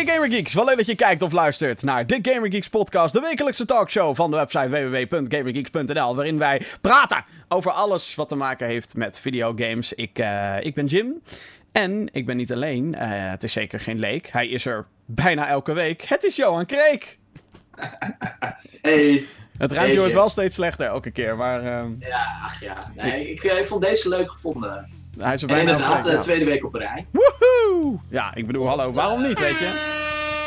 Hey de Gamer Geeks, wel leuk dat je kijkt of luistert naar de Gamer Geeks podcast, de wekelijkse talkshow van de website www.gamergeeks.nl, waarin wij praten over alles wat te maken heeft met videogames. Ik, uh, ik ben Jim en ik ben niet alleen, uh, het is zeker geen leek, hij is er bijna elke week. Het is Johan Kreek. Hey. Het ruimte wordt wel steeds slechter elke keer, maar... Uh, ja, ach ja. Nee, ik, ik vond deze leuk gevonden. Hij is er en bijna inderdaad, uh, tweede week op rij. Woehoe! Ja, ik bedoel, hallo, waarom niet, weet je?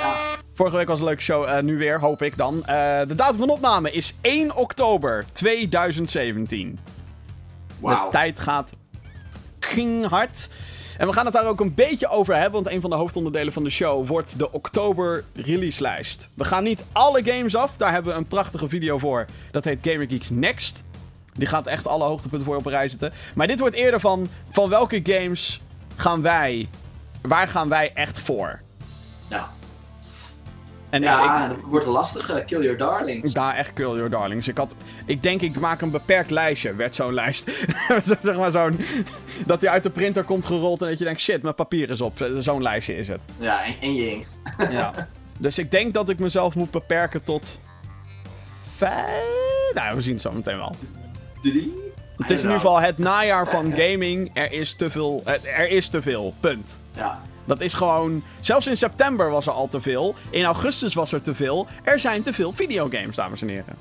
Ja. Vorige week was een leuke show, uh, nu weer, hoop ik dan. Uh, de datum van opname is 1 oktober 2017. Wauw. De tijd gaat hard. En we gaan het daar ook een beetje over hebben, want een van de hoofdonderdelen van de show wordt de oktober releaselijst. We gaan niet alle games af, daar hebben we een prachtige video voor. Dat heet Gamer Geeks Next. Die gaat echt alle hoogtepunten voor op een rij zetten. Maar dit wordt eerder van, van welke games gaan wij, waar gaan wij echt voor? Ja. En ja, ik, dat wordt lastig. Uh, kill your darlings. Ja, echt kill your darlings. Ik, had, ik denk, ik maak een beperkt lijstje, werd zo'n lijst. zeg maar zo'n, dat die uit de printer komt gerold en dat je denkt, shit, mijn papier is op. Zo'n lijstje is het. Ja, en, en je inkt. ja. Dus ik denk dat ik mezelf moet beperken tot vijf... Nou, we zien het zo meteen wel. Drie? Het is in ieder geval het najaar van gaming. Er is te veel. Er is te veel. Punt. Ja. Dat is gewoon. Zelfs in september was er al te veel. In augustus was er te veel. Er zijn te veel videogames, dames en heren.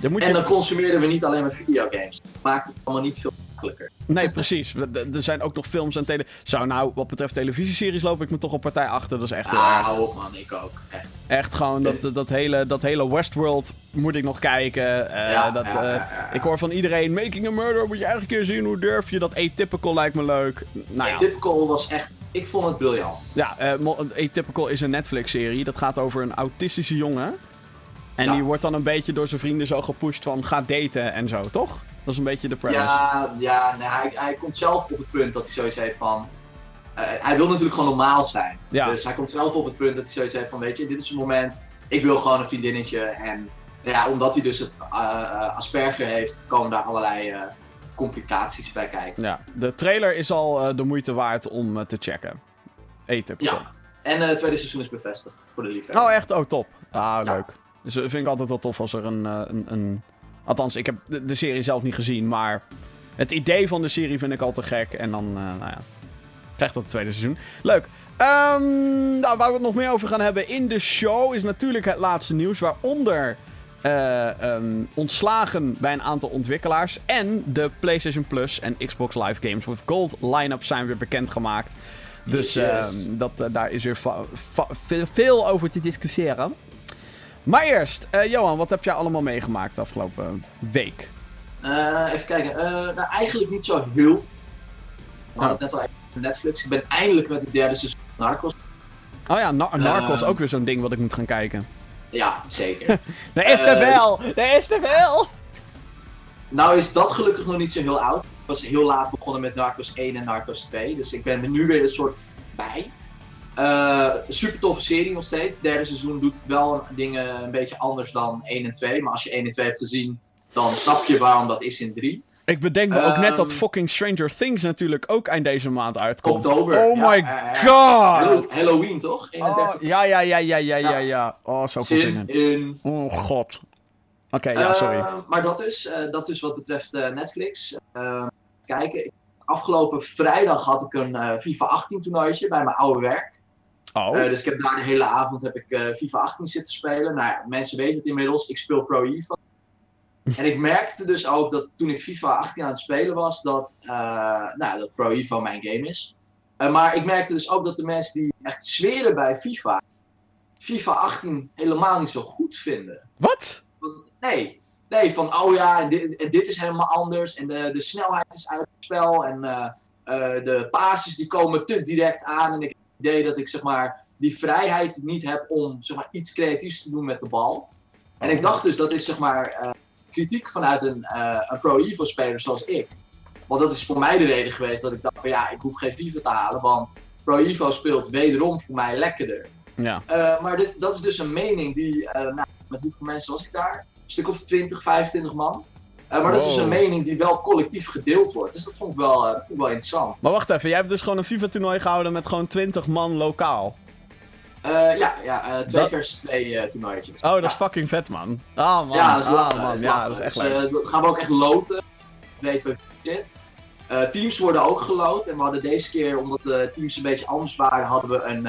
Je... En dan consumeerden we niet alleen maar videogames. Dat maakt het allemaal niet veel makkelijker. Nee, precies. er zijn ook nog films en tele... Zo, nou, wat betreft televisieseries loop ik me toch op partij achter. Dat is echt heel ah, erg. hou op man, ik ook. Echt. Echt gewoon, dat, dat, hele, dat hele Westworld moet ik nog kijken. Uh, ja, dat, ja, ja, Ik hoor van iedereen, Making a Murder, moet je eigenlijk een keer zien, hoe durf je? Dat Atypical lijkt me leuk. Nou, Atypical was echt, ik vond het briljant. Ja, uh, Atypical is een Netflix-serie. Dat gaat over een autistische jongen. En Ja. die wordt dan een beetje door zijn vrienden zo gepusht van ga daten en zo, toch? Dat is een beetje de premise. Ja, ja nee, hij, hij komt zelf op het punt dat hij zoiets heeft van. eh, hij wil natuurlijk gewoon normaal zijn. Ja. Dus hij komt zelf op het punt dat hij zoiets heeft van: Weet je, dit is het moment. Ik wil gewoon een vriendinnetje. En ja, omdat hij dus het eh, Asperger heeft, komen daar allerlei complicaties bij kijken. Ja, de trailer is al de moeite waard om te checken. Atypical. Ja. En het tweede seizoen is bevestigd voor de liefhebber. Oh, echt? Oh, top. Ah, Ja. leuk. Dus dat vind ik altijd wel tof als er een... een, een... Althans, ik heb de, de serie zelf niet gezien, maar... Het idee van de serie vind ik al te gek. En dan, eh, nou ja... Krijgt dat het tweede seizoen. Leuk. Ehm, nou, waar we het nog meer over gaan hebben in de show... is natuurlijk het laatste nieuws. Waaronder... eh, ehm, ontslagen bij een aantal ontwikkelaars. En de PlayStation Plus en Xbox Live Games with Gold line-up zijn weer bekendgemaakt. Dus Yes. ehm, dat, eh, daar is weer veel over te discussiëren. Maar eerst, eh, Johan, wat heb jij allemaal meegemaakt de afgelopen week? Eh, even kijken. Eh, nou, eigenlijk niet zo heel veel. We Oh. hadden het net al even over Netflix. Ik ben eindelijk met het derde seizoen Narcos. Oh ja, Nar- Narcos, Ehm. ook weer zo'n ding wat ik moet gaan kijken. Ja, zeker. Er is Eh, veel! Er is nou is dat gelukkig nog niet zo heel oud. Ik was heel laat begonnen met Narcos 1 en Narcos 2. Dus ik ben er nu weer een soort bij. Eh, super toffe serie nog steeds. Het derde seizoen doet wel dingen een beetje anders dan 1 en 2. Maar als je 1 en 2 hebt gezien, dan snap je waarom dat is in 3. Ik bedenk me ook net dat Ehm. fucking Stranger Things natuurlijk ook eind deze maand uitkomt. Oktober. Oh ja, my god! Hallo- Halloween toch? Oh, 31 ja, ja, ja, ja, ja, ja, Ja. ja. Oh, zoveel zin zin in. in. Oh god. Oké, ja, sorry. Eh, maar dat is, eh, dat is wat betreft eh, Netflix. Eh, kijken, afgelopen vrijdag had ik een FIFA 18 toernooitje bij mijn oude werk. Oh. Eh, dus ik heb daar de hele avond heb ik, eh, FIFA 18 zitten spelen. Nou ja, mensen weten het inmiddels, ik speel Pro EVO. en ik merkte dus ook dat toen ik FIFA 18 aan het spelen was, dat, eh, nou, dat Pro EVO mijn game is. Maar ik merkte dus ook dat de mensen die echt zweren bij FIFA, FIFA 18 helemaal niet zo goed vinden. Wat? Nee, nee, van oh ja, en dit, en dit is helemaal anders. En de, de snelheid is uit het spel. En de passes die komen te direct aan. En ik idee dat ik zeg maar die vrijheid niet heb om zeg maar, iets creatiefs te doen met de bal. En ik dacht dus dat is zeg maar eh, kritiek vanuit een, eh, een Pro Evo speler zoals ik. Want dat is voor mij de reden geweest dat ik dacht van ja, ik hoef geen FIFA te halen. Want Pro Evo speelt wederom voor mij lekkerder. Ja. Eh, maar dit, dat is dus een mening die, nou, met hoeveel mensen was ik daar? Een stuk of 20, 25 man. Eh, maar dat is dus een mening die wel collectief gedeeld wordt. Dus dat vond ik wel, eh, dat vond ik wel interessant. Maar wacht even, jij hebt dus gewoon een FIFA-toernooi gehouden met gewoon 20 man lokaal. Eh, ja, ja twee Dat- versus twee toernooitjes. Oh, dat is Ja. fucking vet, man. Ah, man. Ja, dat is ah, lachen. man. dat is Ja, dat is echt Dus, leuk. dat gaan we ook echt loten. Twee per zit. Teams worden ook geloot. En we hadden deze keer, omdat de teams een beetje anders waren, hadden we een...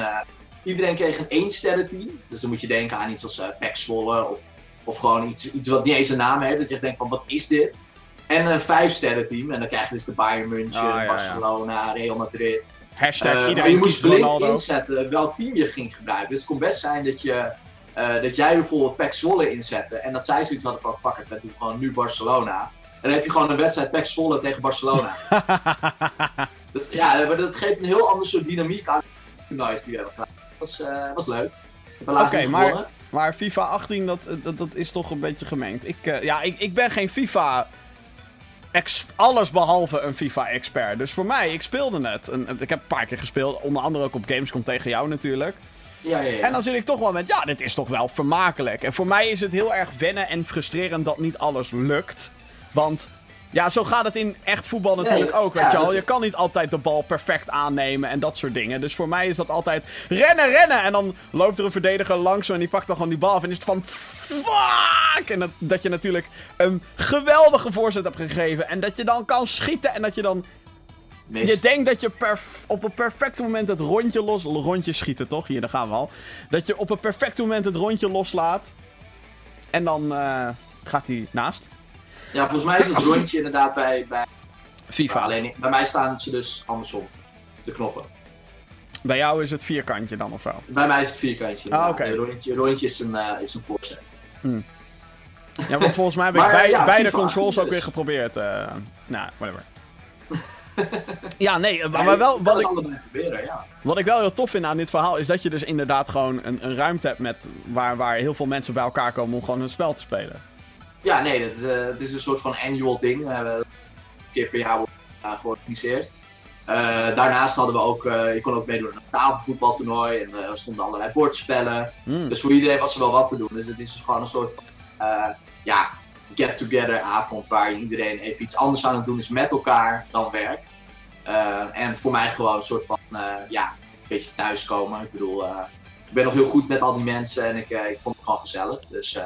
iedereen kreeg een 1 sterren team. Dus dan moet je denken aan iets als Pek Zwolle of, of gewoon iets, iets wat niet eens een naam heeft. Dat je echt denkt van, wat is dit? En een 5 sterren team. En dan krijg je dus de Bayern München, Ah, ja, ja. Barcelona, Real Madrid. Hashtag Eh, maar iedereen je moest blind Ronaldo. inzetten welk team je ging gebruiken. Dus het kon best zijn dat, je, eh, dat jij bijvoorbeeld PEC Zwolle inzette. En dat zij zoiets hadden van, fuck it, we doen gewoon nu Barcelona. En dan heb je gewoon een wedstrijd PEC Zwolle tegen Barcelona. dus ja, maar dat geeft een heel ander soort dynamiek aan de toernoois die we hebben gedaan. Dat was, eh, was leuk. Oké, niet maar- gewonnen. Maar FIFA 18, dat, dat, dat is toch een beetje gemengd. Ik, eh, ja, ik, ik ben geen FIFA... Ex alles behalve een FIFA-expert. Dus voor mij, ik speelde het. En, ik heb een paar keer gespeeld. Onder andere ook op Gamescom tegen jou natuurlijk. Ja, ja, ja. En dan zit ik toch wel met, ja, dit is toch wel vermakelijk. En voor mij is het heel erg wennen en frustrerend dat niet alles lukt. Want, ja, zo gaat het in echt voetbal natuurlijk Nee, ook, weet ja, je dat- Je kan niet altijd de bal perfect aannemen en dat soort dingen. Dus voor mij is dat altijd rennen, rennen. En dan loopt er een verdediger langs en die pakt dan gewoon die bal af. En is het van, fuck! En dat, dat je natuurlijk een geweldige voorzet hebt gegeven. En dat je dan kan schieten en dat je dan Mist. je denkt dat je op een perfect moment het rondje los... Rondje schieten, toch? Hier, daar gaan we al. Dat je op een perfect moment het rondje loslaat. En dan eh, gaat hij naast. Ja, volgens mij is het rondje inderdaad bij, bij FIFA. Alleen bij mij staan ze dus andersom. De knoppen. Bij jou is het vierkantje dan of zo. Bij mij is het vierkantje. Ah, oké. Rondje, rondje is een, eh, is een voorzet. Ja, want volgens mij heb ik Maar, bij, ja, beide FIFA controls 18 ook weer geprobeerd. eh nou, whatever. ja, nee, maar, wel, wat het ik, allebei proberen, ja. wat ik wel heel tof vind aan dit verhaal... is dat je dus inderdaad gewoon een, een ruimte hebt met, waar, waar heel veel mensen bij elkaar komen... om gewoon een spel te spelen. Ja, nee, het, eh, het is een soort van annual ding. eh, een keer per jaar wordt uh, georganiseerd. Eh, daarnaast hadden we ook, je kon ook meedoen aan een tafelvoetbaltoernooi. En er stonden allerlei bordspellen. Hmm. Dus voor iedereen was er wel wat te doen. Dus het is dus gewoon een soort van, ja, get-together avond waar iedereen even iets anders aan het doen is met elkaar dan werk. En voor mij gewoon een soort van, ja, een beetje thuiskomen. Ik bedoel, ik ben nog heel goed met al die mensen en ik, ik vond het gewoon gezellig. Dus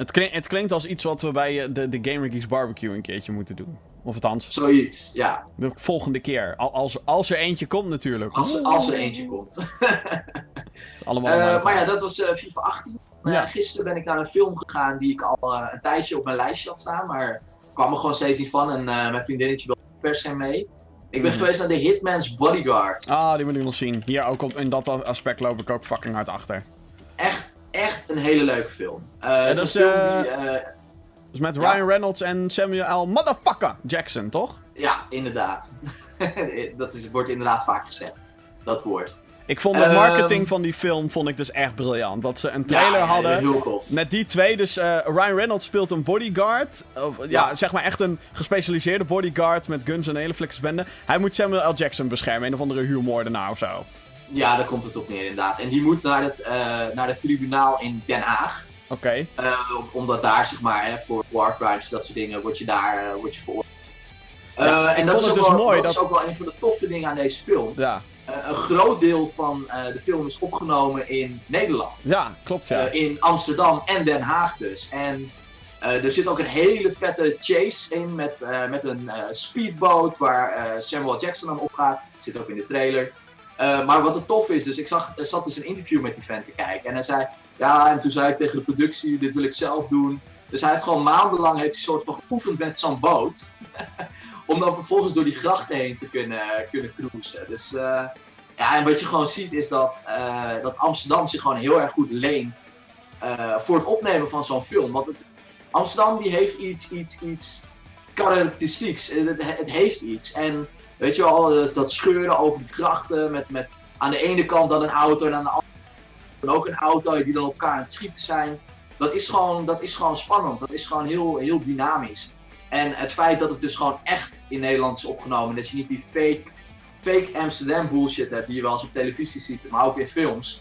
Het, klink- het klinkt als iets wat we bij eh, de, de Gamer Geeks Barbecue een keerje moeten doen. Of althans, zoiets, ja. de volgende keer. Al- Als, als er eentje komt natuurlijk. Als, als er eentje komt. Allemaal. Eh, maar ja, dat was eh, FIFA 18. Eh, Ja. gisteren ben ik naar een film gegaan die ik al een tijdje op mijn lijstje had staan. Maar ik kwam er gewoon steeds niet van. En mijn vriendinnetje wilde per se mee. Ik ben Mhm. geweest naar The Hitman's Bodyguard. Ah, die moet ik nog zien. Hier ook op, in dat aspect loop ik ook fucking hard achter. Echt, een hele leuke film. Het dat is film die... Dus met Ja. Ryan Reynolds en Samuel L. Motherfucker Jackson, toch? ja, inderdaad. dat is, wordt inderdaad vaak gezegd. Dat woord. Ik vond de Ehm. marketing van die film vond ik dus echt briljant. Dat ze een trailer ja, hadden. Heel tof. Met die twee, dus Ryan Reynolds speelt een bodyguard. Ja, Ja. zeg maar echt een gespecialiseerde bodyguard met guns en een hele fliksbende. Hij moet Samuel L. Jackson beschermen, een of andere huurmoordenaar of zo. Ja, daar komt het op neer inderdaad. En die moet naar het, eh, naar het tribunaal in Den Haag. Oké. Eh, om- omdat daar, zeg maar, hè, voor war crimes, dat soort dingen, word je daar uh, word je veroordeeld. Ja, Eh, en dat, is, ook dus wel, mooi dat, dat- is ook wel een van de toffe dingen aan deze film. Ja. Eh, een groot deel van eh, de film is opgenomen in Nederland. ja, klopt ja. Eh, in Amsterdam en Den Haag dus. En eh, er zit ook een hele vette chase in met, eh, met een eh, speedboot waar eh, Samuel Jackson aan opgaat. Zit ook in de trailer. Eh, maar wat het tof is, dus ik zag, er zat dus een interview met die vent te kijken. En hij zei, ja, en toen zei ik tegen de productie, dit wil ik zelf doen. Dus hij heeft gewoon maandenlang heeft hij soort van geoefend met zo'n boot. om dan vervolgens door die grachten heen te kunnen, kunnen cruisen. Dus eh, ja, en wat je gewoon ziet is dat, eh, dat Amsterdam zich gewoon heel erg goed leent voor het opnemen van zo'n film. Want het, Amsterdam die heeft iets, iets, iets karakteristieks. Het, het, het heeft iets. En weet je wel, dat- scheuren over die grachten met, met aan de ene kant dan een auto en aan de andere kant dan ook een auto die dan op elkaar aan het schieten zijn. Dat is gewoon, dat is gewoon spannend. Dat is gewoon heel, heel dynamisch. En het feit dat het dus gewoon echt in Nederland is opgenomen. Dat je niet die fake, fake Amsterdam bullshit hebt die je wel eens op televisie ziet, maar ook in films.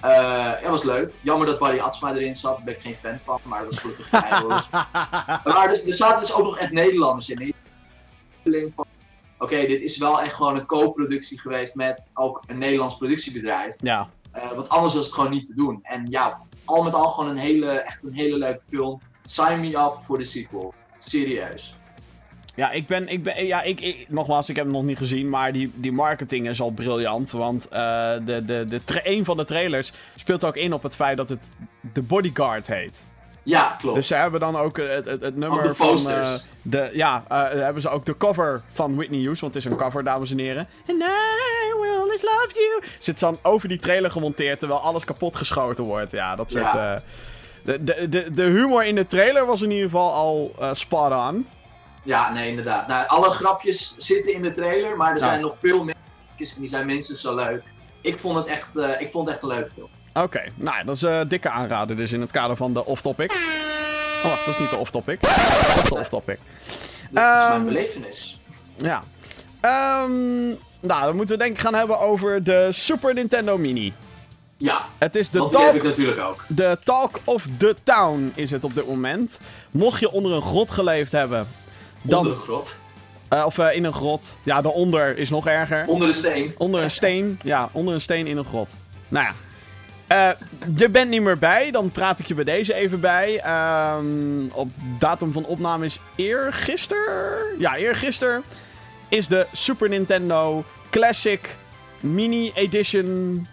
Eh ja, was leuk. Jammer dat Barry Atsma erin zat, daar ben ik geen fan van, maar dat was gelukkig. Maar dus, er zaten dus ook nog echt Nederlanders in. Van, Oké, dit is wel echt gewoon een co-productie geweest met ook een Nederlands productiebedrijf. Ja. Eh, want anders was het gewoon niet te doen. En ja, al met al gewoon een hele, echt een hele leuke film. Sign me up voor de sequel. Serieus. Ja, ik ben, ik ben, ja, ik, ik- nogmaals, ik heb hem nog niet gezien, maar die, die marketing is al briljant. Want eh, de, de, de een van de trailers speelt ook in op het feit dat het de Bodyguard heet. Ja, klopt. Dus ze hebben dan ook het, het, het nummer de van... eh, de, ja, eh, hebben ze ook de cover van Whitney Hughes, want het is een cover, dames en heren. And I will always love you. Zit dan over die trailer gemonteerd, terwijl alles kapot geschoten wordt. Ja, dat soort... Ja. eh, de, de, de, de humor in de trailer was in ieder geval al spot on. Ja, nee, inderdaad. Nou, alle grapjes zitten in de trailer, maar er Ja. zijn nog veel meer grapjes en die zijn minstens zo leuk. Ik vond het echt, ik vond het echt een leuke film. Oké, nou, dat is een dikke aanrader dus in het kader van de off-topic. Oh, wacht, dat is niet de off-topic. Dat is de off-topic. Dat is Ehm, mijn belevenis. Ja. Ehm, nou, dan moeten we denk ik gaan hebben over de Super Nintendo Mini. Ja, Het is de want die heb ik natuurlijk ook. de talk of the town is het op dit moment. Mocht je onder een grot geleefd hebben, dan, Onder de grot. eh, of eh, in een grot. Ja, daaronder is nog erger. Onder de steen. Onder een steen. Ja, onder een steen in een grot. Nou ja. Eh, je bent niet meer bij, dan praat ik je bij deze even bij. Ehm, op datum van opname is eergisteren. Ja, eergisteren is de Super Nintendo Classic Mini Edition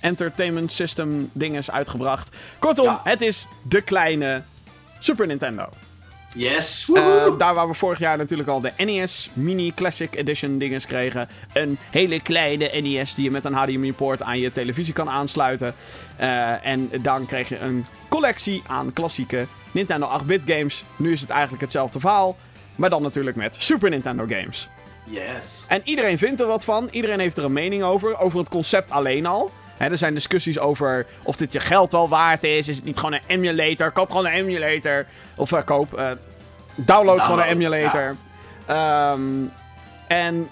Entertainment System dinges uitgebracht. Kortom, Ja. het is de kleine Super Nintendo. Yes. Eh, daar waar we vorig jaar natuurlijk al de NES Mini Classic Edition dinges kregen. Een hele kleine NES die je met een HDMI-poort aan je televisie kan aansluiten. Eh, en dan kreeg je een collectie aan klassieke Nintendo 8-bit games. Nu is het eigenlijk hetzelfde verhaal, maar dan natuurlijk met Super Nintendo games. yes. En iedereen vindt er wat van. Iedereen heeft er een mening over. Over het concept alleen al. Er zijn discussies over of dit je geld wel waard is. Is het niet gewoon een emulator? Koop gewoon een emulator. Of eh, koop. eh, download, gewoon een emulator. Ehm, en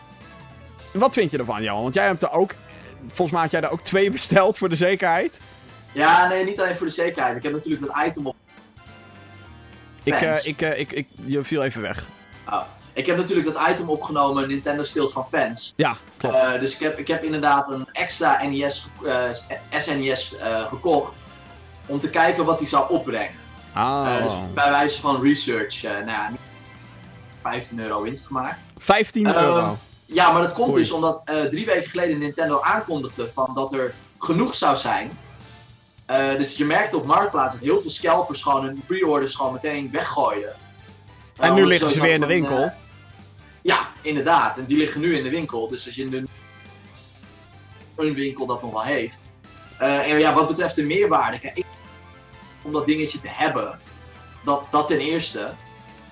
wat vind je ervan, Johan? Want jij hebt er ook. Volgens mij had jij er ook twee besteld voor de zekerheid. Ja, nee, niet alleen voor de zekerheid. Ik heb natuurlijk dat item op. Ik, eh, ik, ik, ik, je viel even weg. Oh. Ik heb natuurlijk dat item opgenomen, Nintendo steelt van fans. Ja, klopt. Eh, dus ik heb, ik heb inderdaad een extra NES, ge- eh, SNES eh, gekocht. Om te kijken wat die zou opbrengen. ah, dus bij wijze van research, nou ja, niet 15 euro winst gemaakt. 15 ehm, euro. Ja, maar dat komt Oei. dus omdat drie weken geleden Nintendo aankondigde van dat er genoeg zou zijn. Dus je merkte op Marktplaats dat heel veel scalpers gewoon hun pre-orders gewoon meteen weggooien. En nu liggen ze weer in de winkel. Ja, inderdaad. En die liggen nu in de winkel. Dus als je nu een winkel dat nog wel heeft. Eh, en ja, wat betreft de meerwaarde, kijk, om dat dingetje te hebben, dat, dat ten eerste.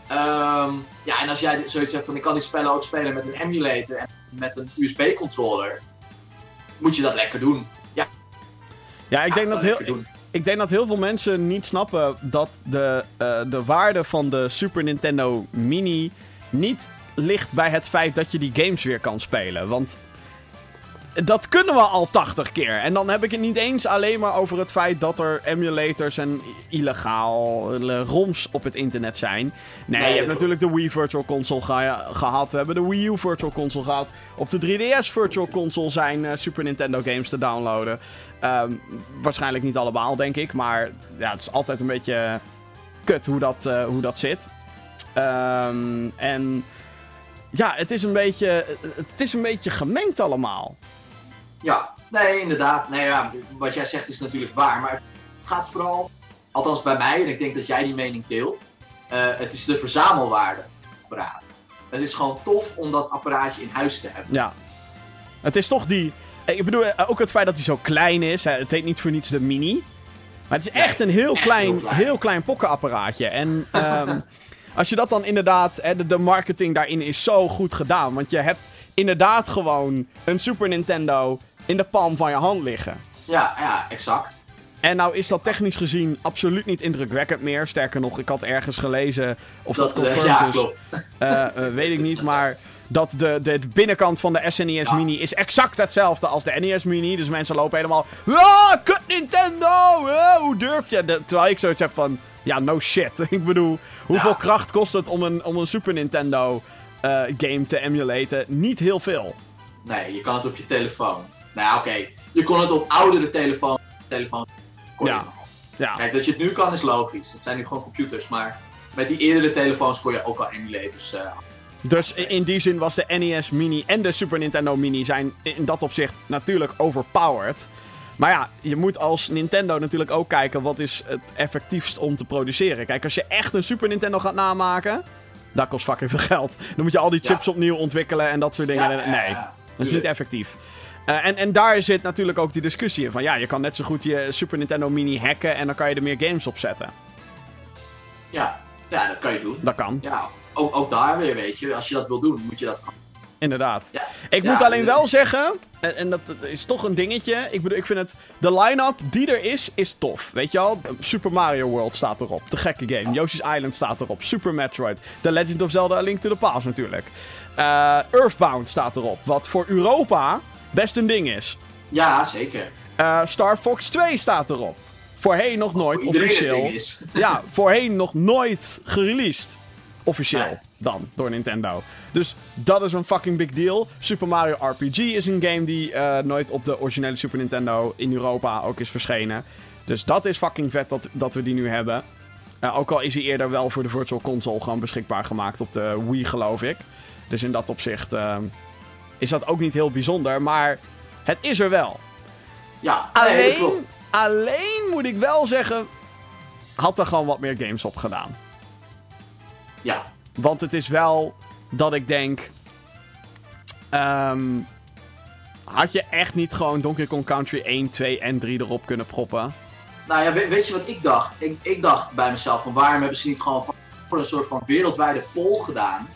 Ehm, ja, en als jij zoiets hebt van ik kan die spellen ook spelen met een emulator en met een USB-controller, moet je dat lekker doen. Ja, Ja, ik denk dat heel. Ik denk dat heel veel mensen niet snappen dat de, eh, de waarde van de Super Nintendo Mini niet ligt bij het feit dat je die games weer kan spelen. Want dat kunnen we al 80 keer. En dan heb ik het niet eens alleen maar over het feit dat er emulators en illegaal ROMs op het internet zijn. Nee, Nee, je hebt natuurlijk de Wii Virtual Console geha- gehad. We hebben de Wii U Virtual Console gehad. Op de 3DS Virtual Console zijn eh, Super Nintendo games te downloaden. Ehm, waarschijnlijk niet allemaal, denk ik. Maar ja, het is altijd een beetje kut hoe dat, eh, hoe dat zit. Ehm, en ja, het is, een beetje, het is een beetje gemengd allemaal. Ja, nee, inderdaad. Nee, ja, wat jij zegt is natuurlijk waar. Maar het gaat vooral, althans bij mij, en ik denk dat jij die mening deelt. eh, het is de verzamelwaarde van het apparaat. Het is gewoon tof om dat apparaatje in huis te hebben. Ja. Het is toch die... Ik bedoel, eh, ook het feit dat hij zo klein is. Het heet niet voor niets de mini. Maar het is echt een heel echt klein, heel klein. heel klein pokkenapparaatje. En ehm, als je dat dan inderdaad... hè, de, de marketing daarin is zo goed gedaan. Want je hebt inderdaad gewoon een Super Nintendo in de palm van je hand liggen. Ja, ja, exact. En nou is dat technisch gezien absoluut niet indrukwekkend meer. Sterker nog, ik had ergens gelezen of dat, Dat, eh, confirmed ja, is. klopt. Eh, eh, weet ik niet, maar dat de, de, de binnenkant van de SNES Ja. Mini is exact hetzelfde als de NES Mini. Dus mensen lopen helemaal... Ah, kut Nintendo! Hoe durf je? De- terwijl ik zoiets heb van... Ja, no shit. ik bedoel, hoeveel Ja. kracht kost het om een, om een Super Nintendo eh, game te emulaten? Niet heel veel. Nee, je kan het op je telefoon. Nou ja, oké. Je kon het op oudere telefoon, telefoon kon Ja. Ja. Kijk, dat je het nu kan is logisch. Het zijn nu gewoon computers, maar met die eerdere telefoons kon je ook al emulators eh Dus in die zin was de NES Mini en de Super Nintendo Mini zijn in dat opzicht natuurlijk overpowered. Maar ja, je moet als Nintendo natuurlijk ook kijken wat is het effectiefst om te produceren. Kijk, als je echt een Super Nintendo gaat namaken, dat kost fucking veel geld. Dan moet je al die chips Ja. opnieuw ontwikkelen en dat soort dingen. Ja, nee, ja, dat is niet effectief. Eh, en, en daar zit natuurlijk ook die discussie in van ja, je kan net zo goed je Super Nintendo Mini hacken en dan kan je er meer games op zetten. Ja, ja, dat kan je doen. Dat kan, Ja, ook, ook daar weer, weet je. Als je dat wil doen, moet je dat gewoon... inderdaad. Ja. Ik Ja, moet alleen wel zeggen, en, en dat, is toch een dingetje. Ik bedoel, ik vind het. De line-up die er is, is tof. Weet je al? Super Mario World staat erop. De gekke game. Yoshi's Island staat erop. Super Metroid. The Legend of Zelda A Link to the Past natuurlijk. Eh, Earthbound staat erop. Wat voor Europa best een ding is. Ja, zeker. Eh, Star Fox 2 staat erop. Voorheen nog nooit voor officieel. Ja, voorheen nog nooit gereleased. Officieel Nee. Dan, door Nintendo. Dus dat is een fucking big deal. Super Mario RPG is een game die eh, nooit op de originele Super Nintendo in Europa ook is verschenen. Dus dat is fucking vet dat, dat we die nu hebben. Eh, ook al is hij eerder wel voor de Virtual Console gewoon beschikbaar gemaakt op de Wii, geloof ik. Dus in dat opzicht eh, is dat ook niet heel bijzonder. Maar het is er wel. Ja, Alleen, alleen moet ik wel zeggen, had er gewoon wat meer games op gedaan. Ja, Want het is wel dat ik denk. ehm, had je echt niet gewoon Donkey Kong Country 1, 2 en 3 erop kunnen proppen? nou ja, weet, weet je wat ik dacht? Ik, ik dacht bij mezelf van waarom hebben ze niet gewoon van, voor een soort van wereldwijde poll gedaan.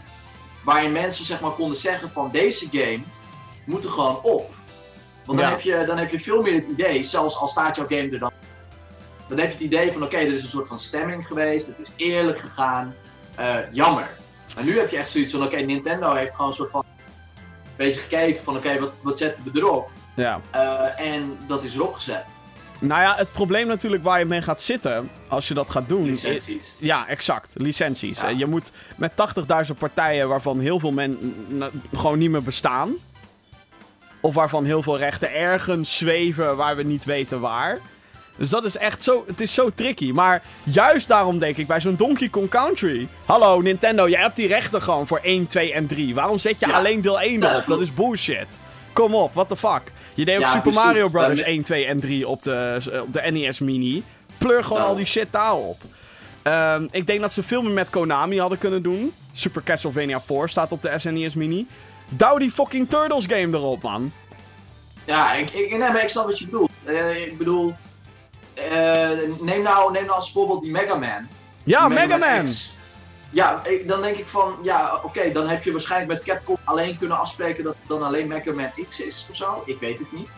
Waarin mensen zeg maar konden zeggen van deze game moet er gewoon op. Want dan, Ja. heb je, dan heb je veel meer het idee, zelfs al staat jouw game er dan. Dan heb je het idee van oké, er is een soort van stemming geweest, het is eerlijk gegaan, eh, jammer. En nu heb je echt zoiets van oké, Nintendo heeft gewoon een soort van een beetje gekeken van oké, wat, wat zetten we erop? Ja. Eh, en dat is erop gezet. Nou ja, het probleem natuurlijk waar je mee gaat zitten als je dat gaat doen. is- Licenties. Ja, exact. Licenties. Ja. Eh, Je moet met 80.000 partijen waarvan heel veel men gewoon niet meer bestaan. Of waarvan heel veel rechten ergens zweven waar we niet weten waar. Dus dat is echt zo, het is zo tricky. Maar juist daarom denk ik bij zo'n Donkey Kong Country. Hallo Nintendo, jij hebt die rechten gewoon voor 1, 2 en 3. Waarom zet je Ja. alleen deel 1 Ja, erop? dat is bullshit. Kom op, what the fuck. Je deed ook Ja, Super precies. Mario Brothers Daarmee- 1, 2 en 3 op de, op de NES Mini. Pleur gewoon Nou. al die shit daarop. Ehm, ik denk dat ze veel meer met Konami hadden kunnen doen. Super Castlevania 4 staat op de SNES Mini. Douw die fucking Turtles game erop, man. Ja, ik, ik, nee, maar ik snap wat je bedoelt. Eh, ik bedoel, neem, nou, neem nou als voorbeeld die Mega Man. Ja, Mega Man! X. Ja, ik- dan denk ik van, ja, oké, dan heb je waarschijnlijk met Capcom alleen kunnen afspreken dat het dan alleen Mega Man X is of zo. Ik weet het niet.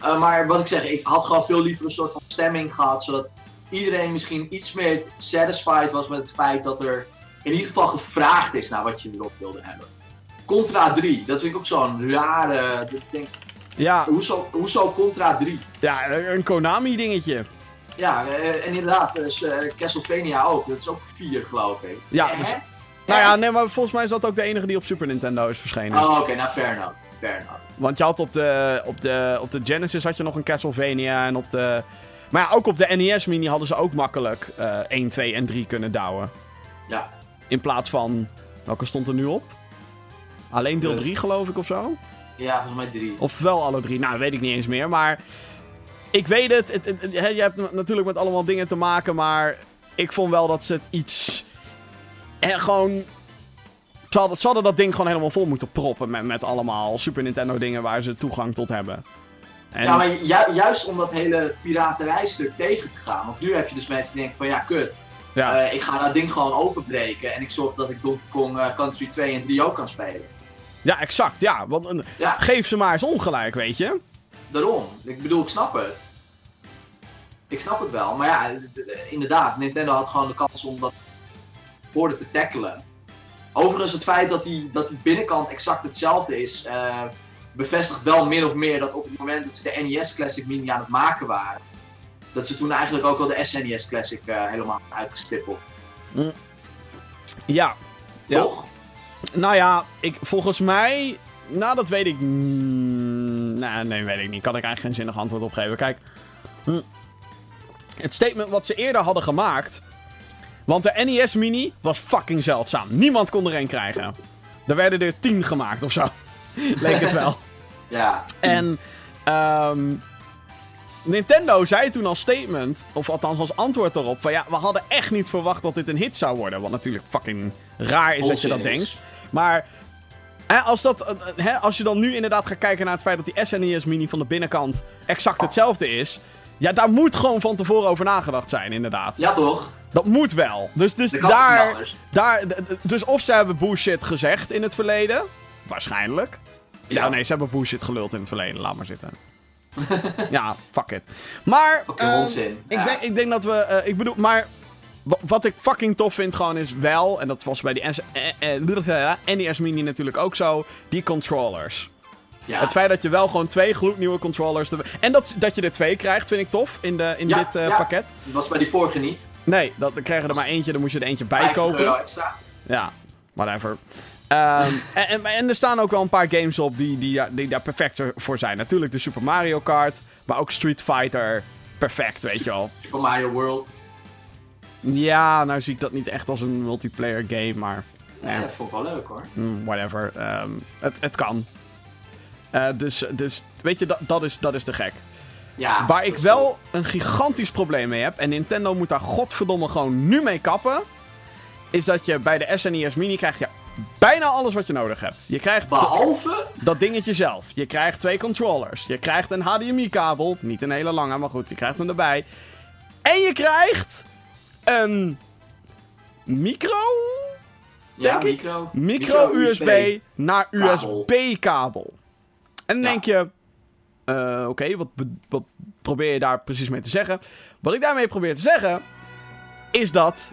Eh, maar wat ik zeg, ik had gewoon veel liever een soort van stemming gehad, zodat iedereen misschien iets meer satisfied was met het feit dat er in ieder geval gevraagd is naar wat je erop wilde hebben. Contra 3, dat vind ik ook zo'n rare. dat ik denk, Ja, hoezo, hoezo Contra 3? ja, een Konami dingetje. Ja, eh, en inderdaad, eh, eh, Castlevania ook. Dat is ook 4, geloof ik. Ja, dus-? Nou ja, nee, maar volgens mij is dat ook de enige die op Super Nintendo is verschenen. Oh, oké, nou fair enough. Fair enough. Want je had op de, op, de, op de Genesis had je nog een Castlevania en op de... Maar ja, ook op de NES Mini hadden ze ook makkelijk eh 1, 2 en 3 kunnen douwen. Ja. In plaats van... Welke stond er nu op? Alleen deel Dus- 3 geloof ik of zo? Ja, volgens mij 3. Oftewel alle drie. Nou, weet ik niet eens meer. Maar ik weet het. het, het- het- hè, je hebt natuurlijk met allemaal dingen te maken. Maar ik vond wel dat ze het iets... En gewoon... Ze hadden, ze hadden dat ding gewoon helemaal vol moeten proppen met, met allemaal Super Nintendo dingen waar ze toegang tot hebben. En, Ja, maar ju- juist om dat hele piraterijstuk tegen te gaan. Want nu heb je dus mensen die denken van ja, kut. ja. eh, ik ga dat ding gewoon openbreken. En ik zorg dat ik Donkey Kong eh, Country 2 en 3 ook kan spelen. Ja, exact. Ja, want een- Ja, geef ze maar eens ongelijk, weet je. daarom. Ik bedoel, ik snap het. Ik snap het wel. Maar ja, het- inderdaad, Nintendo had gewoon de kans om dat woorden te tackelen. Overigens, het feit dat die, dat die binnenkant exact hetzelfde is, eh, bevestigt wel min of meer dat op het moment dat ze de NES Classic Mini aan het maken waren, dat ze toen eigenlijk ook al de SNES Classic eh, helemaal uitgestippeld. Ja. Ja. Toch? Nou ja, ik, volgens mij... Nou, dat weet ik... mm, Nee, nee, weet ik niet. Kan ik eigenlijk geen zinnig antwoord op geven. Kijk, hm, het statement wat ze eerder hadden gemaakt. Want de NES Mini was fucking zeldzaam. Niemand kon er een krijgen. Er werden er tien gemaakt of zo. Leek het wel. Ja. En ehm, Nintendo zei toen als statement, of althans als antwoord erop, van ja, we hadden echt niet verwacht dat dit een hit zou worden. Wat natuurlijk fucking raar is dat je dat is. denkt. Maar hè, als, dat, eh, hè, als je dan nu inderdaad gaat kijken naar het feit dat die SNES Mini van de binnenkant exact hetzelfde is. Ja, daar moet gewoon van tevoren over nagedacht zijn, inderdaad. Ja, toch? Dat moet wel. Dus, dus daar, daar. Dus of ze hebben bullshit gezegd in het verleden. Waarschijnlijk. Ja, Ja. nee, ze hebben bullshit geluld in het verleden. Laat maar zitten. ja, fuck it. Maar. Fucking ehm, onzin. Ik, Ja. denk, ik denk dat we. eh, ik bedoel, maar. Wa- Wat ik fucking tof vind gewoon is wel, en dat was bij die NS, eh, eh, NES Mini natuurlijk ook zo, die controllers. Ja. Het feit dat je wel gewoon twee gloednieuwe controllers... er- En dat, dat je er twee krijgt, vind ik tof in, de, in Ja, dit eh, ja. pakket. Dat was bij die vorige niet. Nee, dat, dan krijg je er maar eentje, dan moet je er eentje bij 50 kopen. extra. Ja, whatever. Ehm, en, en, en er staan ook wel een paar games op die, die, die daar perfect voor zijn. Natuurlijk de Super Mario Kart, maar ook Street Fighter. Perfect, weet je wel. Super Mario World. Ja, nou zie ik dat niet echt als een multiplayer game, maar Ja, Ja. dat vond ik wel leuk hoor. mm, whatever. Ehm, het, het kan. Eh, dus, dus weet je, dat, dat, is, dat is te gek. Ja, Waar dat ik wel een gigantisch probleem mee heb, en Nintendo moet daar godverdomme gewoon nu mee kappen, is dat je bij de SNES Mini krijg je bijna alles wat je nodig hebt. Je krijgt Behalve. dat dingetje zelf. Je krijgt twee controllers. Je krijgt een HDMI-kabel. Niet een hele lange, maar goed, je krijgt hem erbij. En je krijgt een micro? Ja, ik. micro. Micro-USB naar Kabel. USB-kabel. En dan Ja. denk je... eh, Oké, wat, wat probeer je daar precies mee te zeggen? Wat ik daarmee probeer te zeggen... is dat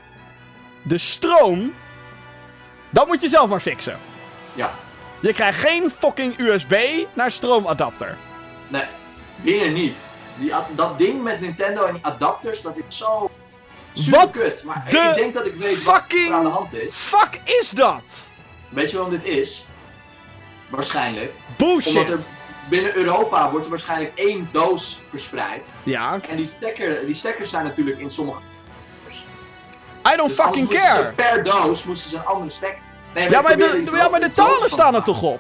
de stroom... dat moet je zelf maar fixen. Ja. Je krijgt geen fucking USB naar stroomadapter. Nee, weer niet. Die, dat ding met Nintendo en die adapters, dat is zo super Wat kut. Maar ik denk dat ik weet wat er aan de hand is. Fuck is dat? Weet je waarom dit is? Waarschijnlijk. Bullshit. Omdat er binnen Europa wordt er waarschijnlijk één doos verspreid. Ja, En die, stekker, die stekkers zijn natuurlijk in sommige... I don't Dus fucking care. per doos moesten ze een andere stekker... Nee, Ja, maar de, ja, maar de talen staan er toch op?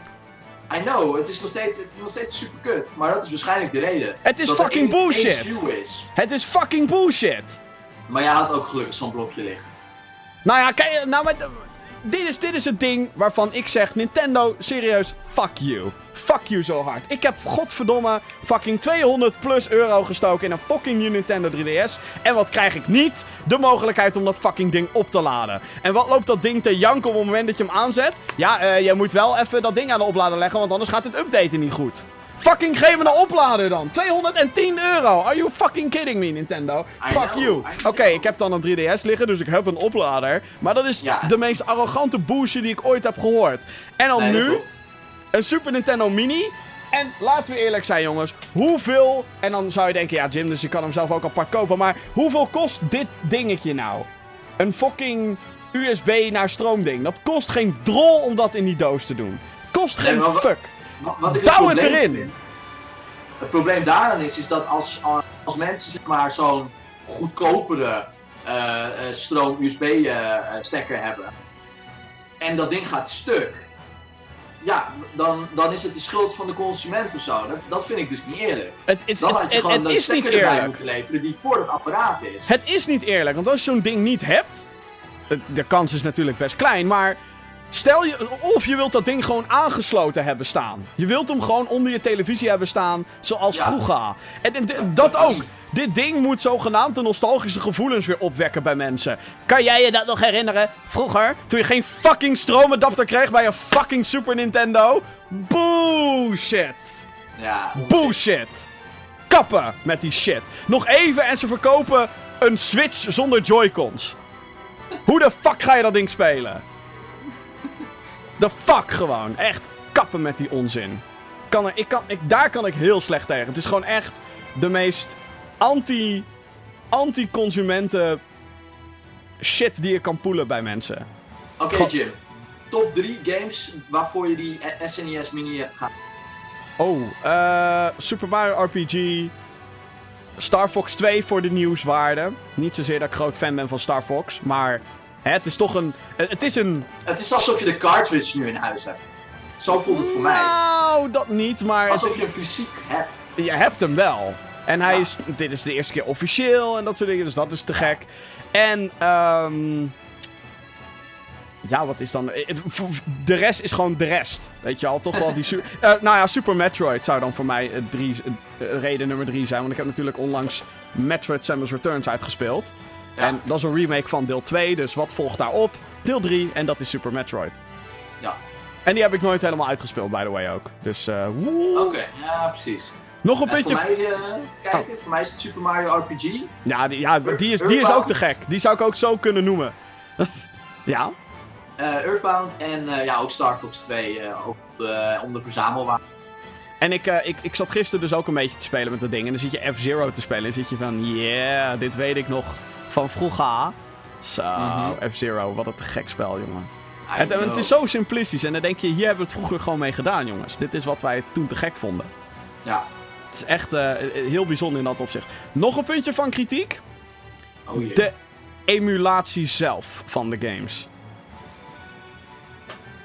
I know, het is nog steeds, het is nog steeds super kut. Maar dat is waarschijnlijk de reden. Het is fucking bullshit. Is. Het is fucking bullshit. Maar jij had ook gelukkig zo'n blokje liggen. Nou ja, kijk, nou, maar, dit, is, dit is het ding waarvan ik zeg: Nintendo, serieus, fuck you. Fuck you zo hard. Ik heb godverdomme fucking 200 plus euro gestoken in een fucking nieuw Nintendo 3DS. En wat krijg ik niet? De mogelijkheid om dat fucking ding op te laden. En wat loopt dat ding te janken op het moment dat je hem aanzet? Ja, eh, je moet wel even dat ding aan de oplader leggen, want anders gaat het updaten niet goed. Fucking geef me een oplader dan. 210 euro. Are you fucking kidding me, Nintendo? I Fuck know, you. Oké, ik heb dan een 3DS liggen, dus ik heb een oplader. Maar dat is Ja. de meest arrogante bullshit die ik ooit heb gehoord. En dan Nee, nu een Super Nintendo Mini. En laten we eerlijk zijn, jongens. Hoeveel. En dan zou je denken, ja, Jim, dus je kan hem zelf ook apart kopen. Maar hoeveel kost dit dingetje nou? Een fucking USB naar stroomding. Dat kost geen drol om dat in die doos te doen. Kost geen fuck. Wat, ik Douw het erin. vind- Het probleem daaraan is, is dat als, als mensen zeg maar zo'n goedkopere eh, eh, stroom USB eh, stekker hebben en dat ding gaat stuk, ja, dan, dan is het de schuld van de consument of zo. Dat, dat vind ik dus niet eerlijk. Het is, Dan het, had je het, gewoon het een is niet erbij eerlijk. moeten leveren die voor het apparaat is. Het is niet eerlijk, want als je zo'n ding niet hebt. De, de kans is natuurlijk best klein, maar. Stel je. Of je wilt dat ding gewoon aangesloten hebben staan. Je wilt hem gewoon onder je televisie hebben staan, zoals Ja. vroeger. En, en- Dat ook. Dit ding moet zogenaamd de nostalgische gevoelens weer opwekken bij mensen. Kan jij je dat nog herinneren? Vroeger, toen je geen fucking stroomadapter kreeg bij een fucking Super Nintendo? Bullshit. Ja. Bullshit. Kappen met die shit. Nog even en ze verkopen een Switch zonder Joy-Cons. Hoe de fuck ga je dat ding spelen? De fuck gewoon. Echt kappen met die onzin. Kan er, ik kan, ik, daar kan ik heel slecht tegen. Het is gewoon echt de meest anti, anti-consumenten shit die je kan poelen bij mensen. Oké. Jim, top 3 games waarvoor je die SNES Mini hebt gehad. Oh, eh Super Mario RPG. Star Fox 2 voor de nieuwswaarde. Niet zozeer dat ik groot fan ben van Star Fox, maar hè, het is toch een. eh, Het is een. Het is alsof je de cartridge nu in huis hebt. Zo voelt het voor mij. Nou, dat niet, maar. Alsof je hem fysiek hebt. Je hebt hem wel. En hij Ja. is. Dit is de eerste keer officieel en dat soort dingen, dus dat is te gek. En, ehm. Ja, wat is dan. eh, De rest is gewoon de rest. Weet je al, toch wel die. su- Eh, nou ja, Super Metroid zou dan voor mij drie, reden nummer drie zijn. Want ik heb natuurlijk onlangs Metroid Samus Returns uitgespeeld. Ja. En dat is een remake van deel 2, dus wat volgt daarop? Deel 3, en dat is Super Metroid. Ja. En die heb ik nooit helemaal uitgespeeld, by the way ook. Dus, woe. Oké, ja, precies. Nog een En puntje. voor mij, eh, kijken, voor mij is het Super Mario RPG. Ja, die, ja die, is, die is ook te gek. Die zou ik ook zo kunnen noemen. ja. eh, Earthbound en ja, ook Star Fox 2 eh, ook eh, om de verzamelwaarde. En ik, ik, ik zat gisteren dus ook een beetje te spelen met dat ding. En dan zit je F-Zero te spelen. En zit je van, yeah, dit weet ik nog van vroeger. Zo, Mhm. F-Zero, wat een gek spel, jongen. Het, het is zo simplistisch. En dan denk je, hier hebben we het vroeger gewoon mee gedaan, jongens. Dit is wat wij toen te gek vonden. Ja, Het is echt eh, heel bijzonder in dat opzicht. Nog een puntje van kritiek. oh jee. De emulatie zelf van de games.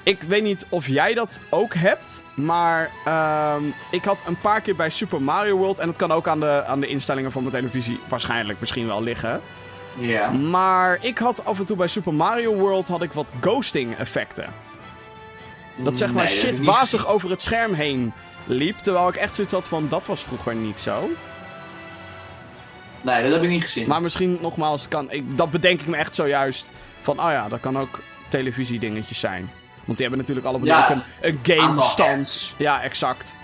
Ik weet niet of jij dat ook hebt, maar ehm, ik had een paar keer bij Super Mario World, en het kan ook aan de, aan de instellingen van mijn televisie waarschijnlijk misschien wel liggen. Ja. Maar ik had af en toe bij Super Mario World had ik wat ghosting effecten. Dat zeg maar Nee, shit wazig gezien. over het scherm heen liep, terwijl ik echt zoiets had van dat was vroeger niet zo. Nee, dat heb ik niet gezien. Maar misschien nogmaals, kan, ik, dat bedenk ik me echt zojuist. Van, oh ja, dat kan ook televisiedingetjes zijn. Want die hebben natuurlijk allebei Ja, ook een, een game aantal stand. ads. Ja, exact.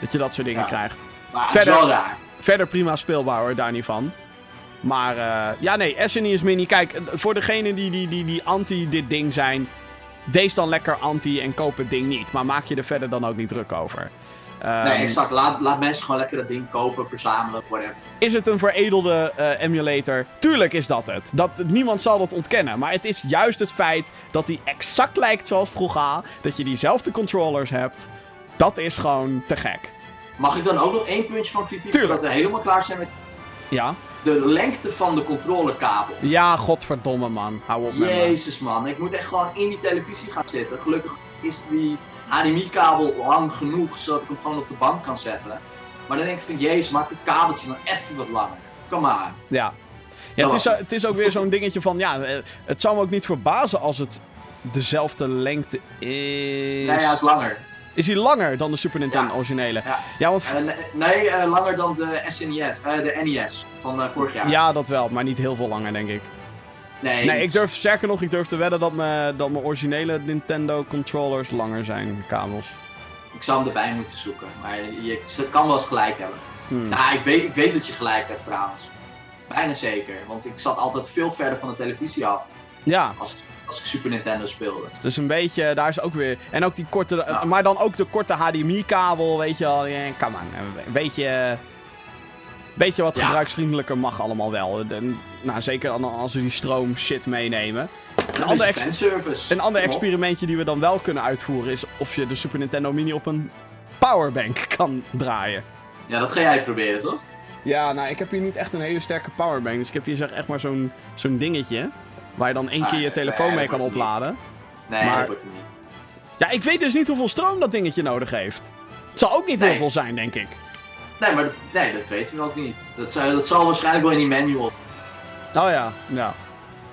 Dat je dat soort dingen Ja. krijgt. maar verder-. Verder prima speelbaar hoor, daar niet van. Maar eh, ja, nee, SNES Mini. Kijk, voor degenen die, die, die, die anti dit ding zijn. Wees dan lekker anti en koop het ding niet. Maar maak je er verder dan ook niet druk over. Ehm, Nee, exact. Laat, laat mensen gewoon lekker dat ding kopen, verzamelen, whatever. Is het een veredelde eh, emulator? Tuurlijk is dat het. dat. Niemand zal dat ontkennen. Maar het is juist het feit dat hij exact lijkt zoals vroeger. Dat je diezelfde controllers hebt. Dat is gewoon te gek. Mag ik dan ook nog één puntje van kritiek Tuurlijk. voordat we helemaal klaar zijn met Ja? De lengte van de controlekabel? Ja, godverdomme man. Hou op me. Jezus man, ik moet echt gewoon in die televisie gaan zitten. Gelukkig is die HDMI-kabel lang genoeg, zodat ik hem gewoon op de bank kan zetten. Maar dan denk ik van, jezus, maak het kabeltje dan even wat langer. Kom aan. Ja. Ja, het is, het is ook weer zo'n dingetje van... Ja, eh, het zou me ook niet verbazen als het dezelfde lengte is. Nee, hij is langer. Is hij langer dan de Super Nintendo originele? Ja. Want... Eh, nee, eh, langer dan de SNES, eh, de NES van vorig jaar. Ja, dat wel, maar niet heel veel langer, denk ik. Nee, Nee, ik durf, sterker nog, ik durf te wedden dat mijn, dat mijn originele Nintendo controllers langer zijn, kabels. ik zou hem erbij moeten zoeken. Maar je, je kan wel eens gelijk hebben. Hmm. Nou, ik weet, ik weet dat je gelijk hebt trouwens. Bijna zeker, want ik zat altijd veel verder van de televisie af Ja, als ik, als ik Super Nintendo speelde. het is een beetje, daar is ook weer... En ook die korte, maar dan ook de korte HDMI-kabel, weet je wel. Ja, come on, een beetje... Beetje wat Ja. gebruiksvriendelijker mag allemaal wel. En, nou, zeker als we die stroom shit meenemen. Een ander ex-. Een ander experimentje die we dan wel kunnen uitvoeren is of je de Super Nintendo Mini op een powerbank kan draaien. Ja, dat ga jij proberen, toch? Ja, nou, ik heb hier niet echt een hele sterke powerbank. Dus ik heb hier zeg echt maar zo'n zo'n dingetje. Waar je dan één Ah, keer je nee, telefoon nee, mee kan opladen. Nee, Maar- dat wordt het niet. Ja, ik weet dus niet hoeveel stroom dat dingetje nodig heeft. Het zal ook niet heel veel zijn, denk ik. Nee, maar dat, nee, dat weten we ook niet. Dat, zou, dat zal waarschijnlijk wel in die manual. Oh ja, ja.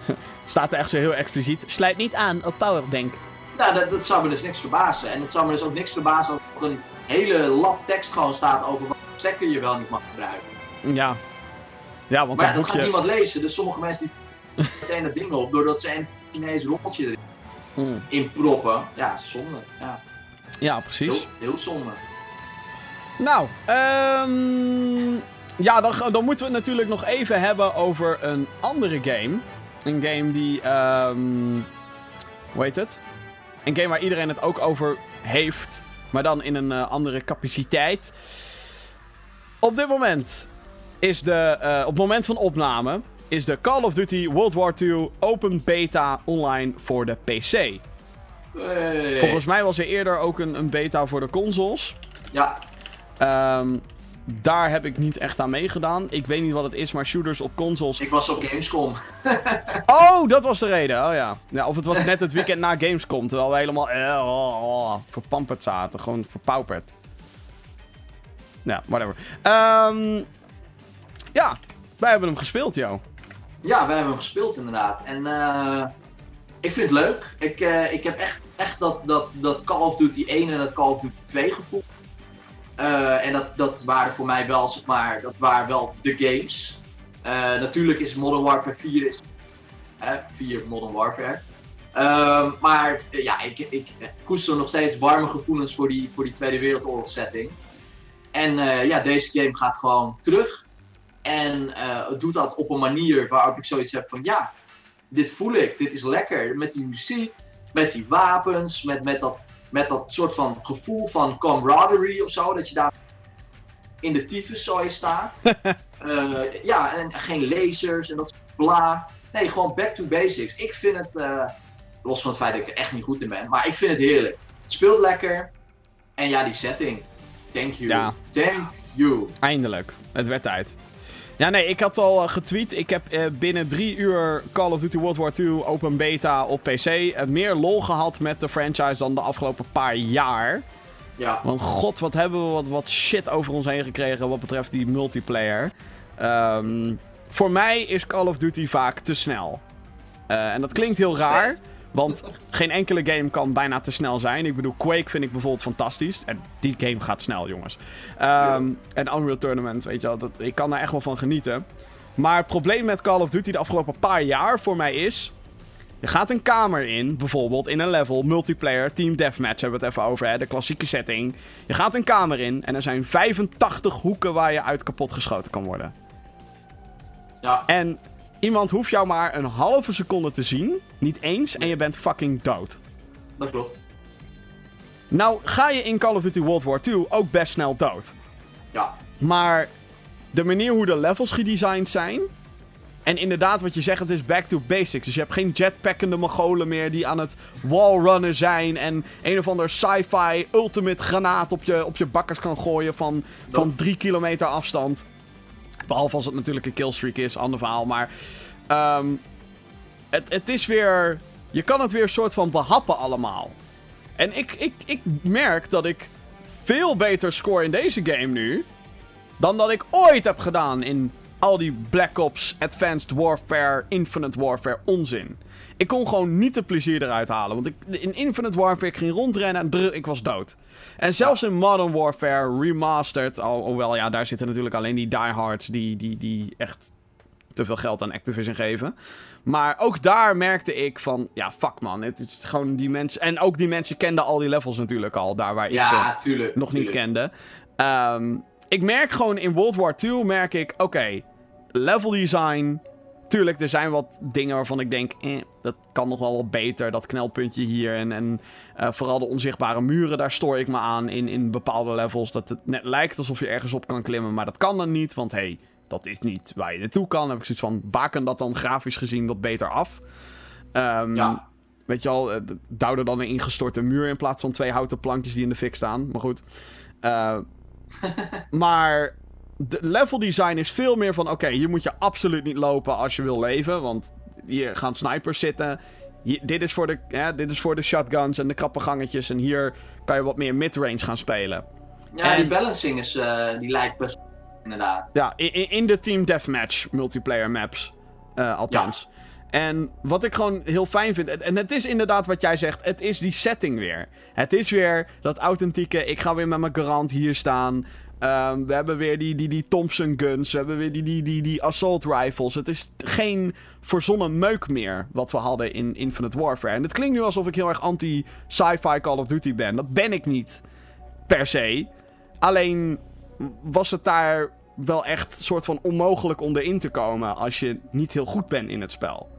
Staat er echt zo heel expliciet. Sluit niet aan op powerbank. Nou, dat, dat zou me dus niks verbazen. En het zou me dus ook niks verbazen als er een hele lap tekst gewoon staat over wat stekker je wel niet mag gebruiken. Ja. Ja, want Maar dat dat gaat boekje... niemand lezen, dus sommige mensen die meteen dat ding op doordat ze een Chinees rommeltje Mm. erin proppen. Ja, zonde. Ja, Ja, precies. heel, heel zonde. Nou, ehm ja, dan, dan moeten we het natuurlijk nog even hebben over een andere game. Een game die, ehm hoe heet het? Een game waar iedereen het ook over heeft, maar dan in een eh, andere capaciteit. Op dit moment is de, eh, op het moment van opname, is de Call of Duty World War II Open Beta online voor de PC. Hey. Volgens mij was er eerder ook een, een beta voor de consoles. Ja, Ehm, daar heb ik niet echt aan meegedaan. Ik weet niet wat het is, maar shooters op consoles. Ik was op Gamescom. Oh, dat was de reden. Oh ja. ja of het was net het weekend na Gamescom. Terwijl we helemaal eh, oh, oh, verpamperd zaten. Gewoon verpauperd. Ja, whatever. Ehm, ja, wij hebben hem gespeeld, joh. Ja, wij hebben hem gespeeld inderdaad. En eh, ik vind het leuk. Ik, eh, ik heb echt, echt dat, dat, dat Call of Duty 1 en dat Call of Duty 2 gevoel. Eh, en dat, dat waren voor mij wel, zeg maar, dat waren wel de games. Natuurlijk is Modern Warfare 4 is, eh, 4 Modern Warfare. Ehm, maar ja, ik, ik koester nog steeds warme gevoelens voor die, voor die Tweede Wereldoorlog setting. En ja, deze game gaat gewoon terug. En eh, doet dat op een manier waarop ik zoiets heb van ja, dit voel ik, dit is lekker. Met die muziek, met die wapens, met, met, dat, met dat soort van gevoel van camaraderie of zo. Dat je daar in de tyfuszooi staat. Eh, ja, en geen lasers en dat soort bla. Nee, gewoon back to basics. Ik vind het, eh, los van het feit dat ik er echt niet goed in ben, maar ik vind het heerlijk. Het speelt lekker. En ja, die setting. Thank you. Ja. Thank you. Eindelijk. Het werd tijd. Ja, nee, ik had al eh, getweet. Ik heb eh, binnen drie uur Call of Duty World War II open beta op PC eh, meer lol gehad met de franchise dan de afgelopen paar jaar. Ja. Want god, wat hebben we wat, wat shit over ons heen gekregen wat betreft die multiplayer. Ehm, voor mij is Call of Duty vaak te snel. En dat klinkt heel raar, want geen enkele game kan bijna te snel zijn. Ik bedoel, Quake vind ik bijvoorbeeld fantastisch. En die game gaat snel, jongens. Ehm, En Unreal Tournament, weet je wel, dat, ik kan daar echt wel van genieten. Maar het probleem met Call of Duty de afgelopen paar jaar voor mij is... Je gaat een kamer in, bijvoorbeeld in een level, multiplayer, team deathmatch hebben we het even over, hè, de klassieke setting. Je gaat een kamer in en er zijn 85 hoeken waar je uit kapot geschoten kan worden. Ja. En iemand hoeft jou maar een halve seconde te zien, niet eens, en je bent fucking dood. Dat klopt. Nou ga je in Call of Duty World War II ook best snel dood. Ja. Maar de manier hoe de levels gedesigned zijn. En inderdaad, wat je zegt, het is back to basics. Dus je hebt geen jetpackende Mongolen meer die aan het wallrunnen zijn. En een of ander sci-fi ultimate granaat op je, op je bakkers kan gooien van, van drie kilometer afstand. Behalve als het natuurlijk een killstreak is, ander verhaal. Maar ehm, het, het is weer. Je kan het weer een soort van behappen allemaal. En ik, ik, ik merk dat ik veel beter score in deze game nu. Dan dat ik ooit heb gedaan in al die Black Ops, Advanced Warfare, Infinite Warfare onzin. Ik kon gewoon niet de plezier eruit halen. Want ik, in Infinite Warfare ik ging rondrennen en ik was dood. En zelfs in Modern Warfare Remastered, al, hoewel ja, daar zitten natuurlijk alleen die diehards die, die, die echt te veel geld aan Activision geven. Maar ook daar merkte ik van, ja, fuck man, het is gewoon die mensen... En ook die mensen kenden al die levels natuurlijk al, daar waar ik Ja, ze tuurlijk. nog niet kende. Ehm, ik merk gewoon in World War II, merk ik, oké, level design. Tuurlijk, er zijn wat dingen waarvan ik denk, eh, dat kan nog wel wat beter. Dat knelpuntje hier en, en eh, vooral de onzichtbare muren, daar stoor ik me aan in, in bepaalde levels. Dat het net lijkt alsof je ergens op kan klimmen, maar dat kan dan niet. Want hé, hey, dat is niet waar je naartoe kan. Dan heb ik zoiets van, baken dat dan grafisch gezien wat beter af? Ehm, Ja. Weet je al, eh, douw er dan een ingestorte muur in plaats van twee houten plankjes die in de fik staan. Maar goed. Eh, maar de level design is veel meer van: oké, hier moet je absoluut niet lopen als je wil leven. Want hier gaan snipers zitten. Hier- dit, is voor de, ja, dit is voor de shotguns en de krappe gangetjes. En hier kan je wat meer midrange gaan spelen. Ja, En- die balancing is, eh, die lijkt best inderdaad. Ja, in, in- de Team Deathmatch multiplayer maps. eh, althans. En wat ik gewoon heel fijn vind. En het is inderdaad wat jij zegt. Het is die setting weer. Het is weer dat authentieke. Ik ga weer met mijn Garand hier staan. Ehm, we hebben weer die, die, die Thompson guns. We hebben weer die, die, die, die assault rifles. Het is geen verzonnen meuk meer. Wat we hadden in Infinite Warfare. En het klinkt nu alsof ik heel erg anti-sci-fi Call of Duty ben. Dat ben ik niet. Per se. Alleen was het daar wel echt soort van onmogelijk om erin te komen als je niet heel goed bent in het spel.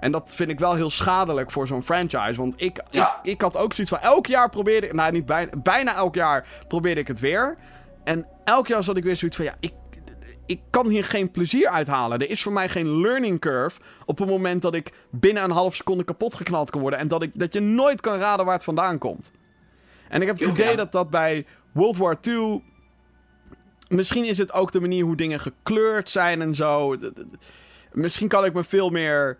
En dat vind ik wel heel schadelijk voor zo'n franchise. Want ik, Ja. ik, ik had ook zoiets van elk jaar probeerde ik. Nou, niet bijna, bijna elk jaar probeerde ik het weer. En elk jaar zat ik weer zoiets van ja, ik, ik kan hier geen plezier uithalen. Er is voor mij geen learning curve. Op het moment dat ik binnen een half seconde kapot geknald kan worden. En dat, ik, dat je nooit kan raden waar het vandaan komt. En ik heb het idee dat dat bij World War II misschien is het ook de manier hoe dingen gekleurd zijn en zo. Misschien kan ik me veel meer.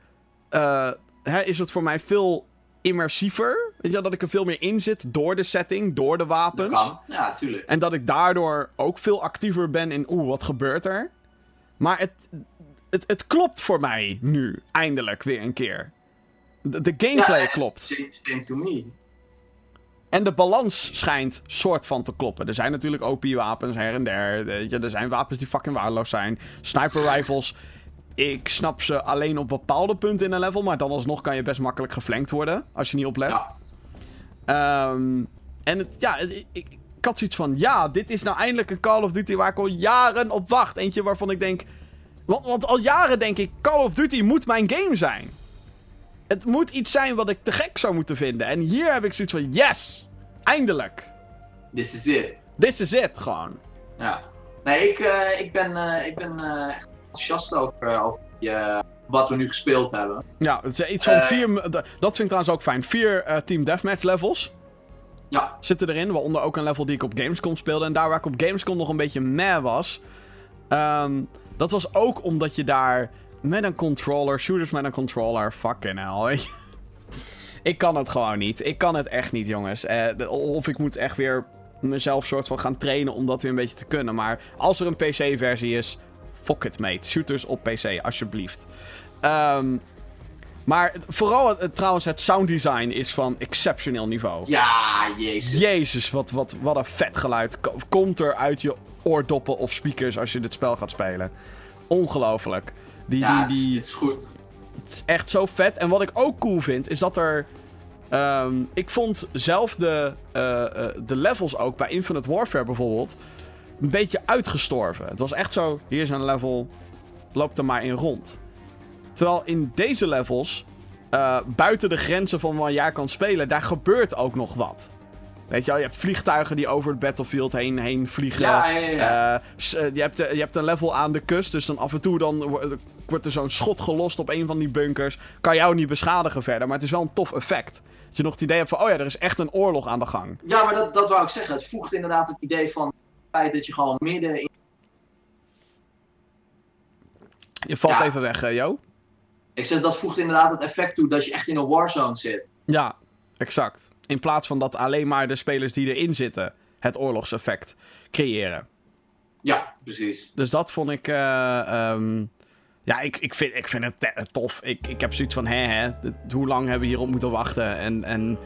Uh, hè, is het voor mij veel immersiever? Weet je, dat ik er veel meer in zit door de setting, door de wapens. Dat kan, ja, tuurlijk. En dat ik daardoor ook veel actiever ben in, oeh, wat gebeurt er? Maar het, het, het klopt voor mij nu, eindelijk weer een keer. De, de gameplay ja, klopt. Same to me. En de balans schijnt soort van te kloppen. Er zijn natuurlijk OP-wapens her en der. Er zijn wapens die fucking waardeloos zijn. Sniper rifles. Ik snap ze alleen op bepaalde punten in een level. Maar dan alsnog kan je best makkelijk geflankt worden. Als je niet oplet. Ja. Um, en het, ja, ik, ik, had zoiets van... Ja, dit is nou eindelijk een Call of Duty waar ik al jaren op wacht. Eentje waarvan ik denk... Want, want al jaren denk ik... Call of Duty moet mijn game zijn. Het moet iets zijn wat ik te gek zou moeten vinden. En hier heb ik zoiets van... Yes! Eindelijk! This is it. This is it, gewoon. Ja. Nee, ik, uh, ik ben, uh, ik ben uh, echt enthousiast over, over wat we nu gespeeld hebben. Ja, het is iets van vier... Dat vind ik trouwens ook fijn. Vier Team Deathmatch levels. Ja. Zitten erin, waaronder ook een level die ik op Gamescom speelde. En daar waar ik op Gamescom nog een beetje meh was... Um, dat was ook omdat je daar met een controller, shooters met een controller, fucking hell, Ik kan het gewoon niet. Ik kan het echt niet, jongens. Uh, of ik moet echt weer mezelf soort van gaan trainen om dat weer een beetje te kunnen. Maar als er een PC-versie is, fuck it, mate. Shooters op PC, alsjeblieft. Um, maar vooral het, trouwens, het sounddesign is van exceptioneel niveau. Ja, jezus. Jezus, wat, wat, wat een vet geluid. Komt er uit je oordoppen of speakers als je dit spel gaat spelen. Ongelooflijk. Die, ja, die, die, het is goed. Het is echt zo vet. En wat ik ook cool vind, is dat er... Um, ik vond zelf de, uh, uh, de levels ook bij Infinite Warfare bijvoorbeeld... een beetje uitgestorven. Het was echt zo, hier is een level, loop er maar in rond. Terwijl in deze levels, uh, buiten de grenzen van waar jij kan spelen, daar gebeurt ook nog wat. Weet je wel, je hebt vliegtuigen die over het battlefield heen, heen vliegen. Ja, ja, ja. Uh, je, hebt, je hebt een level aan de kust, dus dan af en toe dan wordt er zo'n schot gelost op een van die bunkers. Kan jou niet beschadigen verder, maar het is wel een tof effect. Dat je nog het idee hebt van, oh ja, er is echt een oorlog aan de gang. Ja, maar dat, dat wou ik zeggen. Het voegt inderdaad het idee van feit dat je gewoon midden in... Je valt even weg, uh, Jo. Ik zeg, dat voegt inderdaad het effect toe dat je echt in een warzone zit. Ja, exact. In plaats van dat alleen maar de spelers die erin zitten het oorlogseffect creëren. Ja, precies. Dus dat vond ik. Uh, um, ja, ik, ik, vind, ik vind het tof. Ik, ik heb zoiets van: hè, hè, hoe lang hebben we hierop moeten wachten? En. en...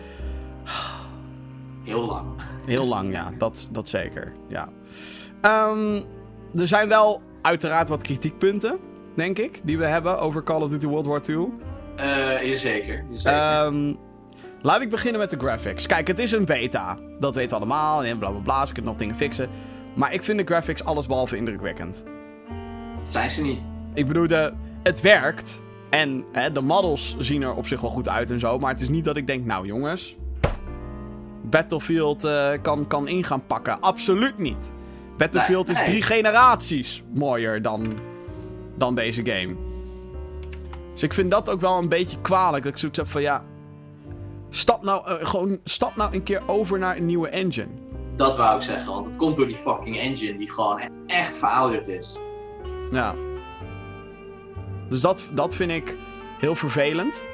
Heel lang. Heel lang, ja. Dat, dat zeker. Ja. Um, er zijn wel uiteraard wat kritiekpunten denk ik, die we hebben over Call of Duty World War II. Uh, jazeker. jazeker. Um, laat ik beginnen met de graphics. Kijk, het is een beta. Dat weten we allemaal. En bla bla bla. Ze kunnen nog dingen fixen. Maar ik vind de graphics allesbehalve indrukwekkend. Zijn ze niet? Ik bedoel, de, het werkt. En hè, de models zien er op zich wel goed uit en zo. Maar het is niet dat ik denk, nou jongens. Battlefield uh, kan, kan in gaan pakken. Absoluut niet. Battlefield is drie generaties mooier dan dan deze game. Dus ik vind dat ook wel een beetje kwalijk. Dat ik zoiets heb van ja. Stap nou, uh, gewoon, stap nou een keer over naar een nieuwe engine. Dat wou ik zeggen, want het komt door die fucking engine die gewoon echt, echt verouderd is. Ja. Dus dat, dat vind ik heel vervelend.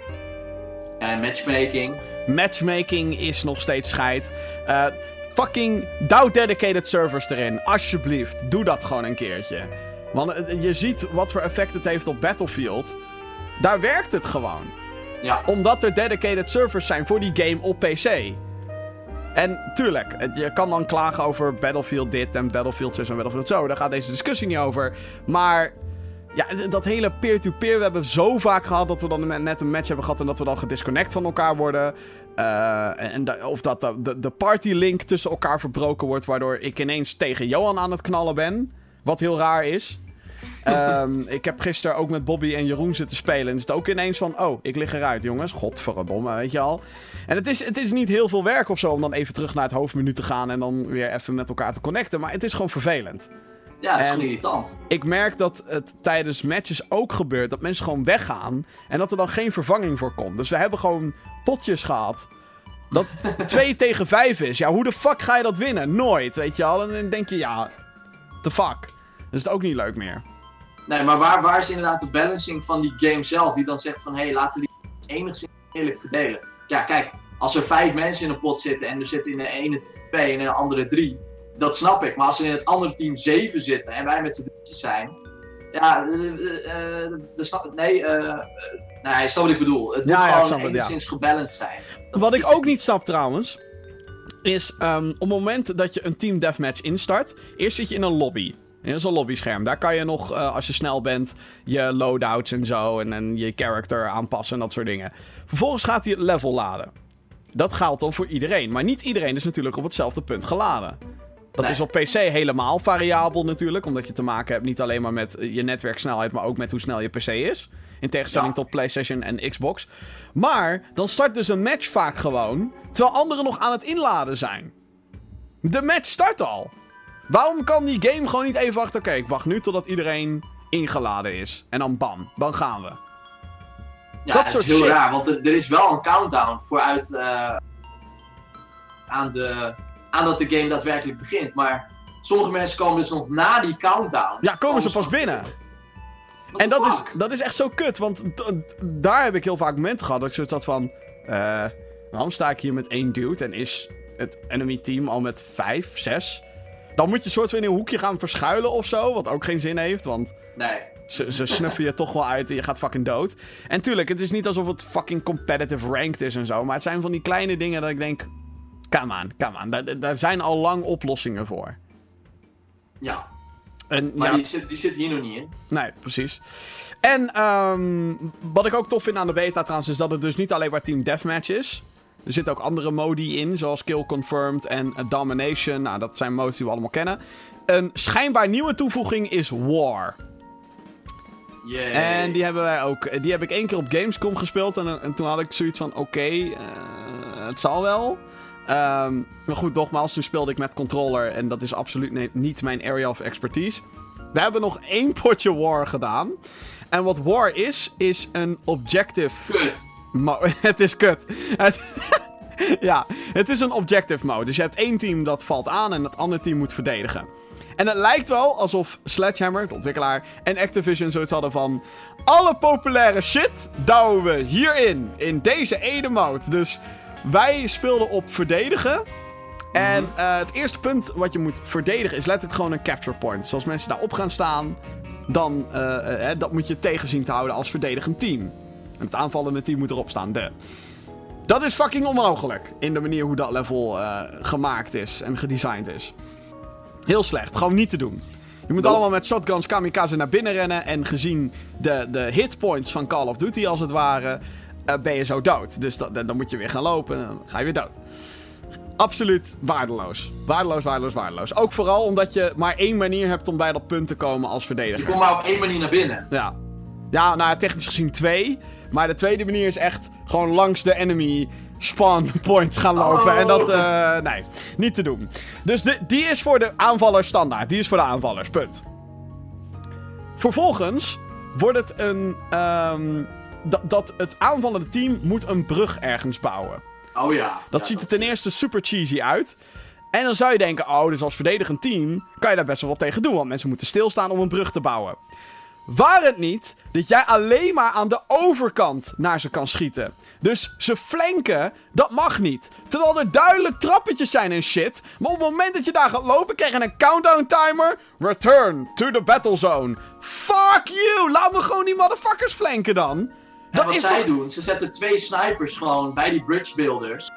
En matchmaking. Matchmaking is nog steeds scheid. Uh, fucking douw dedicated servers erin. Alsjeblieft, doe dat gewoon een keertje. Want eh, je ziet wat voor effect het heeft op Battlefield. Daar werkt het gewoon. Ja. Omdat er dedicated servers zijn voor die game op PC. En tuurlijk, je kan dan klagen over Battlefield dit en Battlefield 6 en Battlefield zo. Daar gaat deze discussie niet over. Maar ja, dat hele peer-to-peer, we hebben zo vaak gehad dat we dan net een match hebben gehad en dat we dan gedisconnect van elkaar worden. Uh, en, of dat de, de partylink tussen elkaar verbroken wordt, waardoor ik ineens tegen Johan aan het knallen ben. Wat heel raar is. Um, ik heb gisteren ook met Bobby en Jeroen zitten spelen. En is het ook ineens van, oh, ik lig eruit, jongens. Godverdomme, weet je al. En het is, het is niet heel veel werk of zo om dan even terug naar het hoofdmenu te gaan... en dan weer even met elkaar te connecten. Maar het is gewoon vervelend. Ja, het is gewoon irritant. Ik merk dat het tijdens matches ook gebeurt dat mensen gewoon weggaan... en dat er dan geen vervanging voor komt. Dus we hebben gewoon potjes gehad... Dat het 2 tegen 5 is. Ja, hoe de fuck ga je dat winnen? Nooit, weet je al. En dan denk je, ja, the fuck? Dat is het ook niet leuk meer. Nee, maar waar, waar is inderdaad de balancing van die game zelf? Die dan zegt van, hé, hey, laten we die enigszins eerlijk verdelen. Ja, kijk, als er vijf mensen in een pot zitten en er zitten in de ene twee en in de andere drie, dat snap ik. Maar als er in het andere team zeven zitten en wij met z'n drieën zijn, ja, uh, uh, snap, nee, nee, snap wat ik bedoel. Het moet Ja, gewoon gebalanced zijn. Wat ik ook niet snap trouwens, is ehm, op het moment dat je een team deathmatch instart, eerst zit je in een lobby. In zo'n lobbyscherm. Daar kan je nog, eh, als je snel bent, je loadouts en zo en, en je character aanpassen en dat soort dingen. Vervolgens gaat hij het level laden. Dat geldt dan voor iedereen. Maar niet iedereen is natuurlijk op hetzelfde punt geladen. Dat Nee. is op PC helemaal variabel natuurlijk. Omdat je te maken hebt niet alleen maar met eh, je netwerksnelheid, maar ook met hoe snel je PC is. In tegenstelling Ja. tot PlayStation en Xbox. Maar dan start dus een match vaak gewoon, terwijl anderen nog aan het inladen zijn. De match start al. Waarom kan die game gewoon niet even wachten? Oké, ik wacht nu totdat iedereen ingeladen is. En dan bam, dan gaan we. Ja, Dat het is heel shit. raar, want er, er is wel een countdown vooruit eh, aan, de, aan dat de game daadwerkelijk begint. Maar sommige mensen komen dus nog na die countdown. Ja, komen ze pas binnen. En dat is, dat is echt zo kut, want daar heb ik heel vaak momenten gehad dat ik zoiets had van... eh, waarom sta ik hier met één dude en is het enemy team al met vijf, zes? Dan moet je soort van in een hoekje gaan verschuilen of zo, wat ook geen zin heeft, want Nee. ze, ze snuffen je toch wel uit en je gaat fucking dood. En tuurlijk, het is niet alsof het fucking competitive ranked is en zo, maar het zijn van die kleine dingen dat ik denk... Come on, come on, daar, daar zijn al lang oplossingen voor. Ja, En, maar ja, die, zit, die zit hier nog niet in. Nee, precies. En ehm, wat ik ook tof vind aan de beta trouwens, is dat het dus niet alleen maar Team Deathmatch is. Er zitten ook andere modi in, zoals Kill Confirmed en Domination. Nou, dat zijn modes die we allemaal kennen. Een schijnbaar nieuwe toevoeging is War. Yay. En die hebben wij ook. Die heb ik één keer op Gamescom gespeeld. En, en toen had ik zoiets van: oké, eh, het zal wel. Ehm, maar goed, nogmaals, toen speelde ik met controller. En dat is absoluut niet mijn area of expertise. We hebben nog één potje War gedaan. En wat War is, is een objective Kut. Het is kut. Ja, het is een objective mode. Dus je hebt één team dat valt aan en het andere team moet verdedigen. En het lijkt wel alsof Sledgehammer, de ontwikkelaar, en Activision zoiets hadden van... Alle populaire shit douwen we hierin, in deze ene mode. Dus wij speelden op verdedigen. En eh, het eerste punt wat je moet verdedigen is letterlijk gewoon een capture point. Dus als mensen daarop gaan staan, dan eh, eh, dat moet je tegen zien te houden als verdedigend team. En het aanvallende team moet erop staan. De. Dat is fucking onmogelijk. In de manier hoe dat level gemaakt is en gedesigned is. Heel slecht. Gewoon niet te doen. Je moet allemaal met shotguns kamikaze naar binnen rennen. En gezien de, de hitpoints van Call of Duty als het ware, eh, ben je zo dood. Dus dat, dan moet je weer gaan lopen en dan ga je weer dood. Absoluut waardeloos. Waardeloos, waardeloos, waardeloos. Ook vooral omdat je maar één manier hebt om bij dat punt te komen als Je verdediger. komt maar op één manier naar binnen. Ja. Ja, nou technisch gezien twee. Maar de tweede manier is echt gewoon langs de enemy spawn point gaan lopen. Oh. En dat, eh, nee, niet te doen. Dus de, die is voor de aanvallers standaard. Die is voor de aanvallers, punt. Vervolgens wordt het een... ehm, dat, het aanvallende team moet een brug ergens bouwen. Oh ja. Dat Ja, ziet er ten eerste super cheesy uit. En dan zou je denken, oh, dus als verdedigend team kan je daar best wel wat tegen doen. Want mensen moeten stilstaan om een brug te bouwen. Waar het niet dat jij alleen maar aan de overkant naar ze kan schieten. Dus ze flanken, dat mag niet. Terwijl er duidelijk trappetjes zijn en shit. Maar op het moment dat je daar gaat lopen, krijg je een countdown timer. Return to the battle zone. Fuck you! Laat me gewoon die motherfuckers flanken dan. En Dat wat zij toch... doen, ze zetten twee snipers gewoon bij die bridge builders.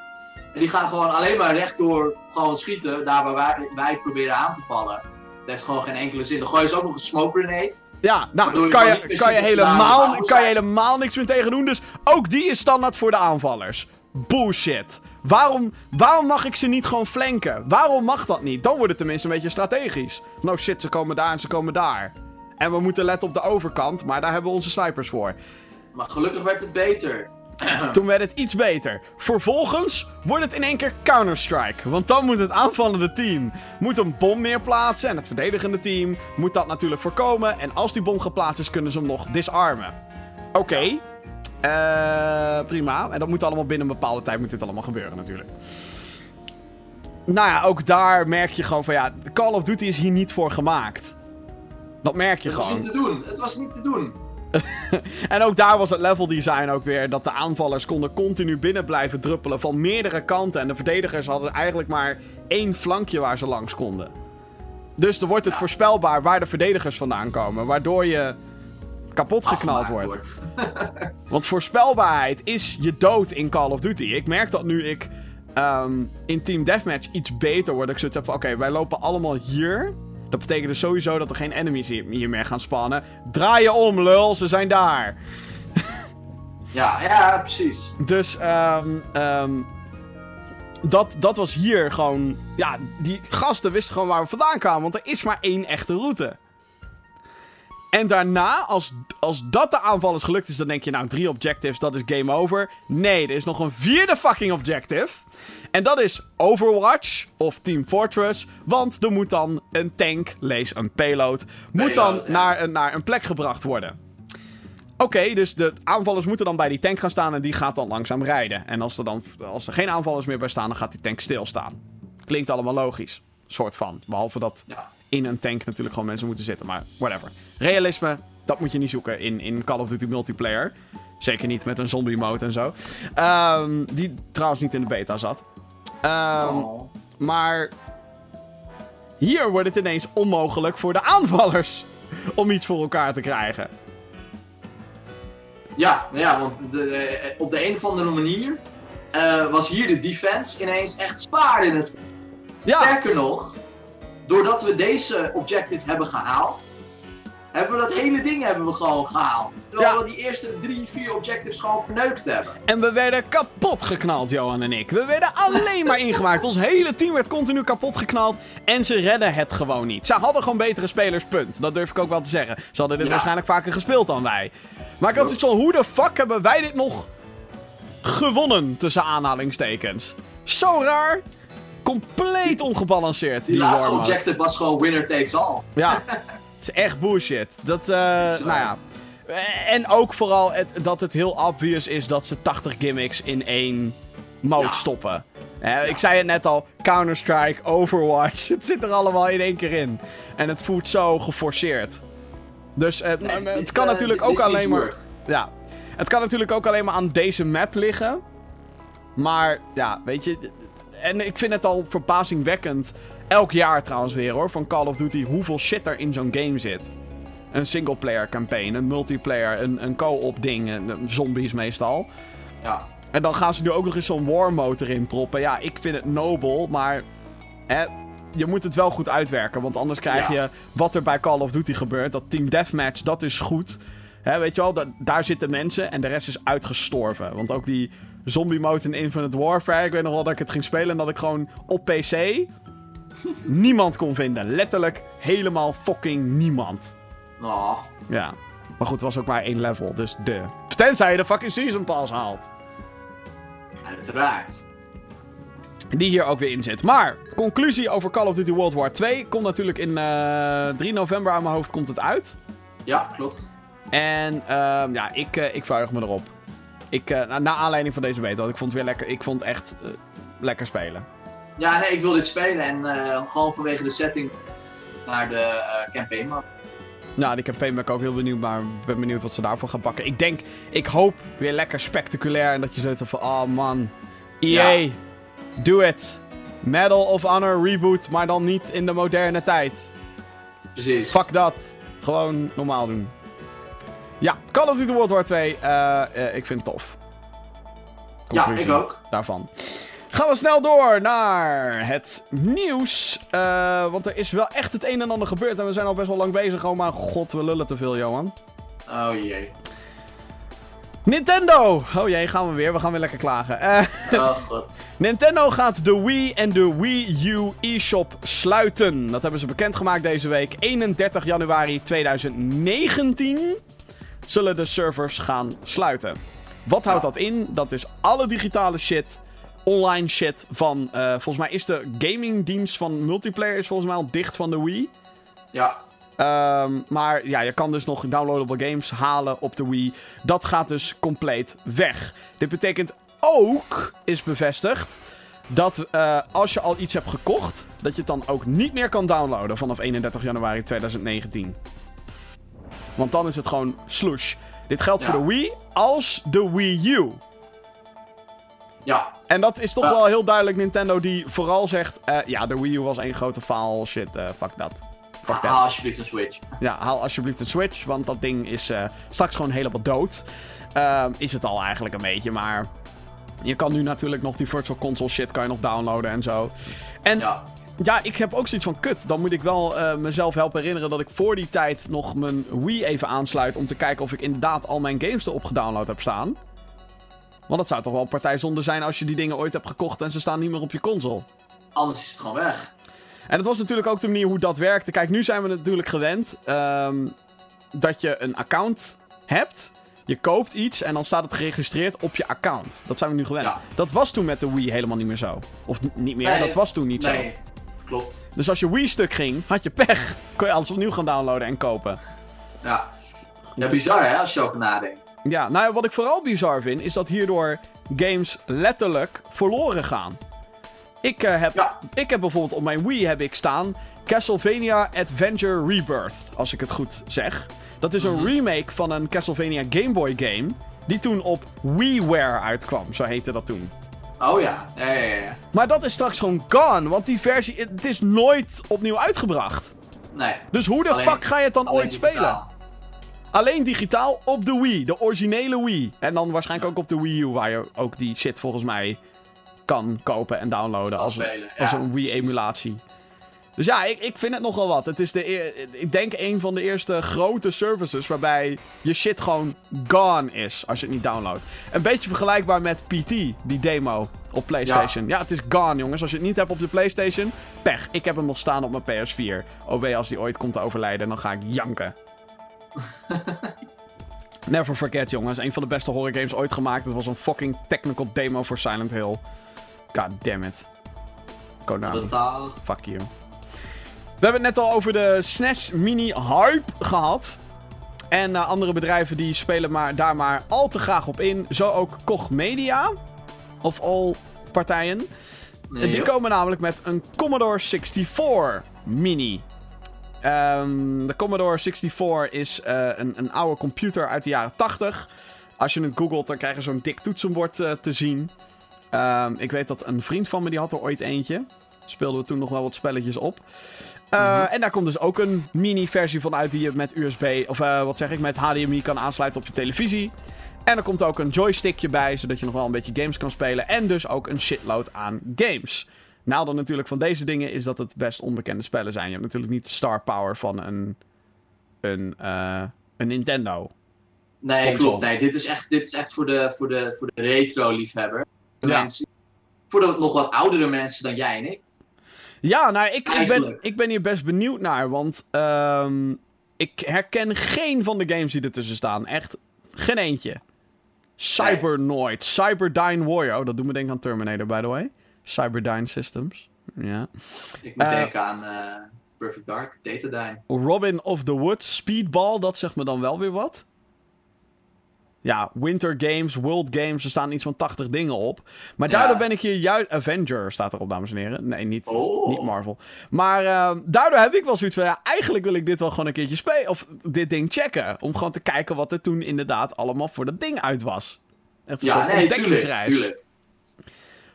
En die gaan gewoon alleen maar rechtdoor gewoon schieten, daar waar wij, wij proberen aan te vallen. Dat is gewoon geen enkele zin. Dan gooi je ze ook nog een smoke grenade. Ja, nou, je kan je, kan, je helemaal, kan je helemaal niks meer tegen doen. Dus ook die is standaard voor de aanvallers. Bullshit. Waarom, waarom mag ik ze niet gewoon flanken? Waarom mag dat niet? Dan wordt het tenminste een beetje strategisch. Nou shit, ze komen daar en ze komen daar. En we moeten letten op de overkant, maar daar hebben we onze snipers voor. Maar gelukkig werd het beter. Toen werd het iets beter. Vervolgens wordt het in één keer Counter-Strike. Want dan moet het aanvallende team moet een bom neerplaatsen. En het verdedigende team moet dat natuurlijk voorkomen. En als die bom geplaatst is, kunnen ze hem nog disarmen. Oké. Eh, prima. En dat moet allemaal binnen een bepaalde tijd moet dit allemaal gebeuren natuurlijk. nou ja, ook daar merk je gewoon van ja, Call of Duty is hier niet voor gemaakt. Dat merk je Het was gewoon. niet te doen. Het was niet te doen. En ook daar was het level design ook weer dat de aanvallers konden continu binnen blijven druppelen van meerdere kanten. En de verdedigers hadden eigenlijk maar één flankje waar ze langs konden. Dus er wordt het Ja. voorspelbaar waar de verdedigers vandaan komen, waardoor je kapot geknald wordt. Want voorspelbaarheid is je dood in Call of Duty. Ik merk dat nu ik ehm, in Team Deathmatch iets beter word. Ik zoiets heb van, oké, wij lopen allemaal hier. Dat betekent dus sowieso dat er geen enemies hier, hier meer gaan spannen. Draai je om, lul, ze zijn daar. Ja, ja, precies. Dus, ehm ehm, dat, dat was hier gewoon... Ja, die gasten wisten gewoon waar we vandaan kwamen. Want er is maar één echte route. En daarna, als, als dat de aanval is gelukt is, dan denk je, nou, drie objectives, dat is game over. Nee, er is nog een vierde fucking objective. En dat is Overwatch of Team Fortress. Want er moet dan een tank, lees een payload, moet dan naar, een, naar een plek gebracht worden. Oké, dus de aanvallers moeten dan bij die tank gaan staan en die gaat dan langzaam rijden. En als er dan als er geen aanvallers meer bij staan, dan gaat die tank stilstaan. Klinkt allemaal logisch. Soort van. Behalve dat Ja. in een tank natuurlijk gewoon mensen moeten zitten. Maar whatever. Realisme, dat moet je niet zoeken in, in Call of Duty multiplayer. Zeker niet met een zombie mode en zo. Ehm, die trouwens niet in de beta zat. Ehm, Oh. Maar hier wordt het ineens onmogelijk voor de aanvallers om iets voor elkaar te krijgen. Ja, nou ja, want de, eh, op de een of andere manier eh, was hier de defense ineens echt zwaar in het. Ja, Sterker nog, doordat we deze objective hebben gehaald, hebben we dat hele ding hebben we gewoon gehaald. Terwijl Ja. we die eerste drie, vier objectives gewoon verneukt hebben. en we werden kapot geknald, Johan en ik. We werden alleen maar ingemaakt. Ons hele team werd continu kapot geknald. En ze redden het gewoon niet. Ze hadden gewoon betere spelers, punt. Dat durf ik ook wel te zeggen. Ze hadden dit Ja. waarschijnlijk vaker gespeeld dan wij. Maar ik had zoiets van, hoe de fuck hebben wij dit nog gewonnen, tussen aanhalingstekens? Zo raar. Compleet ongebalanceerd, die, Die laatste objective was gewoon winner takes all. Ja, het is echt bullshit. Dat, eh, Zo. nou ja. En ook vooral het, dat het heel obvious is dat ze 80 gimmicks in één mode Ja. stoppen. Eh, Ik zei het net al, Counter-Strike, Overwatch, het zit er allemaal in één keer in. En het voelt zo geforceerd. Dus eh, Nee, het dit, kan eh, natuurlijk dit ook alleen maar... work. Ja, het kan natuurlijk ook alleen maar aan deze map liggen. Maar ja, weet je. En ik vind het al verbazingwekkend. Elk jaar trouwens weer hoor. Van Call of Duty. Hoeveel shit er in zo'n game zit. Een singleplayer campaign. Een multiplayer. Een, een co-op ding. een- een Zombies meestal. Ja. En dan gaan ze nu ook nog eens zo'n war mode erin proppen. Ja, ik vind het nobel. Maar. Hè, je moet het wel goed uitwerken. Want anders krijg Ja. je wat er bij Call of Duty gebeurt. Dat Team Deathmatch, dat is goed. Hè, weet je wel, da- daar zitten mensen en de rest is uitgestorven. Want ook die zombie mode in Infinite Warfare. Ik weet nog wel dat ik het ging spelen en dat ik gewoon op PC niemand kon vinden. Letterlijk helemaal fucking niemand. Oh. Ja. Maar goed, het was ook maar één level, dus de. Tenzij je de fucking Season Pass haalt. Uiteraard. Die hier ook weer in zit. Maar, conclusie over Call of Duty World War 2 komt natuurlijk in eh 3 november aan mijn hoofd komt het uit. Ja, klopt. En ehm, ja, ik, eh, ik verheug me erop. Ik, eh, na, aanleiding van deze beta, want ik vond het weer lekker. Ik vond het echt lekker spelen. Ja, nee, ik wil dit spelen en eh, gewoon vanwege de setting naar de eh, campaign mode. Nou, die campaign ben ik ook heel benieuwd, maar ik ben benieuwd wat ze daarvoor gaan pakken. Ik denk, ik hoop weer lekker spectaculair en dat je zoiets van, oh man, EA, Ja. do it. Medal of Honor reboot, maar dan niet in de moderne tijd. Precies. Fuck dat. Gewoon normaal doen. Ja, Call of Duty World War 2, eh, ik vind het tof. Ja, ik ook. Daarvan. Gaan we snel door naar het nieuws. Eh, want er is wel echt het een en ander gebeurd. En we zijn al best wel lang bezig. Oh maar god, we lullen te veel, Johan. Oh jee. Nintendo! Oh jee, gaan we weer. We gaan weer lekker klagen. Eh, Oh god. Nintendo gaat de Wii en de Wii U eShop sluiten. Dat hebben ze bekendgemaakt deze week. 31 januari 2019 zullen de servers gaan sluiten. Wat houdt Ja. dat in? Dat is alle digitale shit, online shit van... eh, volgens mij is de gamingdienst van multiplayer is volgens mij al dicht van de Wii. Ja. Ehm, maar ja, je kan dus nog downloadable games halen op de Wii. Dat gaat dus compleet weg. Dit betekent ook, is bevestigd, dat eh, als je al iets hebt gekocht, dat je het dan ook niet meer kan downloaden vanaf 31 januari 2019. Want dan is het gewoon slush. Dit geldt Ja. voor de Wii als de Wii U. Ja, En dat is toch Ja. wel heel duidelijk Nintendo die vooral zegt... eh, ja, de Wii U was één grote faal. Shit, eh, fuck dat. Fuck haal alsjeblieft een Switch. Ja, haal alsjeblieft een Switch, want dat ding is eh, straks gewoon helemaal dood. Ehm, is het al eigenlijk een beetje, maar... Je kan nu natuurlijk nog die Virtual Console shit kan je nog downloaden en zo. En ja, Ja, ik heb ook zoiets van kut. Dan moet ik wel mezelf helpen herinneren dat ik voor die tijd nog mijn Wii even aansluit... om te kijken of ik inderdaad al mijn games erop gedownload heb staan. Want dat zou toch wel een partijzonde zijn als je die dingen ooit hebt gekocht en ze staan niet meer op je console. anders is het gewoon weg. En dat was natuurlijk ook de manier hoe dat werkte. Kijk, nu zijn we natuurlijk gewend ehm, dat je een account hebt. Je koopt iets en dan staat het geregistreerd op je account. Dat zijn we nu gewend. Ja. Dat was toen met de Wii helemaal niet meer zo. Of niet meer, Nee, dat was toen niet zo. Nee, klopt. Dus als je Wii stuk ging, had je pech. Kon je alles opnieuw gaan downloaden en kopen. Ja. ja, bizar hè, als je erover nadenkt. Ja, nou ja, wat ik vooral bizar vind, is dat hierdoor games letterlijk verloren gaan. Ik, eh, heb, Ja. ik heb bijvoorbeeld op mijn Wii heb ik staan Castlevania Adventure Rebirth, als ik het goed zeg. Dat is een Mhm. remake van een Castlevania Game Boy game, die toen op WiiWare uitkwam, zo heette dat toen. Oh ja, ja, ja. Maar dat is straks gewoon gone, want die versie, het is nooit opnieuw uitgebracht. Nee. Dus hoe de Alleen- fuck ga je het dan ooit spelen? digitaal. Alleen digitaal op de Wii. De originele Wii. En dan waarschijnlijk ook op de Wii U, waar je ook die shit volgens mij kan kopen en downloaden als, een- als. Wii-emulatie. Dus ja, ik, ik vind het nogal wat. Het is de ik denk een van de eerste grote services waarbij je shit gewoon gone is als je het niet downloadt. Een beetje vergelijkbaar met PT, die demo op PlayStation. Ja. het is gone, jongens. Als je het niet hebt op je PlayStation, pech. Ik heb hem nog staan op mijn PS4. OW, als die ooit komt te overlijden, dan ga ik janken. Never forget, jongens. Een van de beste horror games ooit gemaakt. Het was een fucking technical demo voor Silent Hill. God damn it. Konami. Fuck you. We hebben het net al over de SNES Mini Hype gehad. En eh, andere bedrijven die spelen maar, daar maar al te graag op in. Zo ook Koch Media. Of all partijen. Nee, En die komen namelijk met een Commodore 64 Mini. Ehm, de Commodore 64 is eh, een, een oude computer uit de jaren 80. Als je het googelt, dan krijg je zo'n dik toetsenbord eh, te zien. Ehm, ik weet dat een vriend van me, die had er ooit eentje. Speelden we toen nog wel wat spelletjes op. Eh, Mhm. En daar komt dus ook een mini-versie van uit die je met USB, of wat zeg ik, met HDMI kan aansluiten op je televisie. En er komt ook een joystickje bij, zodat je nog wel een beetje games kan spelen. En dus ook een shitload aan games. Nadeel natuurlijk van deze dingen is dat het best onbekende spellen zijn. Je hebt natuurlijk niet de star power van een, een, eh, een Nintendo. Nee, console. klopt. Nee, dit is echt, dit is echt voor de, voor de, voor de retro-liefhebber. Ja. mensen. Voor de nog wat oudere mensen dan jij en ik. Ja, nou, ik, ik, ben, ik ben hier best benieuwd naar. Want ehm, ik herken geen van de games die ertussen staan. Echt geen eentje. Cybernoid, Cyberdyne Warrior. Oh, dat doet me denken aan Terminator, by the way. Cyberdyne Systems. Ja. Ik moet Eh, denken aan eh, Perfect Dark, Datadyne. Robin of the Woods, Speedball, dat zegt me dan wel weer wat. Ja, Winter Games, World Games, er staan iets van 80 dingen op. Maar Ja. daardoor ben ik hier juist... Avenger staat erop, dames en heren. Nee, niet, Oh. niet Marvel. Maar eh, daardoor heb ik wel zoiets van... Ja, eigenlijk wil ik dit wel gewoon een keertje spelen. Of dit ding checken. Om gewoon te kijken wat er toen inderdaad allemaal voor dat ding uit was. Echt een Ja, soort nee, tuurlijk, ontdekkingsreis. tuurlijk.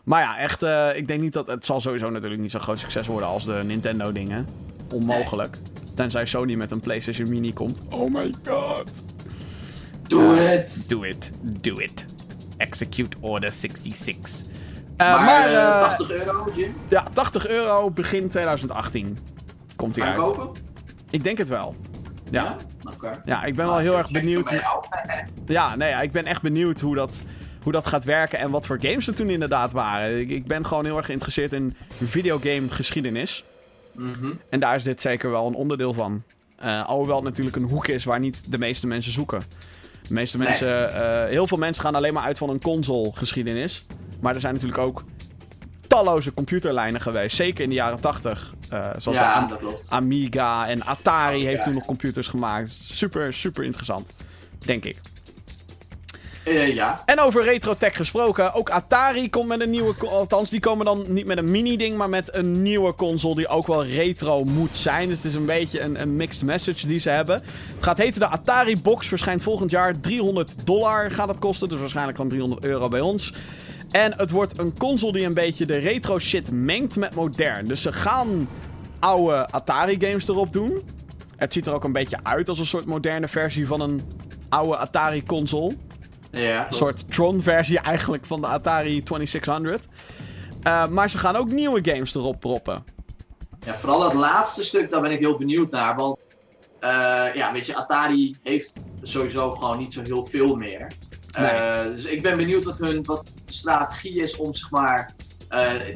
Maar ja, echt, eh, ik denk niet dat... Het zal sowieso natuurlijk niet zo'n groot succes worden als de Nintendo dingen. Onmogelijk. Tenzij Sony met een PlayStation Mini komt. Oh my god. Doe het! Do it. Do it. Execute Order 66. Eh, maar maar eh, eh, 80 euro, Jim? ja, 80 euro begin 2018 komt hij uit. Aankopen? Ik denk het wel. Ja, ja. Oké. ik ben wel heel erg benieuwd. Ja, nee, ja, ik ben echt benieuwd hoe dat, hoe dat gaat werken en wat voor games er toen inderdaad waren. Ik, ik ben gewoon heel erg geïnteresseerd in videogame geschiedenis. Mhm. En daar is dit zeker wel een onderdeel van. Eh alhoewel het natuurlijk een hoek is waar niet de meeste mensen zoeken. De meeste Nee. mensen, eh, heel veel mensen gaan alleen maar uit van een console geschiedenis. Maar er zijn natuurlijk ook talloze computerlijnen geweest. Zeker in de jaren 80. eh, zoals de Am- dat. Amiga en Atari Oh, heeft ja. toen nog computers gemaakt. Super, super interessant. Denk ik. Eh, ja. En over retrotech gesproken, ook Atari komt met een nieuwe... Althans, die komen dan niet met een mini-ding, maar met een nieuwe console die ook wel retro moet zijn. Dus het is een beetje een, een mixed message die ze hebben. Het gaat heten de Atari Box, verschijnt volgend jaar. 300 dollar gaat het kosten, dus waarschijnlijk van 300 euro bij ons. En het wordt een console die een beetje de retro shit mengt met modern. Dus ze gaan oude Atari games erop doen. Het ziet er ook een beetje uit als een soort moderne versie van een oude Atari console. Ja, Een soort Tron-versie eigenlijk van de Atari 2600. Eh, maar ze gaan ook nieuwe games erop proppen. Ja, vooral dat laatste stuk, daar ben ik heel benieuwd naar. Want eh, ja, weet je, Atari heeft sowieso gewoon niet zo heel veel meer. Eh, dus ik ben benieuwd wat hun wat strategie is om zeg maar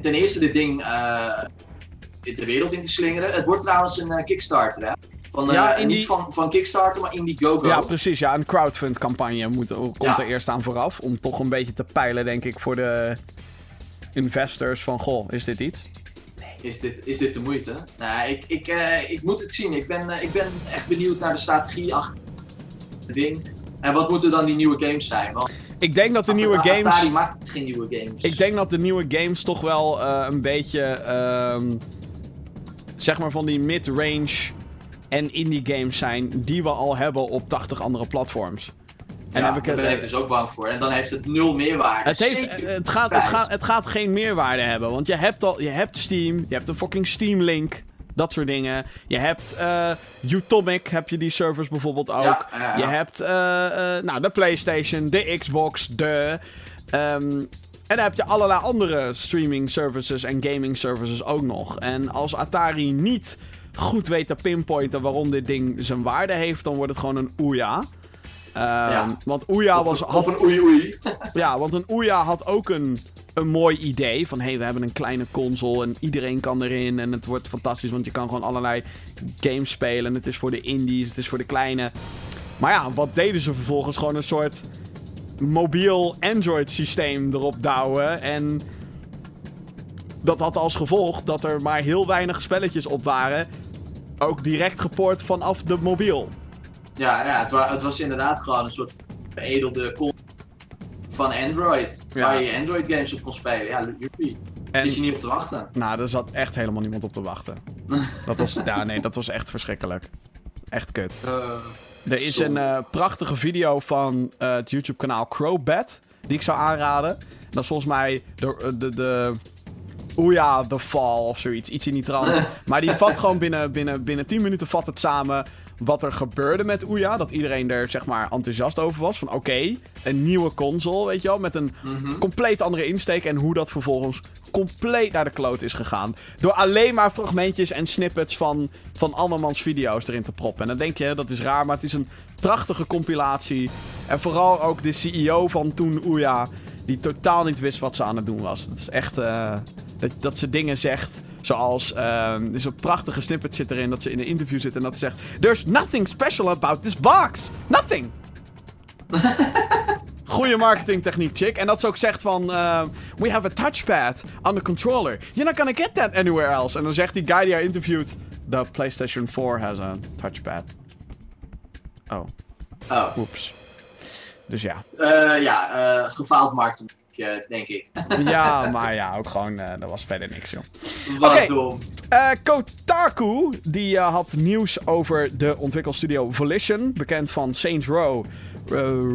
ten eerste dit ding de wereld in te slingeren. Het wordt trouwens een Kickstarter, hè? Van, eh, Ja, in die- Niet van, van Kickstarter, maar Indiegogo. Ja, precies. Ja, een crowdfund-campagne moet, komt Ja. er eerst aan vooraf. Om toch een beetje te peilen, denk ik, voor de investors van... Goh, is dit iets? Is dit, is dit de moeite? Nou, ik, ik, eh, ik moet het zien. Ik ben, eh, ik ben echt benieuwd naar de strategie achter het ding. En wat moeten dan die nieuwe games zijn? Want Ik denk dat de nieuwe Atari games... maakt geen nieuwe games. Ik denk dat de nieuwe games toch wel eh, een beetje... ehm, zeg maar van die mid-range en indie games zijn... die we al hebben op 80 andere platforms. En ja, heb ik daar het, ben ik dus ook bang voor. En dan heeft het nul meerwaarde. Het, heeft, Zeker het, gaat, het, gaat, het gaat geen meerwaarde hebben. Want je hebt, al, je hebt Steam, je hebt een fucking Steam Link. Dat soort dingen. Je hebt eh Utomic, heb je die servers bijvoorbeeld ook. Ja, ja, ja. Je hebt eh, eh, nou, de PlayStation, de Xbox, de. ehm, en dan heb je allerlei andere streaming services en gaming services ook nog. En als Atari niet goed weet te pinpointen waarom dit ding zijn waarde heeft, dan wordt het gewoon een Ouya. Ehm, Want Ouya was, had of een oei oei. ja, want een Ouya had ook een, een mooi idee. Van, hé, hey, we hebben een kleine console en iedereen kan erin. En het wordt fantastisch, want je kan gewoon allerlei games spelen. Het is voor de indies, het is voor de kleine. Maar ja, wat deden ze vervolgens? Gewoon een soort mobiel Android systeem erop douwen. En dat had als gevolg dat er maar heel weinig spelletjes op waren. Ook direct gepoord vanaf de mobiel. Ja, ja het, wa- het was inderdaad gewoon een soort veredelde console van Android. Ja. Waar je Android games op kon spelen. Ja, joepie. En- Zit je niet op te wachten. Nou, daar zat echt helemaal niemand op te wachten. Dat was, ja, nee, dat was echt verschrikkelijk. Echt kut. Er is een eh, prachtige video van eh, het YouTube-kanaal Crowbat, die ik zou aanraden. Dat is volgens mij de, de, de Ouya The Fall of zoiets, iets in die trant. maar die vat gewoon binnen, binnen, binnen 10 minuten vat het samen wat er gebeurde met Ouya. Dat iedereen er zeg maar enthousiast over was. Van oké, een nieuwe console, weet je wel, met een Mhm. compleet andere insteek. En hoe dat vervolgens compleet naar de kloot is gegaan. Door alleen maar fragmentjes en snippets van, van andermans video's erin te proppen. En dan denk je, dat is raar, maar het is een prachtige compilatie. En vooral ook de CEO van toen Ouya, die totaal niet wist wat ze aan het doen was. Het is echt eh, dat, dat ze dingen zegt. Zoals, ehm, er is een prachtige snippet zit erin dat ze in een interview zit en dat ze zegt... There's nothing special about this box. Nothing. Goede marketingtechniek, chick. En dat ze ook zegt van... ehm, we have a touchpad on the controller. You're not gonna get that anywhere else. En dan zegt die guy die haar interviewt... The PlayStation 4 has a touchpad. Oh, Oh. oeps. Dus ja. Eh, ja, eh gefaald marketing, denk ik. Ja, maar ja, ook gewoon... eh dat was verder niks, joh. Wat Oké. dom. Eh, Kotaku, die eh, had nieuws over de ontwikkelstudio Volition. Bekend van Saints Row.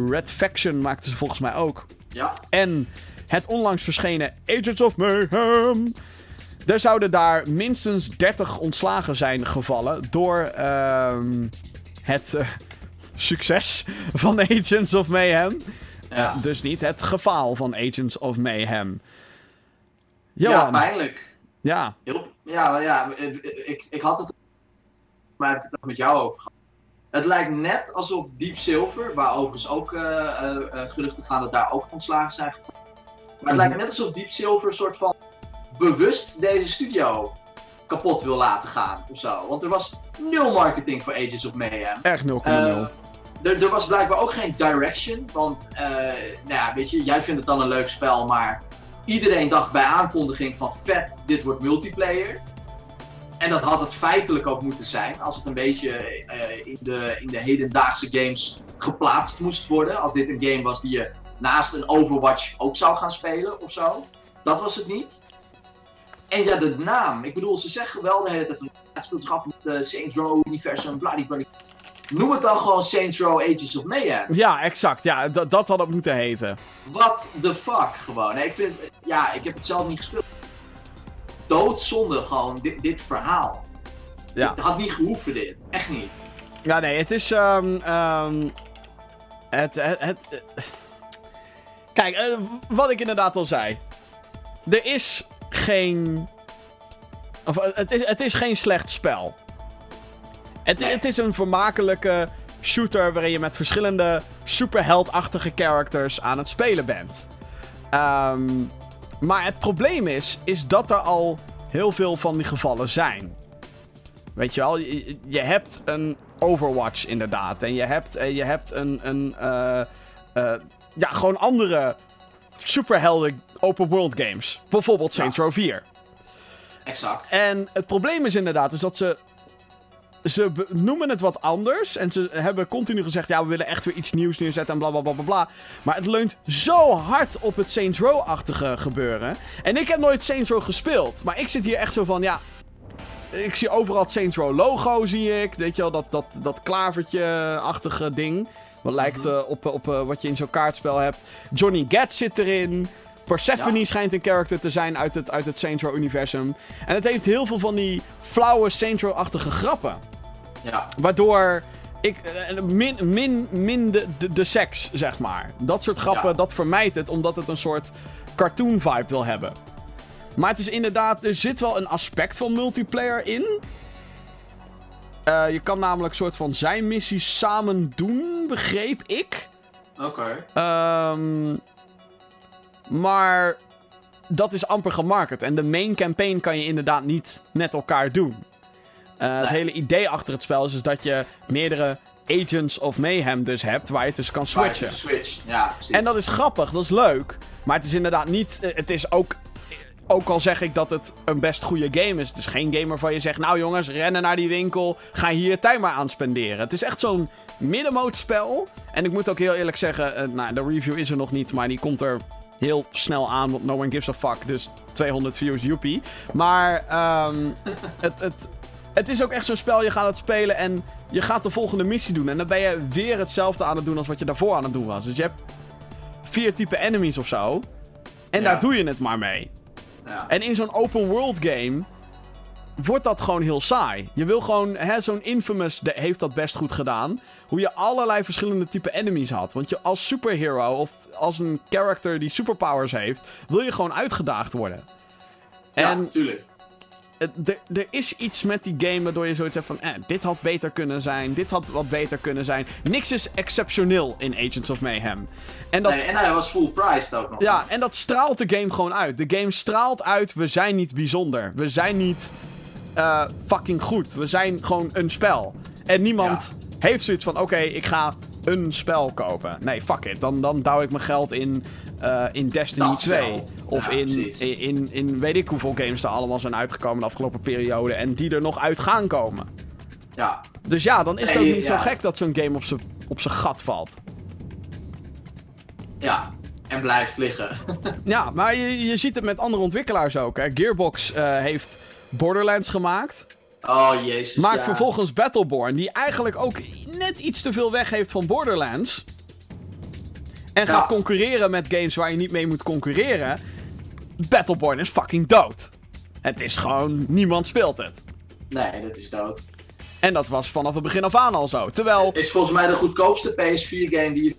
Red Faction maakten ze volgens mij ook. Ja. En het onlangs verschenen Agents of Mayhem. Er zouden daar minstens 30 ontslagen zijn gevallen door ehm, het succes van Agents of Mayhem. Ja. Dus niet het gevaal van Agents of Mayhem. ja, pijnlijk. ja. Heel, ja, ja, ik, ik had het. Maar heb ik het ook met jou over gehad. Het lijkt net alsof Deep Silver, waar overigens ook eh, eh, geruchten gaan dat daar ook ontslagen zijn gevallen. Maar het Mhm. lijkt net alsof Deep Silver een soort van bewust deze studio kapot wil laten gaan of zo. Want er was nul marketing voor Ages of Mayhem. Echt 0,0. Eh, er, er was blijkbaar ook geen direction. Want, eh, nou ja, weet je, jij vindt het dan een leuk spel, maar iedereen dacht bij aankondiging van vet, dit wordt multiplayer. En dat had het feitelijk ook moeten zijn, als het een beetje eh, in, de, in de hedendaagse games geplaatst moest worden. Als dit een game was die je naast een Overwatch ook zou gaan spelen of zo. Dat was het niet. En ja, de naam. Ik bedoel, ze zeggen wel de hele tijd, het speelt zich af in uh, Saints Row universum, bladibladie. Noem het dan gewoon Saints Row Ages of Mayhem. Ja, exact. Ja, dat had het moeten heten. What the fuck, gewoon. Nee, ik vind, ja, ik heb het zelf niet gespeeld. Doodzonde gewoon, dit, dit verhaal. Ja. Het had niet gehoeven dit. Echt niet. Ja, nee, het is... Um, um, het, het, het, Kijk, uh, wat ik inderdaad al zei. Er is geen... Of, het, is, het is geen slecht spel. Het, het is een vermakelijke shooter waarin je met verschillende superheldachtige characters aan het spelen bent. Um, maar het probleem is, is dat er al heel veel van die gevallen zijn. Weet je wel, je, je hebt een Overwatch inderdaad. En je hebt, uh, je hebt een, een uh, uh, ja, gewoon andere superhelden open world games. Bijvoorbeeld Saints Row 4. Exact. En het probleem is inderdaad is dat ze ze noemen het wat anders. En ze hebben continu gezegd: ja, we willen echt weer iets nieuws neerzetten en bla bla bla bla bla. Maar het leunt zo hard op het Saints Row-achtige gebeuren. En ik heb nooit Saints Row gespeeld. Maar ik zit hier echt zo van: ja. Ik zie overal het Saints Row logo, zie ik. Weet je wel, dat, dat, dat klavertje-achtige ding. Wat lijkt uh, op, op uh, wat je in zo'n kaartspel hebt. Johnny Gat zit erin. Persephone ja. schijnt een character te zijn uit het, uit het Saints Row-universum. En het heeft heel veel van die flauwe Saints Row-achtige grappen. Ja. Waardoor ik min, min, min de, de, de seks, zeg maar. Dat soort grappen, ja. dat vermijdt het, omdat het een soort cartoon vibe wil hebben. Maar het is inderdaad, er zit wel een aspect van multiplayer in. Uh, je kan namelijk soort van zijn missies samen doen, begreep ik. Oké. Okay. Um, maar dat is amper gemarket. En de main campaign kan je inderdaad niet met elkaar doen. Uh, nee. Het hele idee achter het spel is dus dat je meerdere Agents of Mayhem dus hebt, waar je tussen kan switchen. Switch. ja, precies. En dat is grappig, dat is leuk. Maar het is inderdaad niet... Het is ook... Ook al zeg ik dat het een best goede game is. Het is geen game waarvan je zegt... Nou jongens, rennen naar die winkel. Ga hier je tijd maar aan spenderen. Het is echt zo'n middenmoot spel. En ik moet ook heel eerlijk zeggen... Uh, nou, de review is er nog niet, maar die komt er heel snel aan, want no one gives a fuck. Dus 200 views, joepie. Maar um, het, het, het is ook echt zo'n spel, je gaat het spelen en je gaat de volgende missie doen. En dan ben je weer hetzelfde aan het doen als wat je daarvoor aan het doen was. Dus je hebt vier type enemies of zo. En ja. daar doe je het maar mee. Ja. En in zo'n open world game wordt dat gewoon heel saai. Je wil gewoon, hè, zo'n Infamous de, heeft dat best goed gedaan. Hoe je allerlei verschillende type enemies had. Want je als superhero of als een character die superpowers heeft, wil je gewoon uitgedaagd worden. Ja, natuurlijk. Er is iets met die game waardoor je zoiets hebt van, eh, dit had beter kunnen zijn, dit had wat beter kunnen zijn. Niks is exceptioneel in Agents of Mayhem. En, dat, nee, en hij was full priced ook nog. Ja, en dat straalt de game gewoon uit. De game straalt uit, we zijn niet bijzonder. We zijn niet uh, fucking goed. We zijn gewoon een spel. En niemand ja. heeft zoiets van: oké, okay, ik ga een spel kopen. Nee, fuck it. Dan, dan douw ik mijn geld in, uh, in Destiny Dat 2. spel. Of Ja, in, in, in, in weet ik hoeveel games er allemaal zijn uitgekomen de afgelopen periode. En die er nog uit gaan komen. Ja, Dus ja, dan is het Nee, ook niet ja. zo gek dat zo'n game op zijn op zijn gat valt. ja. En blijft liggen. Ja, maar je, je ziet het met andere ontwikkelaars ook. Hè. Gearbox eh, heeft Borderlands gemaakt. Oh jezus. Maakt ja. vervolgens Battleborn, die eigenlijk ook net iets te veel weg heeft van Borderlands. En Ja. gaat concurreren met games waar je niet mee moet concurreren. Battleborn is fucking dood. Het is gewoon, niemand speelt het. Nee, dat is dood. En dat was vanaf het begin af aan al zo. Terwijl, Is volgens mij de goedkoopste PS4-game die je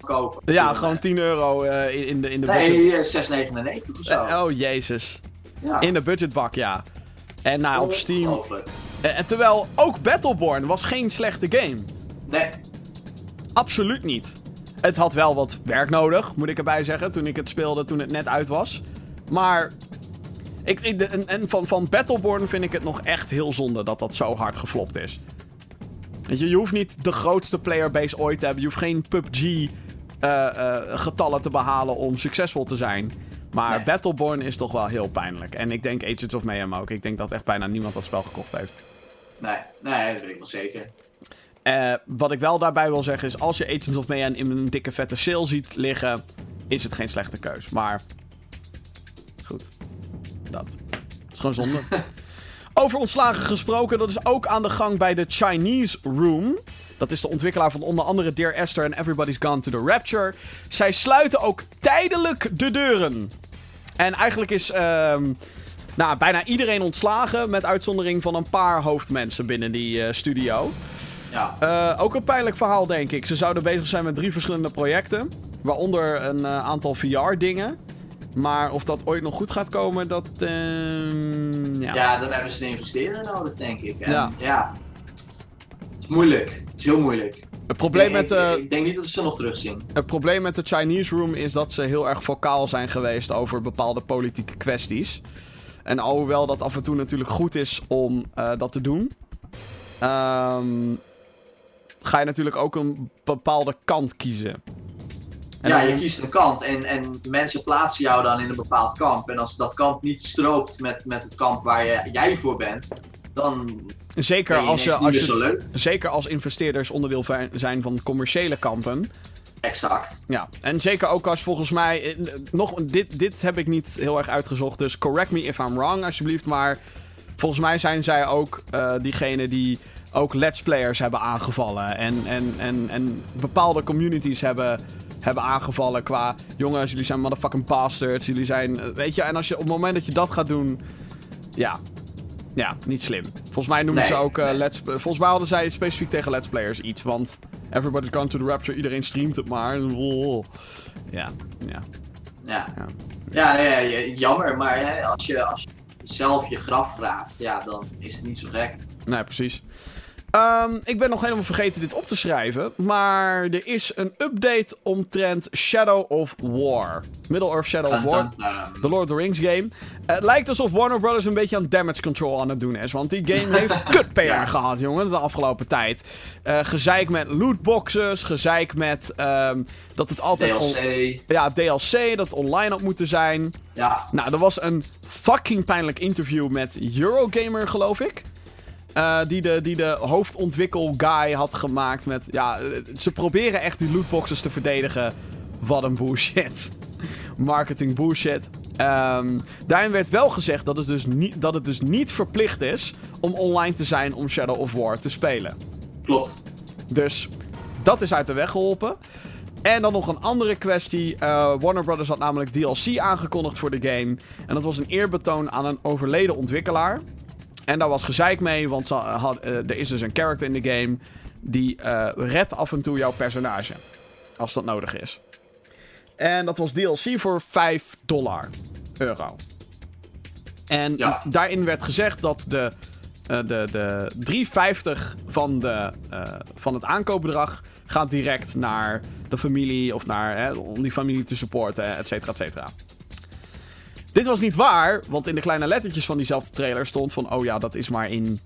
kan kopen. ja, gewoon 10 euro eh, in- de, in de budget. Nee, eh, 6,99 of zo. Eh, oh, jezus. ja. In de budgetbak, ja. En nou, op Steam. Eh, En terwijl ook Battleborn was geen slechte game. Nee, Absoluut niet. Het had wel wat werk nodig, moet ik erbij zeggen, toen ik het speelde toen het net uit was. Maar. Ik, en en van, van Battleborn vind ik het nog echt heel zonde dat dat zo hard geflopt is. Weet je, je hoeft niet de grootste playerbase ooit te hebben. Je hoeft geen PUBG-getallen te behalen om succesvol te zijn. Maar Nee. Battleborn is toch wel heel pijnlijk. En ik denk Agents of Mayhem ook. Ik denk dat echt bijna niemand dat spel gekocht heeft. nee, nee, dat weet ik wel zeker. Eh, wat ik wel daarbij wil zeggen is, als je Agents of Mayhem in een dikke vette sale ziet liggen, is het geen slechte keus. Maar goed, dat. Het is gewoon zonde. Over ontslagen gesproken, dat is ook aan de gang bij de Chinese Room. Dat is de ontwikkelaar van onder andere Dear Esther en Everybody's Gone to the Rapture. Zij sluiten ook tijdelijk de deuren. En eigenlijk is ehm, nou, bijna iedereen ontslagen, met uitzondering van een paar hoofdmensen binnen die eh, studio. Ja. Eh, ook een pijnlijk verhaal, denk ik. Ze zouden bezig zijn met drie verschillende projecten. Waaronder een eh, aantal VR-dingen. Maar of dat ooit nog goed gaat komen, dat. ehm, ja. ja, dan hebben ze een investeerder nodig, denk ik. En, Ja. ja. Moeilijk. Het is heel moeilijk. Het, probleem met, ik, eh, ik denk niet dat we ze nog terugzien. het probleem met de Chinese Room is dat ze heel erg vocaal zijn geweest over bepaalde politieke kwesties. En alhoewel dat af en toe natuurlijk goed is om eh, dat te doen, ehm, ga je natuurlijk ook een bepaalde kant kiezen. En ja, dan- je kiest een kant en, en mensen plaatsen jou dan in een bepaald kamp. En als dat kamp niet strookt met, met het kamp waar je, jij voor bent, dan Zeker als, je, als, meer je, zo leuk. zeker als investeerders onderdeel zijn van commerciële kampen. Exact. Ja, en zeker ook als volgens mij. eh, Nog, dit, dit heb ik niet heel erg uitgezocht, dus correct me if I'm wrong, alsjeblieft. Maar volgens mij zijn zij ook eh diegene die ook Let's Players hebben aangevallen. En, en, en, en bepaalde communities hebben, hebben aangevallen qua. Jongens, jullie zijn motherfucking bastards. Jullie zijn. eh, Weet je, en als je op het moment dat je dat gaat doen. Ja. Ja, niet slim. Volgens mij noemen Nee, ze ook. eh, nee. let's, volgens mij hadden zij specifiek tegen Let's Players iets. Want Everybody's Gone to the Rapture, iedereen streamt het maar. Oh. Ja, ja. Ja, Ja. ja, ja, ja, jammer. Maar hè, als, je, als je zelf je graf graaft, ja, dan is het niet zo gek. Nee, precies. Ehm, ik ben nog helemaal vergeten dit op te schrijven. Maar er is een update omtrent Shadow of War. Middle-earth Shadow of War. De Lord of the Rings game. Het lijkt alsof Warner Brothers een beetje aan damage control aan het doen is. Want die game heeft kut PR Ja. gehad, jongen, de afgelopen tijd. Eh, gezeik met lootboxes. Gezeik met ehm, dat het altijd... DLC. ja, DLC, dat het online had moeten zijn. Ja, Nou, er was een fucking pijnlijk interview met Eurogamer, geloof ik. Eh, die, de, die de hoofdontwikkel guy had gemaakt met... Ja, eh, ze proberen echt die lootboxes te verdedigen. Wat een bullshit. Marketing bullshit. Ehm, daarin werd wel gezegd dat het, dus niet, dat het dus niet verplicht is om online te zijn om Shadow of War te spelen. klopt. Dus dat is uit de weg geholpen. En dan nog een andere kwestie. Eh, Warner Brothers had namelijk DLC aangekondigd voor de game. En dat was een eerbetoon aan een overleden ontwikkelaar. En daar was gezeik mee, want had, eh, er is dus een character in de game die eh, redt af en toe jouw personage. Als dat nodig is. En dat was DLC voor 5 dollar. Euro. En Ja. daarin werd gezegd dat de, eh, de, de 3,50 van, de, van het aankoopbedrag gaat direct naar de familie of naar, hè, om die familie te supporten, et cetera, et cetera. Dit was niet waar, want in de kleine lettertjes van diezelfde trailer stond van, oh ja, dat is maar in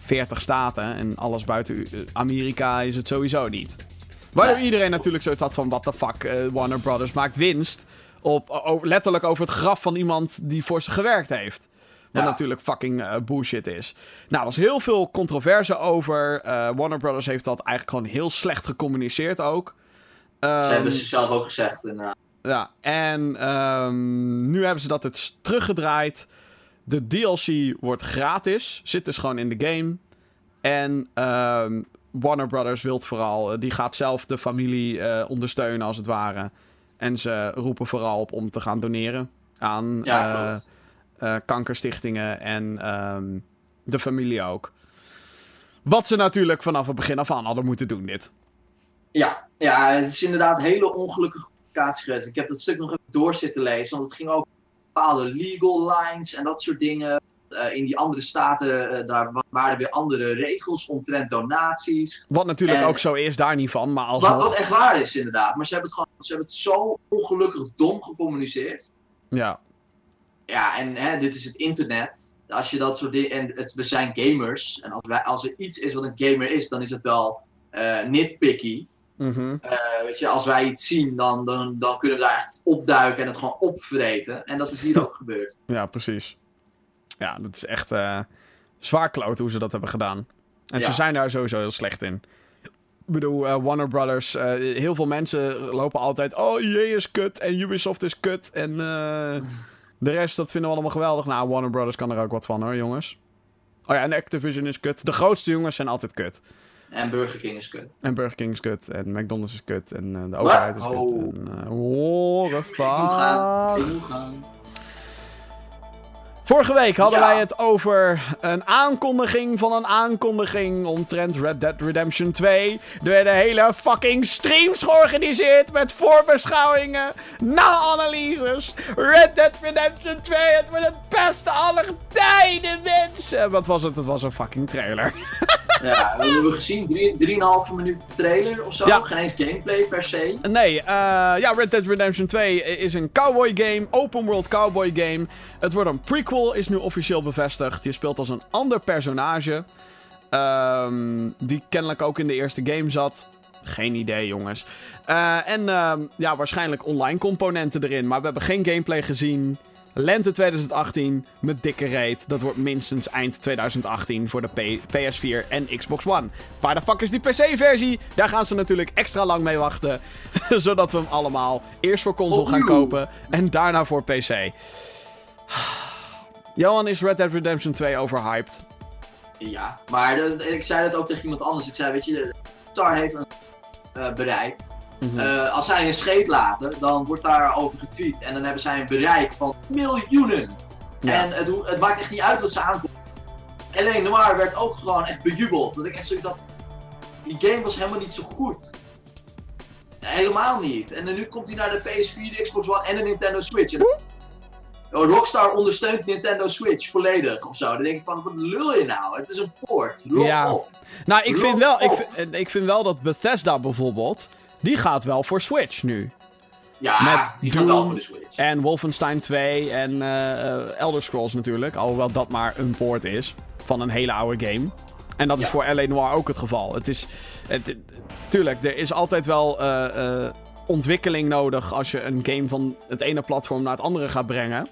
40 staten en alles buiten eh, Amerika is het sowieso niet. Waardoor iedereen natuurlijk zoiets had van, what the fuck, eh, Warner Brothers maakt winst op, letterlijk over het graf van iemand die voor ze gewerkt heeft. Wat Ja. natuurlijk fucking eh, bullshit is. Nou, er was heel veel controverse over. Eh, Warner Brothers heeft dat eigenlijk gewoon heel slecht gecommuniceerd ook. Ze Ehm, hebben ze zelf ook gezegd. inderdaad. Ja, en ehm, nu hebben ze dat het teruggedraaid. De DLC wordt gratis. Zit dus gewoon in de game. En ehm, Warner Brothers wil vooral. eh, die gaat zelf de familie eh, ondersteunen als het ware. En ze roepen vooral op om te gaan doneren aan Ja, eh, kankerstichtingen en ehm, de familie ook. Wat ze natuurlijk vanaf het begin af aan hadden moeten doen, dit. Ja, ja, het is inderdaad hele ongelukkige geweest. Ik heb dat stuk nog even door zitten lezen, want het ging ook bepaalde legal lines en dat soort dingen. Eh, in die andere staten, eh, daar wa- waren weer andere regels omtrent donaties. Wat natuurlijk En- ook zo is, daar niet van. Maar Wat, alsnog... wat echt waar is, inderdaad. Maar ze hebben het gewoon ze hebben het zo ongelukkig dom gecommuniceerd. Ja, Ja, en hè, dit is het internet. Als je dat soort dingen. En het, we zijn gamers. En als, wij, als er iets is wat een gamer is, dan is het wel eh, nitpicky. Mhm. Eh, weet je, als wij iets zien, dan, dan, dan kunnen we daar echt opduiken en het gewoon opvreten. En dat is hier ook gebeurd. ja, precies. Ja, dat is echt eh, zwaar kloot hoe ze dat hebben gedaan. En Ja. ze zijn daar sowieso heel slecht in. bedoel, eh, Warner Brothers, heel veel mensen lopen altijd... Oh, EA is kut en Ubisoft is kut en de rest, dat vinden we allemaal geweldig. Nou, Warner Brothers kan er ook wat van hoor, jongens. Oh ja, en Activision is kut. De grootste jongens zijn altijd kut. En Burger King is kut. En Burger King is kut. En McDonald's is kut. En eh, de overheid is kut. Oh. En, eh, oh, Ik rustig. moet gaan. Ik moet gaan. Vorige week hadden Ja. wij het over een aankondiging van een aankondiging omtrent Red Dead Redemption 2. Er werden hele fucking streams georganiseerd met voorbeschouwingen, na-analyses. Red Dead Redemption 2, het wordt het beste aller tijden, mensen. Wat was het? Het was een fucking trailer. Ja, we hebben gezien, drie- 3,5 minuut trailer of zo. Ja. Geen eens gameplay per se. Nee, eh, ja, Red Dead Redemption 2 is een cowboy game, open world cowboy game. Het wordt een prequel, is nu officieel bevestigd. Je speelt als een ander personage, ehm, die kennelijk ook in de eerste game zat. Geen idee, jongens. Eh, en ehm, ja, waarschijnlijk online componenten erin, maar we hebben geen gameplay gezien. Lente 2018 met dikke reet. Dat wordt minstens eind 2018 voor de P- PS4 en Xbox One. Waar de fuck is die PC-versie? Daar gaan ze natuurlijk extra lang mee wachten. zodat we hem allemaal eerst voor console gaan kopen en daarna voor PC. Johan, is Red Dead Redemption 2 overhyped? Ja, maar ik zei dat ook tegen iemand anders. Ik zei, weet je, Star heeft een eh, bereid. Mhm. Eh, als zij een scheet laten, dan wordt daarover getweet. En dan hebben zij een bereik van miljoenen. Ja. En het, het maakt echt niet uit wat ze aankomt. Alleen Noir werd ook gewoon echt bejubeld. Dat ik echt zoiets had. Die game was helemaal niet zo goed. Helemaal niet. En dan nu komt hij naar de PS4, de Xbox One en de Nintendo Switch. En Rockstar ondersteunt Nintendo Switch volledig of zo. Dan denk ik van, wat lul je nou? Het is een port. Rot Ja. op. Nou, ik vind, wel, ik, vind, ik vind wel dat Bethesda bijvoorbeeld, die gaat wel voor Switch nu. Ja, Met die gaat wel voor de Switch. En Wolfenstein 2 en eh, eh, Elder Scrolls natuurlijk, alhoewel dat maar een poort is van een hele oude game. En dat is Ja. voor L.A. Noir ook het geval. Het is, het, tuurlijk, er is altijd wel eh, eh, ontwikkeling nodig als je een game van het ene platform naar het andere gaat brengen.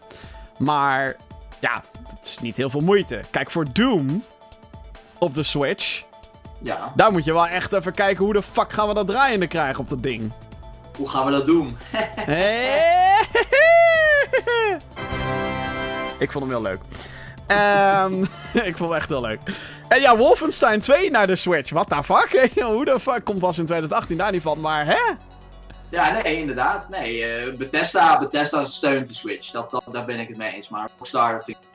Maar ja, het is niet heel veel moeite. Kijk, voor Doom op de Switch, Ja, daar moet je wel echt even kijken hoe de fuck gaan we dat draaiende krijgen op dat ding. hoe gaan we dat doen? ik vond hem heel leuk. Ehm, ik vond hem echt heel leuk. En ja, Wolfenstein 2 naar de Switch. What the fuck? Hoe de fuck komt pas in 2018 daar niet van? Maar hè? Ja, nee, inderdaad. Nee, eh, Bethesda, Bethesda steunt de Switch. Dat, dat, daar ben ik het mee eens. Maar Rockstar vind ik...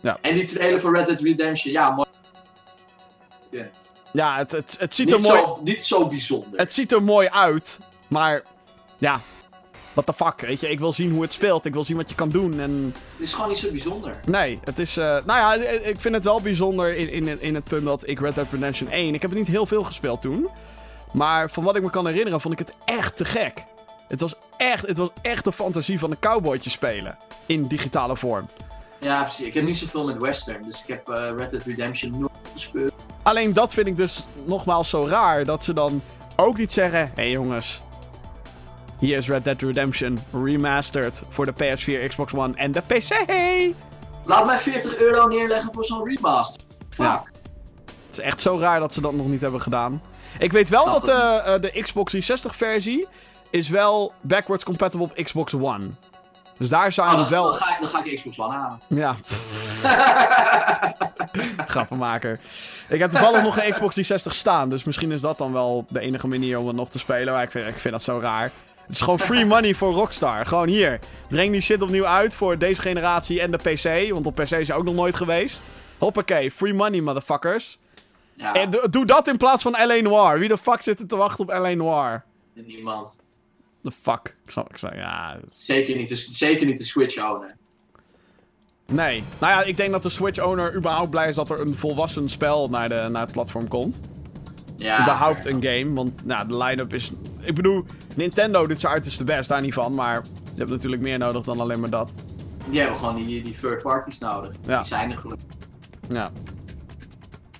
Ja. En die trailer voor Red Dead Redemption, ja, mooi. Ja. Ja, het, het, het, ziet er mooi, zo, niet zo bijzonder. het ziet er mooi uit. Maar ja, what the fuck? Weet je, ik wil zien hoe het speelt. Ik wil zien wat je kan doen. En Het is gewoon niet zo bijzonder. nee, het is... eh, nou ja, ik vind het wel bijzonder in, in, in het punt dat ik Red Dead Redemption 1... Ik heb het niet heel veel gespeeld toen. Maar van wat ik me kan herinneren, vond ik het echt te gek. Het was echt, het was echt de fantasie van een cowboytje spelen. In digitale vorm. Ja, precies. Ik heb niet zoveel met Western. Dus ik heb eh, Red Dead Redemption nooit gespeeld. Alleen dat vind ik dus nogmaals zo raar. Dat ze dan ook niet zeggen: hé hey jongens. Hier is Red Dead Redemption remastered voor de PS4, Xbox One en de PC. Laat mij 40 euro neerleggen voor zo'n remaster. Fuck. Ja. Het is echt zo raar dat ze dat nog niet hebben gedaan. Ik weet wel Snap dat eh, eh, de Xbox 360 versie is wel backwards compatible op Xbox One. Dus daar zou Oh, je dan, wel... dan, ga ik, dan ga ik Xbox One halen. Ja, grappenmaker. Ik heb toevallig nog een Xbox 360 staan, dus misschien is dat dan wel de enige manier om het nog te spelen. Maar ik vind, ik vind dat zo raar. Het is gewoon free money voor Rockstar. Gewoon hier. Breng die shit opnieuw uit voor deze generatie en de PC. Want op PC is hij ook nog nooit geweest. Hoppakee, free money, motherfuckers. Ja, En do- doe dat in plaats van L.A. Noir. Wie de fuck zit er te wachten op L.A. Noir? niemand. The fuck? Ik zou, ik zou, ja, is- Zeker niet, de, zeker niet de Switch owner. Nee. Nou ja, ik denk dat de Switch-owner überhaupt blij is dat er een volwassen spel naar, de, naar het platform komt. Ja, überhaupt een game. Want nou, de line-up is... Ik bedoel, Nintendo doet zijn uiterste best, daar niet van. Maar je hebt natuurlijk meer nodig dan alleen maar dat. Die hebben gewoon die, die third parties nodig. Ja. Die zijn er gelukkig. Ja.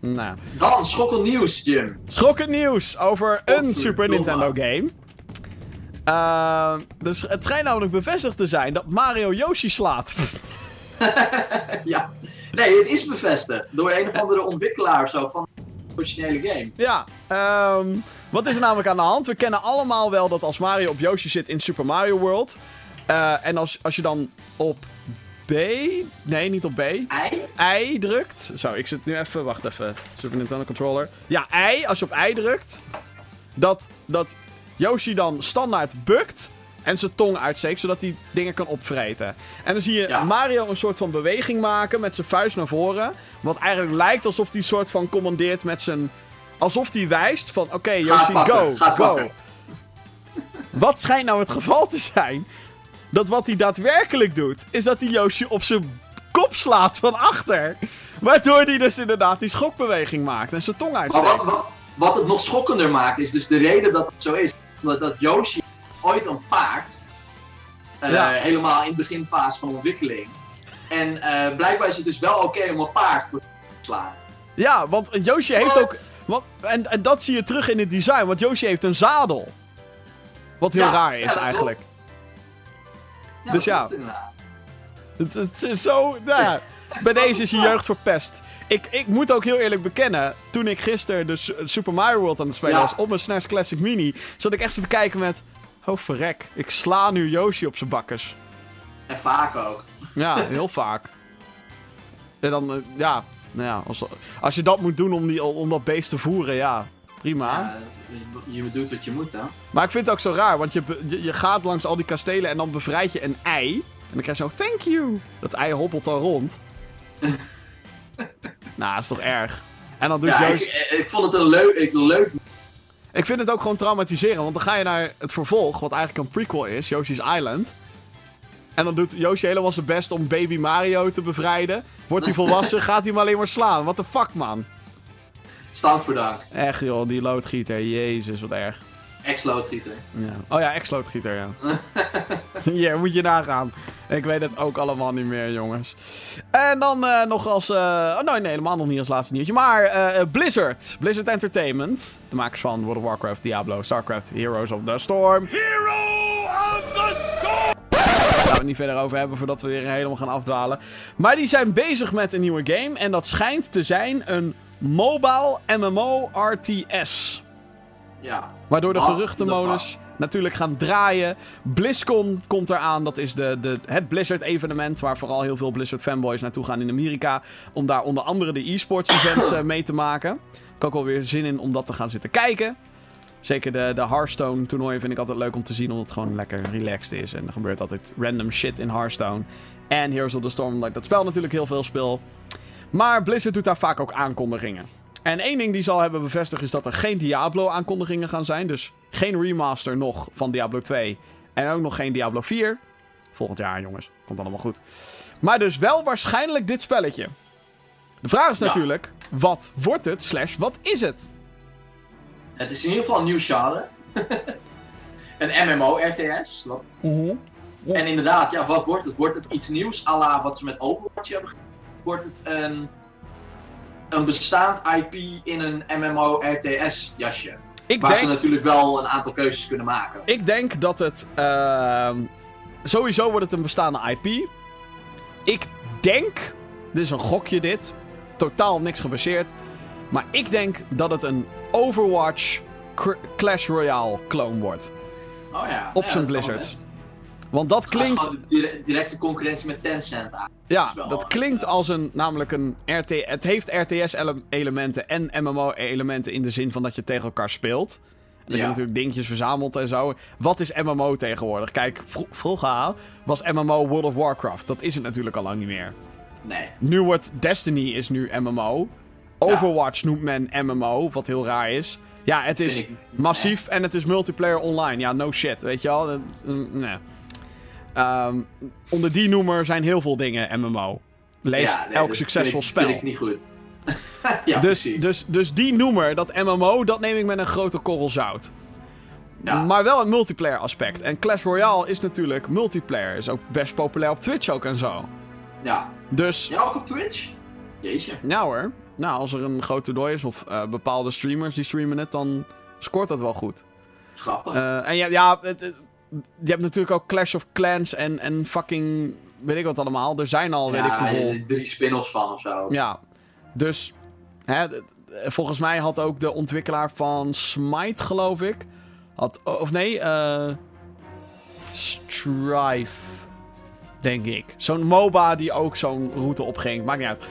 Nou. Dan, schokkend nieuws, Jim. Schokkend nieuws over een Godverdomme. Super Nintendo game. Ehm, dus het schijnt namelijk bevestigd te zijn dat Mario Yoshi slaat. ja. Nee, het is bevestigd. Door een of andere ontwikkelaar of zo. Van, originele game. Ja, ehm, wat is er namelijk aan de hand? We kennen allemaal wel dat als Mario op Yoshi zit in Super Mario World. eh, en als, als je dan op B. Nee, niet op B. Ei? I drukt. Zo, ik zit nu even. Wacht even. Super Nintendo controller. Ja, I. Als je op I drukt. Dat, dat Yoshi dan standaard bukt. En zijn tong uitsteekt, zodat hij dingen kan opvreten. En dan zie je Ja. Mario een soort van beweging maken met zijn vuist naar voren. Wat eigenlijk lijkt alsof hij een soort van commandeert met zijn. Alsof hij wijst van: oké, Yoshi, pakken, go, go. pakken. Wat schijnt nou het geval te zijn? Dat wat hij daadwerkelijk doet, is dat hij Yoshi op zijn kop slaat van achter. Waardoor hij dus inderdaad die schokbeweging maakt en zijn tong uitsteekt. wat, wat, wat het nog schokkender maakt, is dus de reden dat het zo is. Dat, dat Yoshi ooit een paard. eh, Ja. Helemaal in de beginfase van ontwikkeling. En eh, blijkbaar is het dus wel oké om een paard voor te slaan. Ja, want Yoshi heeft ook... Want, en, en dat zie je terug in het design, want Yoshi heeft een zadel. Wat heel Ja, raar is eigenlijk. klopt. Ja, Dus ja. Het, het is zo... Nou bij deze is je jeugd verpest. Ik, ik moet ook heel eerlijk bekennen, toen ik gisteren de Su- Super Mario World aan het spelen Ja. was op mijn SNES Classic Mini, zat ik echt zo te kijken met... Oh, verrek. Ik sla nu Yoshi op zijn bakkers. En vaak ook. Ja, heel vaak. En dan, eh, ja, nou ja, als, als je dat moet doen om, die, om dat beest te voeren, ja, prima. Ja, je, doet wat je moet, hè? Maar ik vind het ook zo raar, want je, je, je gaat langs al die kastelen en dan bevrijd je een ei. En dan krijg je zo, thank you. Dat ei hobbelt dan rond. nou, dat is toch erg. En dan doet Ja, ik, ik vond het een leuk, ik, leuk Ik vind het ook gewoon traumatiserend, want dan ga je naar het vervolg, wat eigenlijk een prequel is, Yoshi's Island. En dan doet Yoshi helemaal zijn best om baby Mario te bevrijden. Wordt hij volwassen, gaat hij hem alleen maar slaan. What the fuck, man. Dank. Echt, joh, die loodgieter. Jezus, wat erg. Ex-loodgieter. Ja. Oh ja, ex-loodgieter, ja. Ja, moet je nagaan. Ik weet het ook allemaal niet meer, jongens. En dan eh, nog als... eh, oh, nee, nee, helemaal nog niet als laatste nieuwtje. Maar eh, Blizzard. Blizzard Entertainment. De makers van World of Warcraft, Diablo, StarCraft, Heroes of the Storm. Hero of the Storm! Daar gaan we het niet verder over hebben voordat we weer helemaal gaan afdwalen. Maar die zijn bezig met een nieuwe game. En dat schijnt te zijn een mobile MMO-RTS. Ja. Waardoor de What geruchtenmolens natuurlijk gaan draaien. BlizzCon komt eraan. Dat is de, de, het Blizzard-evenement waar vooral heel veel Blizzard-fanboys naartoe gaan in Amerika. Om daar onder andere de e-sports events eh, mee te maken. Ik heb ook wel weer zin in om dat te gaan zitten kijken. Zeker de, de Hearthstone toernooien vind ik altijd leuk om te zien. Omdat het gewoon lekker relaxed is. En er gebeurt altijd random shit in Hearthstone. En Heroes of the Storm, omdat ik dat spel natuurlijk heel veel speel. Maar Blizzard doet daar vaak ook aankondigingen. En één ding die zal hebben bevestigd is dat er geen Diablo-aankondigingen gaan zijn. Dus geen remaster nog van Diablo 2. En ook nog geen Diablo 4. Volgend jaar, jongens. Komt allemaal goed. Maar dus wel waarschijnlijk dit spelletje. De vraag is Ja. natuurlijk, wat wordt het slash wat is het? Het is in ieder geval een nieuw genre. een MMO-RTS. Ja. En inderdaad, ja, wat wordt het? Wordt het iets nieuws à la wat ze met Overwatch hebben gedaan? Wordt het een, een bestaand IP in een MMO-RTS-jasje? Ik Waar ze natuurlijk wel een aantal keuzes kunnen maken. ik denk dat het... ehm, sowieso wordt het een bestaande IP. Ik denk... Dit is een gokje dit. Totaal op niks gebaseerd. Maar ik denk dat het een Overwatch Clash Royale clone wordt. Oh ja. Op ja, zijn Blizzard. Want dat klinkt... directe concurrentie met Tencent aan. Ja, dat klinkt als een, namelijk een RT... Het heeft RTS-elementen en MMO-elementen in de zin van dat je tegen elkaar speelt. En dat je natuurlijk dingetjes verzamelt en zo. Wat is MMO tegenwoordig? Kijk, vro- vroeger was MMO World of Warcraft. Dat is het natuurlijk al lang niet meer. Nee. Nu wordt Destiny is nu MMO. Overwatch noemt men MMO, wat heel raar is. Ja, het is massief en het is multiplayer online. Ja, no shit, weet je wel. Dat- mm, nee. Ehm, onder die noemer zijn heel veel dingen MMO. Lees Ja, nee, elk dat succesvol vind ik, spel. vind ik niet goed. ja, dus, precies. dus, dus die noemer, dat MMO, dat neem ik met een grote korrel zout. Ja. Maar wel het multiplayer aspect. En Clash Royale is natuurlijk multiplayer. Is ook best populair op Twitch ook en zo. ja. Dus, ja, ook op Twitch? Jeetje. nou hoor. Nou, als er een groot toernooi is of eh, bepaalde streamers die streamen het, dan scoort dat wel goed. Grappig. Eh, en ja, ja het, het- je hebt natuurlijk ook Clash of Clans en, en fucking, weet ik wat allemaal. Er zijn al, weet ik ja, hoeveel. er drie spin-offs van of zo. Ja, dus hè, volgens mij had ook de ontwikkelaar van Smite, geloof ik. Had, of nee, eh Strife. Denk ik. Zo'n MOBA die ook zo'n route opging. Maakt niet uit.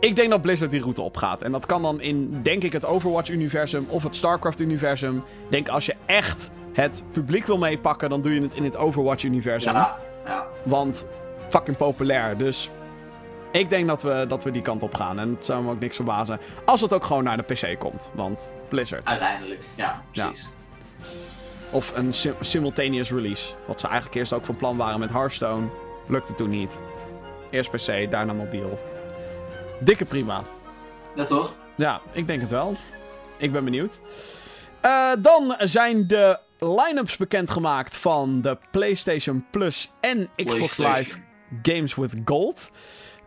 Ik denk dat Blizzard die route opgaat. En dat kan dan in, denk ik, het Overwatch-universum of het StarCraft-universum. Denk als je echt het publiek wil meepakken, dan doe je het in het Overwatch-universum. Ja, ja. Want fucking populair. Dus ik denk dat we, dat we die kant op gaan. En het zou me ook niks verbazen als het ook gewoon naar de PC komt. Want Blizzard. uiteindelijk. Ja, precies. Of een sim- simultaneous release. Wat ze eigenlijk eerst ook van plan waren met Hearthstone. Lukte toen niet. Eerst PC, daarna mobiel. Dikke prima. Ja, toch? Ja, ik denk het wel. Ik ben benieuwd. Eh, dan zijn de line-ups bekendgemaakt van de PlayStation Plus en Xbox. Live Games with Gold.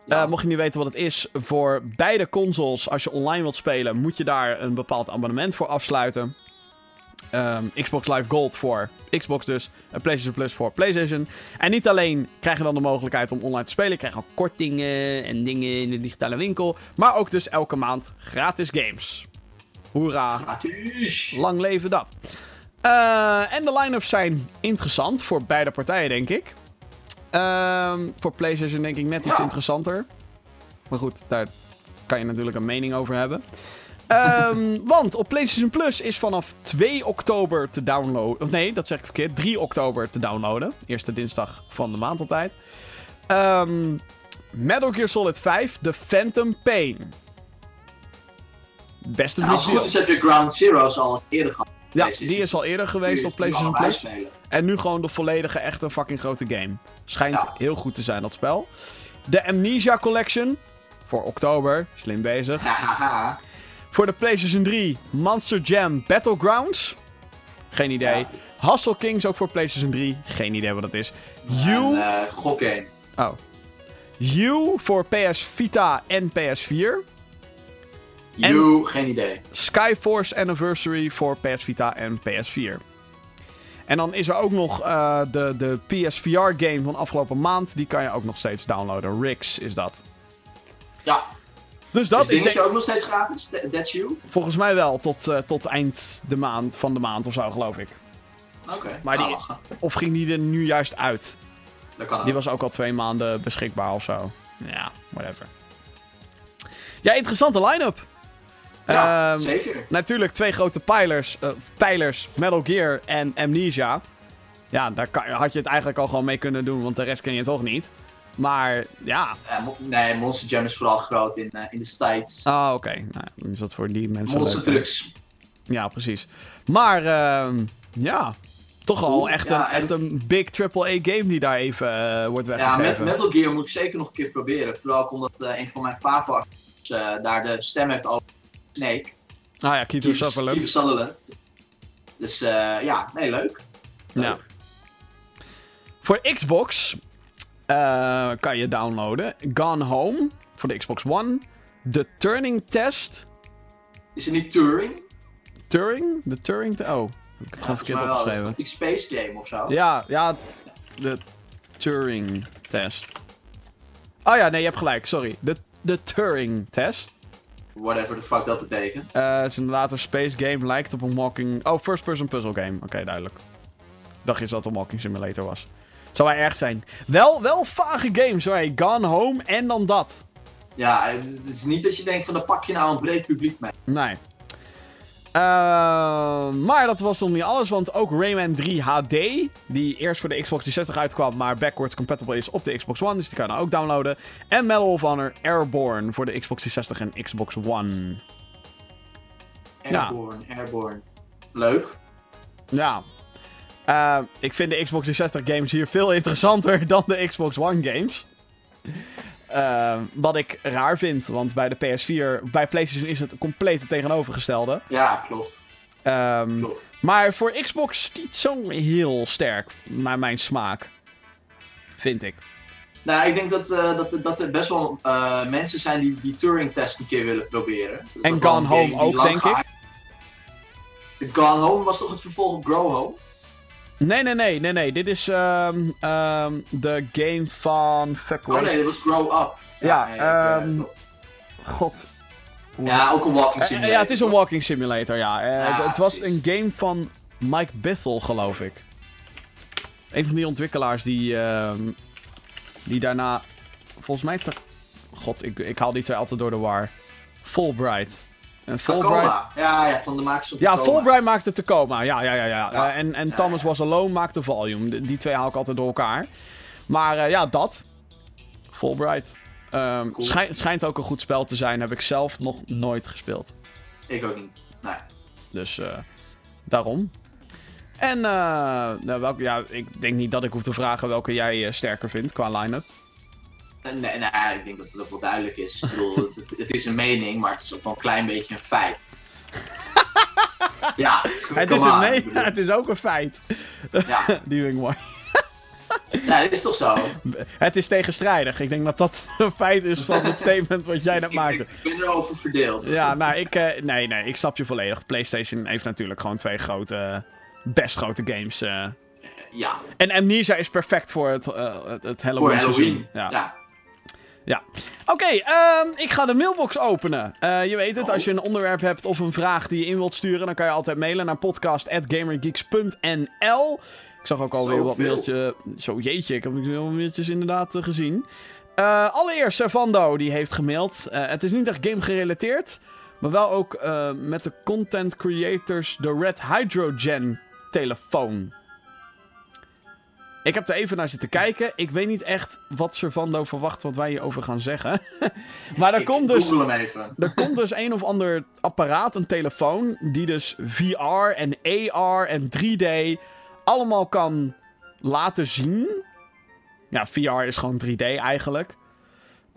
Ja. Eh, mocht je niet weten wat het is, voor beide consoles, als je online wilt spelen, moet je daar een bepaald abonnement voor afsluiten. Ehm, Xbox Live Gold voor Xbox dus, en PlayStation Plus voor PlayStation. En niet alleen krijg je dan de mogelijkheid om online te spelen, je krijgt ook kortingen en dingen in de digitale winkel, maar ook dus elke maand gratis games. Hoera! Gratis. Lang leven dat. Eh, en de line-ups zijn interessant voor beide partijen, denk ik. Ehm, voor PlayStation denk ik net iets interessanter. Maar goed, daar kan je natuurlijk een mening over hebben. Ehm, want op PlayStation Plus is vanaf 2 oktober te downloaden. Of nee, dat zeg ik verkeerd. 3 oktober te downloaden. Eerste dinsdag van de maand altijd. Ehm, Metal Gear Solid 5, The Phantom Pain. Beste En als het goed is heb je Ground Zeroes al eerder gehad. Ja, die is al eerder geweest op PlayStation Plus. En nu gewoon de volledige, echte fucking grote game. Schijnt Ja. heel goed te zijn, dat spel. De Amnesia Collection. Voor oktober. Slim bezig. Voor de PlayStation 3. Monster Jam Battlegrounds. Geen idee. Ja. Hustle Kings ook voor PlayStation 3. Geen idee wat dat is. You. Gokkgame. Oh. You voor PS Vita en PS4. You, geen idee. Skyforce Anniversary voor PS Vita en PS4. En dan is er ook nog eh, de, de PSVR-game van afgelopen maand. Die kan je ook nog steeds downloaden. Rix is dat. Ja, Dus is dat, ik dingetje denk, ook nog steeds gratis? That- That's you? volgens mij wel tot, eh, tot eind de maand, van de maand of zo, geloof ik. Oké. Maar die- lachen. Of ging die er nu juist uit? Dat kan. Die was ook al twee maanden beschikbaar of zo. Ja, whatever. Ja, interessante line-up. Ja, Ehm, zeker. Natuurlijk twee grote pijlers, eh, pijlers, Metal Gear en Amnesia. Ja, daar kan, had je het eigenlijk al gewoon mee kunnen doen, want de rest ken je toch niet. Maar ja, nee, Monster Jam is vooral groot in, eh, in de States. ah oké. Nou, dan is dat voor die mensen Monster. Trucks. Ja, precies. Maar ehm, ja, toch al echt, ja, een, en- echt een big AAA game die daar even eh, wordt Ja, weggegeven. met Metal Gear moet ik zeker nog een keer proberen. Vooral omdat een van mijn favo daar de stem heeft over Snake. ah ja, Kiefer Sutherland. Kiefer Sutherland. Dus eh, ja, nee, leuk. Ja. Leuk. Voor Xbox eh, kan je downloaden Gone Home voor de Xbox One. The Turning Test. Is het niet Turing? Turing? De Turing... te- oh, heb ik het gewoon verkeerd wel. Is opgeschreven. die Space Game of zo? Ja, ja, de Turing Test. Oh ja, nee, je hebt gelijk, sorry. De, de Turing Test. Whatever the fuck dat betekent. Eh, het is inderdaad een space game, lijkt op een walking... Oh, first-person puzzle game. Oké, duidelijk. Dacht je dat het een walking simulator was. Zou hij erg zijn. Wel, wel vage games, hoor. Gone Home en dan dat. Ja, het is, het is niet dat je denkt van, daar pak je nou een breed publiek mee. Nee. Eh, maar dat was nog niet alles, want ook Rayman 3 HD, die eerst voor de Xbox 360 uitkwam, maar backwards compatible is op de Xbox One, dus die kan je nou ook downloaden. En Medal of Honor Airborne voor de Xbox 360 en Xbox One. Ja. Airborne, Airborne. Leuk. Ja. Eh, ik vind de Xbox 360 games hier veel interessanter dan de Xbox One games. Eh, wat ik raar vind, want bij de PS4, bij PlayStation is het compleet het tegenovergestelde. Ja, klopt. Ehm, klopt. maar voor Xbox niet zo heel sterk, naar mijn smaak. Vind ik. Nou, ik denk dat, eh, dat, dat er best wel eh, mensen zijn die die Turing-test een keer willen proberen. Dus En Gone Home ook, denk ik. Gone Home was toch het vervolg op Grow Home? Nee, nee, nee, nee, nee. Dit is ehm, ehm, de game van. Fuck, Oh nee, dat was Grow Up. Ja, ja, ehm. God. Ja, ook een walking Eh, simulator. ja, het is een walking simulator, ja. Eh, Ja, het, het was precies. een game van Mike Bithell, geloof ik. Een van die ontwikkelaars die, die daarna, volgens mij, god, ik, ik haal die twee altijd door de war. Fulbright. En Fulbright, Tacoma. Ja, ja, van de makers van ja, Tacoma. Fulbright maakte Tacoma. Ja, ja, ja. ja. Ja. Eh, en en Ja, Thomas ja. Was Alone maakte Volume. Die, die twee haal ik altijd door elkaar. Maar eh, ja, dat. Fulbright. Ehm, Cool. schijnt, schijnt ook een goed spel te zijn. Heb ik zelf nog nooit gespeeld. Ik ook niet. Nee. Dus eh, daarom. En nou, welke, ja, ik denk niet dat ik hoef te vragen welke jij sterker vindt qua line-up. Nee, nee, ik denk dat het ook wel duidelijk is. Ik bedoel, het, het is een mening, maar het is ook wel een klein beetje een feit. ja, Het is, een bedoel, het is ook een feit. Ja, Die mooi. ja, dat is toch zo? Het is tegenstrijdig. Ik denk dat dat een feit is van het statement wat jij net maakte. ik, ik ben erover verdeeld. Ja, nou, ik... eh, nee, nee, ik snap je volledig. PlayStation heeft natuurlijk gewoon twee grote... best grote games. eh. Ja, En Amnesia is perfect voor het, eh, het, het Halloween, voor Halloween. seizoen. Ja. Ja. Oké, ehm, ik ga de mailbox openen. Eh, je weet het, als je een onderwerp hebt of een vraag die je in wilt sturen, dan kan je altijd mailen naar podcast.gamergeeks.nl. Ik zag ook alweer wat Zoveel. mailtje. Zo jeetje, ik heb wel mailtjes inderdaad eh, gezien. Eh, allereerst, Servando, die heeft gemaild. Het is niet echt game gerelateerd, maar wel ook met de content creators de Red Hydrogen telefoon. Ik heb er even naar zitten kijken. Ik weet niet echt wat Servando verwacht wat wij hierover gaan zeggen. maar er komt dus... Er komt dus een of ander apparaat, een telefoon, die dus VR en AR en 3D allemaal kan laten zien. Ja, VR is gewoon 3D eigenlijk.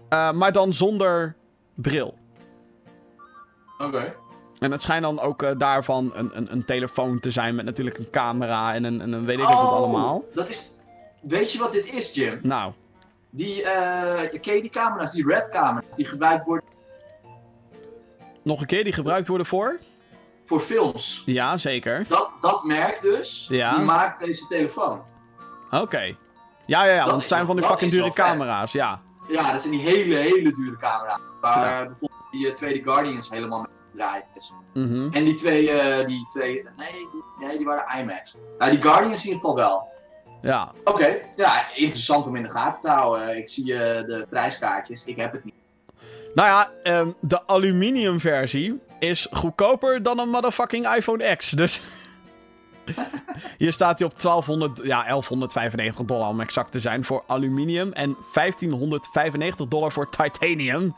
Eh, maar dan zonder bril. Oké. En het schijnt dan ook eh, daarvan een, een, een telefoon te zijn met natuurlijk een camera en een, en een weet ik wat allemaal. Oh, Dat is... Weet je wat dit is, Jim? Nou, Die, eh ken je die camera's, die red camera's, die gebruikt worden nog een keer die gebruikt worden voor? voor films. Ja, zeker. Dat, dat merk dus, Ja. die maakt deze telefoon. Oké. Ja, ja, ja, Dat want het zijn van die fucking dure vet. camera's, ja. Ja, dat zijn die hele, hele dure camera's. Waar bijvoorbeeld die eh, tweede Guardians helemaal mee is. Mhm. En die twee, eh, die twee, nee, die, nee, die waren IMAX. Nou, die Guardians in ieder geval wel. Ja, Oké, ja, interessant om in de gaten te houden. Ik zie eh, de prijskaartjes, ik heb het niet. Nou ja, ehm, de aluminium versie is goedkoper dan een motherfucking iPhone X. Dus hier staat hij op 1200, ja, 1195 dollar om exact te zijn voor aluminium. En 1595 dollar voor titanium.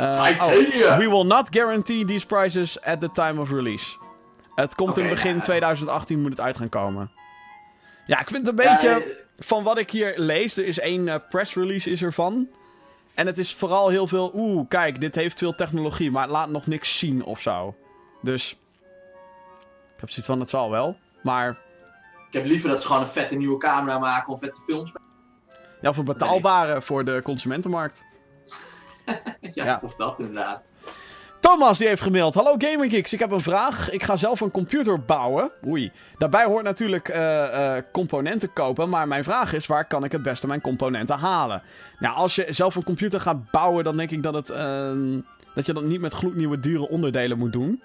Eh, Titanium! oh, we will not guarantee these prices at the time of release. Het komt in begin nou, 2018 moet het uit gaan komen. Ja, ik vind het een beetje eh, van wat ik hier lees, er is één eh, press release is ervan. En het is vooral heel veel, oeh, kijk, dit heeft veel technologie, maar het laat nog niks zien of zo. Dus, ik heb zoiets van, het zal wel. Maar, ik heb liever dat ze gewoon een vette nieuwe camera maken of vette films. ja, voor betaalbare voor de consumentenmarkt. ja, Ja. of dat inderdaad. Thomas die heeft gemaild. Hallo GamingGeeks, ik heb een vraag. Ik ga zelf een computer bouwen. Oei. Daarbij hoort natuurlijk eh, eh, componenten kopen. Maar mijn vraag is, waar kan ik het beste mijn componenten halen? Nou, als je zelf een computer gaat bouwen, dan denk ik dat, het, ehm, dat je dat niet met gloednieuwe dure onderdelen moet doen.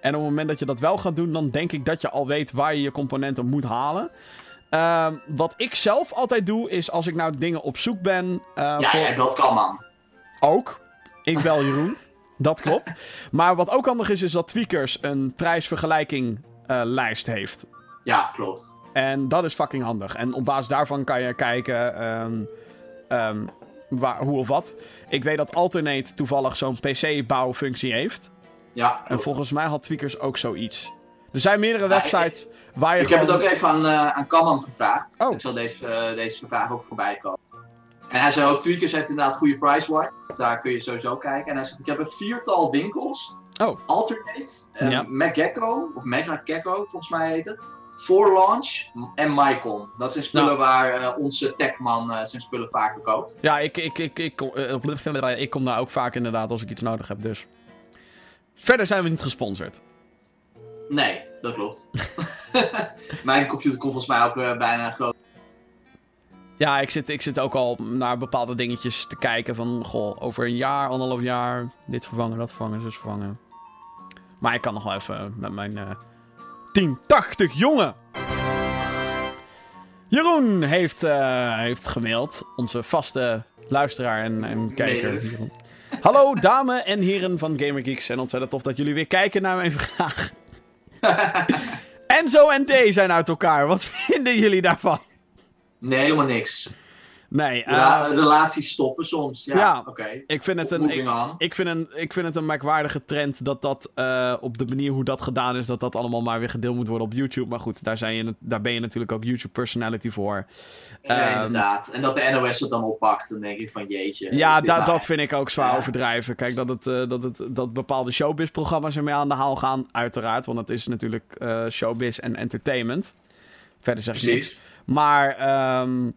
En op het moment dat je dat wel gaat doen, dan denk ik dat je al weet waar je je componenten moet halen. Ehm, wat ik zelf altijd doe, is als ik nou dingen op zoek ben... eh, Ja, voor... jij belt kan man. Ook. Ik bel Jeroen. Dat klopt. Maar wat ook handig is, is dat Tweakers een prijsvergelijking eh, lijst heeft. Ja, klopt. En dat is fucking handig. En op basis daarvan kan je kijken ehm, ehm, waar, hoe of wat. Ik weet dat Alternate toevallig zo'n PC-bouwfunctie heeft. Ja, En klopt. volgens mij had Tweakers ook zoiets. Er zijn meerdere Ja, websites waar je Ik heb het ook even aan, eh aan Kamman gevraagd. Oh. Ik zal deze, eh, deze vraag ook voorbij komen. En hij zei ook, Tweakers heeft inderdaad goede price watch. Daar kun je sowieso kijken. En hij zegt, ik heb een viertal winkels. Oh. Alternate, Ja. Megekko, of Mega Gecko volgens mij heet het. For Launch en Mycon. Dat zijn spullen Nou. waar eh, onze techman eh, zijn spullen vaak verkoopt. Ja, ik, ik, ik, ik, kom- eh, ik kom daar ook vaak inderdaad als ik iets nodig heb, dus... Verder zijn we niet gesponsord. Nee, dat klopt. Mijn computer komt volgens mij ook bijna groot. Ja, ik zit, ik zit ook al naar bepaalde dingetjes te kijken van... Goh, over een jaar, anderhalf jaar... Dit vervangen, dat vervangen, zus vervangen. Maar ik kan nog wel even met mijn... eh 1080 jongen! Jeroen heeft, eh, heeft gemaild. Onze vaste luisteraar en, en kijker. Hallo dames en heren van Gamer Geeks. En ontzettend tof dat jullie weer kijken naar mijn vraag. Enzo en D zijn uit elkaar. Wat vinden jullie daarvan? Nee, helemaal niks. Nee, Rela- relaties stoppen soms. Ja, ja, oké. ik vind het een... Ik, vind een, ik vind het een merkwaardige trend dat dat eh, op de manier hoe dat gedaan is, dat dat allemaal maar weer gedeeld moet worden op YouTube. Maar goed, daar, zijn je, daar ben je natuurlijk ook YouTube personality voor. Ja, Ehm, inderdaad. En dat de NOS het dan oppakt, dan denk ik van jeetje. Ja, da- dat vind ik ook zwaar Ja. overdrijven. Kijk, dat, het, eh, dat, het, dat bepaalde showbiz-programma's ermee aan de haal gaan, uiteraard. Want het is natuurlijk showbiz en entertainment. Verder zeg niks. Maar ehm,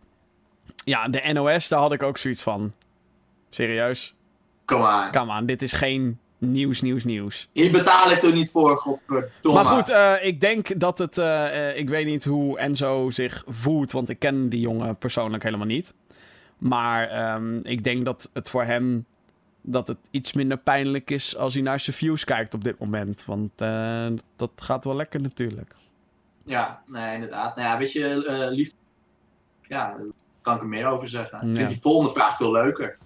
ja, de NOS, daar had ik ook zoiets van. Serieus? Kom aan. Come on, dit is geen nieuws, nieuws, nieuws. Hier betaal ik toch niet voor, godverdomme. Maar goed, eh, ik denk dat het... eh, eh, ik weet niet hoe Enzo zich voelt, want ik ken die jongen persoonlijk helemaal niet. Maar ehm, ik denk dat het voor hem... dat het iets minder pijnlijk is als hij naar zijn views kijkt op dit moment. Want dat gaat wel lekker natuurlijk. Ja, nee, inderdaad. Nou ja, weet je, eh liefde... Ja, daar kan ik er meer over zeggen. Ik vind die volgende vraag veel leuker.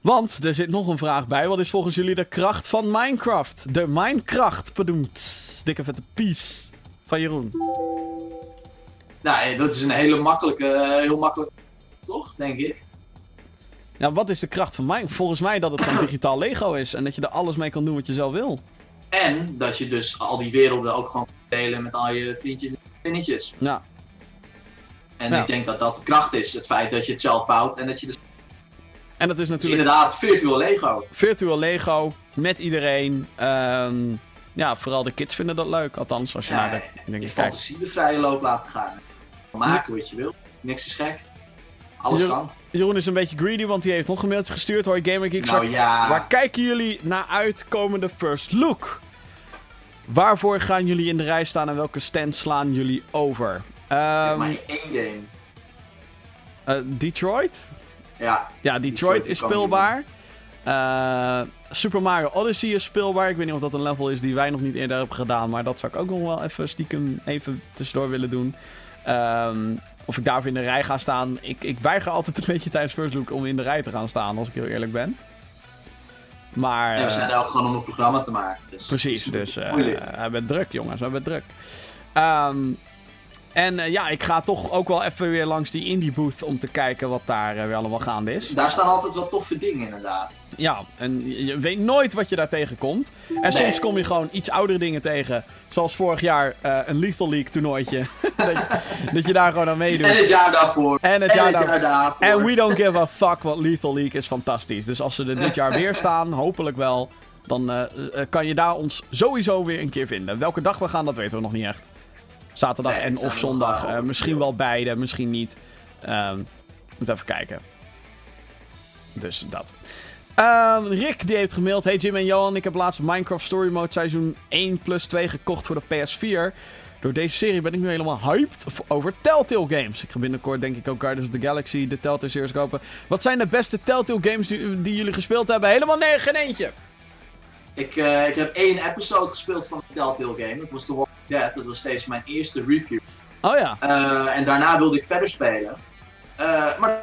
Want er zit nog een vraag bij. Wat is volgens jullie de kracht van Minecraft? De Minecraft, bedoemd. Dikke vette piece van Jeroen. Nou, eh, dat is een hele makkelijke, eh, heel makkelijk, toch? Denk ik. Nou, wat is de kracht van Minecraft? Volgens mij dat het gewoon digitaal Lego is. En dat je er alles mee kan doen wat je zelf wil. En dat je dus al die werelden ook gewoon delen met al je vriendjes en vriendinnetjes. Ja. En Ja. ik denk dat dat de kracht is. Het feit dat je het zelf bouwt en dat je dus En dat is dus natuurlijk inderdaad virtual Lego. virtual Lego met iedereen. Ehm, ja, vooral de kids vinden dat leuk. Althans, als je Ja, naar de je dingen kijkt. fantasie de vrije loop laten gaan. Maken wat je wil. Niks is gek. Alles kan. Jeroen is een beetje greedy, want hij heeft nog een mailtje gestuurd. Hoi Gamer Geeks. Nou ja. Waar kijken jullie naar uit komende first look? Waarvoor gaan jullie in de rij staan en welke stand slaan jullie over? Ehm, maar één game. eh, Detroit? Ja. Ja, Detroit, Detroit is speelbaar. Eh, Super Mario Odyssey is speelbaar. Ik weet niet of dat een level is die wij nog niet eerder hebben gedaan. Maar dat zou ik ook nog wel even stiekem even tussendoor willen doen. Ehm, of ik daarvoor in de rij ga staan. Ik, ik weiger altijd een beetje tijdens First Look om in de rij te gaan staan, als ik heel eerlijk ben. Maar... En we eh, zijn er ook gewoon om een programma te maken. Dus Precies, dus eh moeilijk. we hebben druk, jongens. We hebben druk. Ehm, en eh, ja, ik ga toch ook wel even weer langs die indie booth om te kijken wat daar eh, weer allemaal gaande is. Daar staan altijd wel toffe dingen inderdaad. Ja, en je, weet nooit wat je daar tegenkomt. En Nee. soms kom je gewoon iets oudere dingen tegen. Zoals vorig jaar eh, een Lethal League toernooitje. dat, je, dat je daar gewoon aan meedoet. En het jaar daarvoor. En het en jaar het daar- jaar daarvoor. En we don't give a fuck, want Lethal League is fantastisch. Dus als ze er dit jaar weer staan, hopelijk wel, dan kan je daar ons sowieso weer een keer vinden. Welke dag we gaan, dat weten we nog niet echt. Zaterdag Nee, en of zondag. eh, misschien wel beide, misschien niet. Ehm moet even kijken. Dus dat. Ehm, Rick die heeft gemaild. Hey Jim en Johan, ik heb laatst Minecraft Story Mode seizoen 1 plus 2 gekocht voor de PS4. Door deze serie ben ik nu helemaal hyped over Telltale Games. Ik ga binnenkort denk ik ook Guardians of the Galaxy, de Telltale series kopen. Wat zijn de beste Telltale Games die, die jullie gespeeld hebben? Helemaal nee, geen eentje. Ik, eh, ik heb één episode gespeeld van de Telltale game. Dat was Walking Dead. Dat was steeds mijn eerste review. Oh ja, Eh, en daarna wilde ik verder spelen. Eh, maar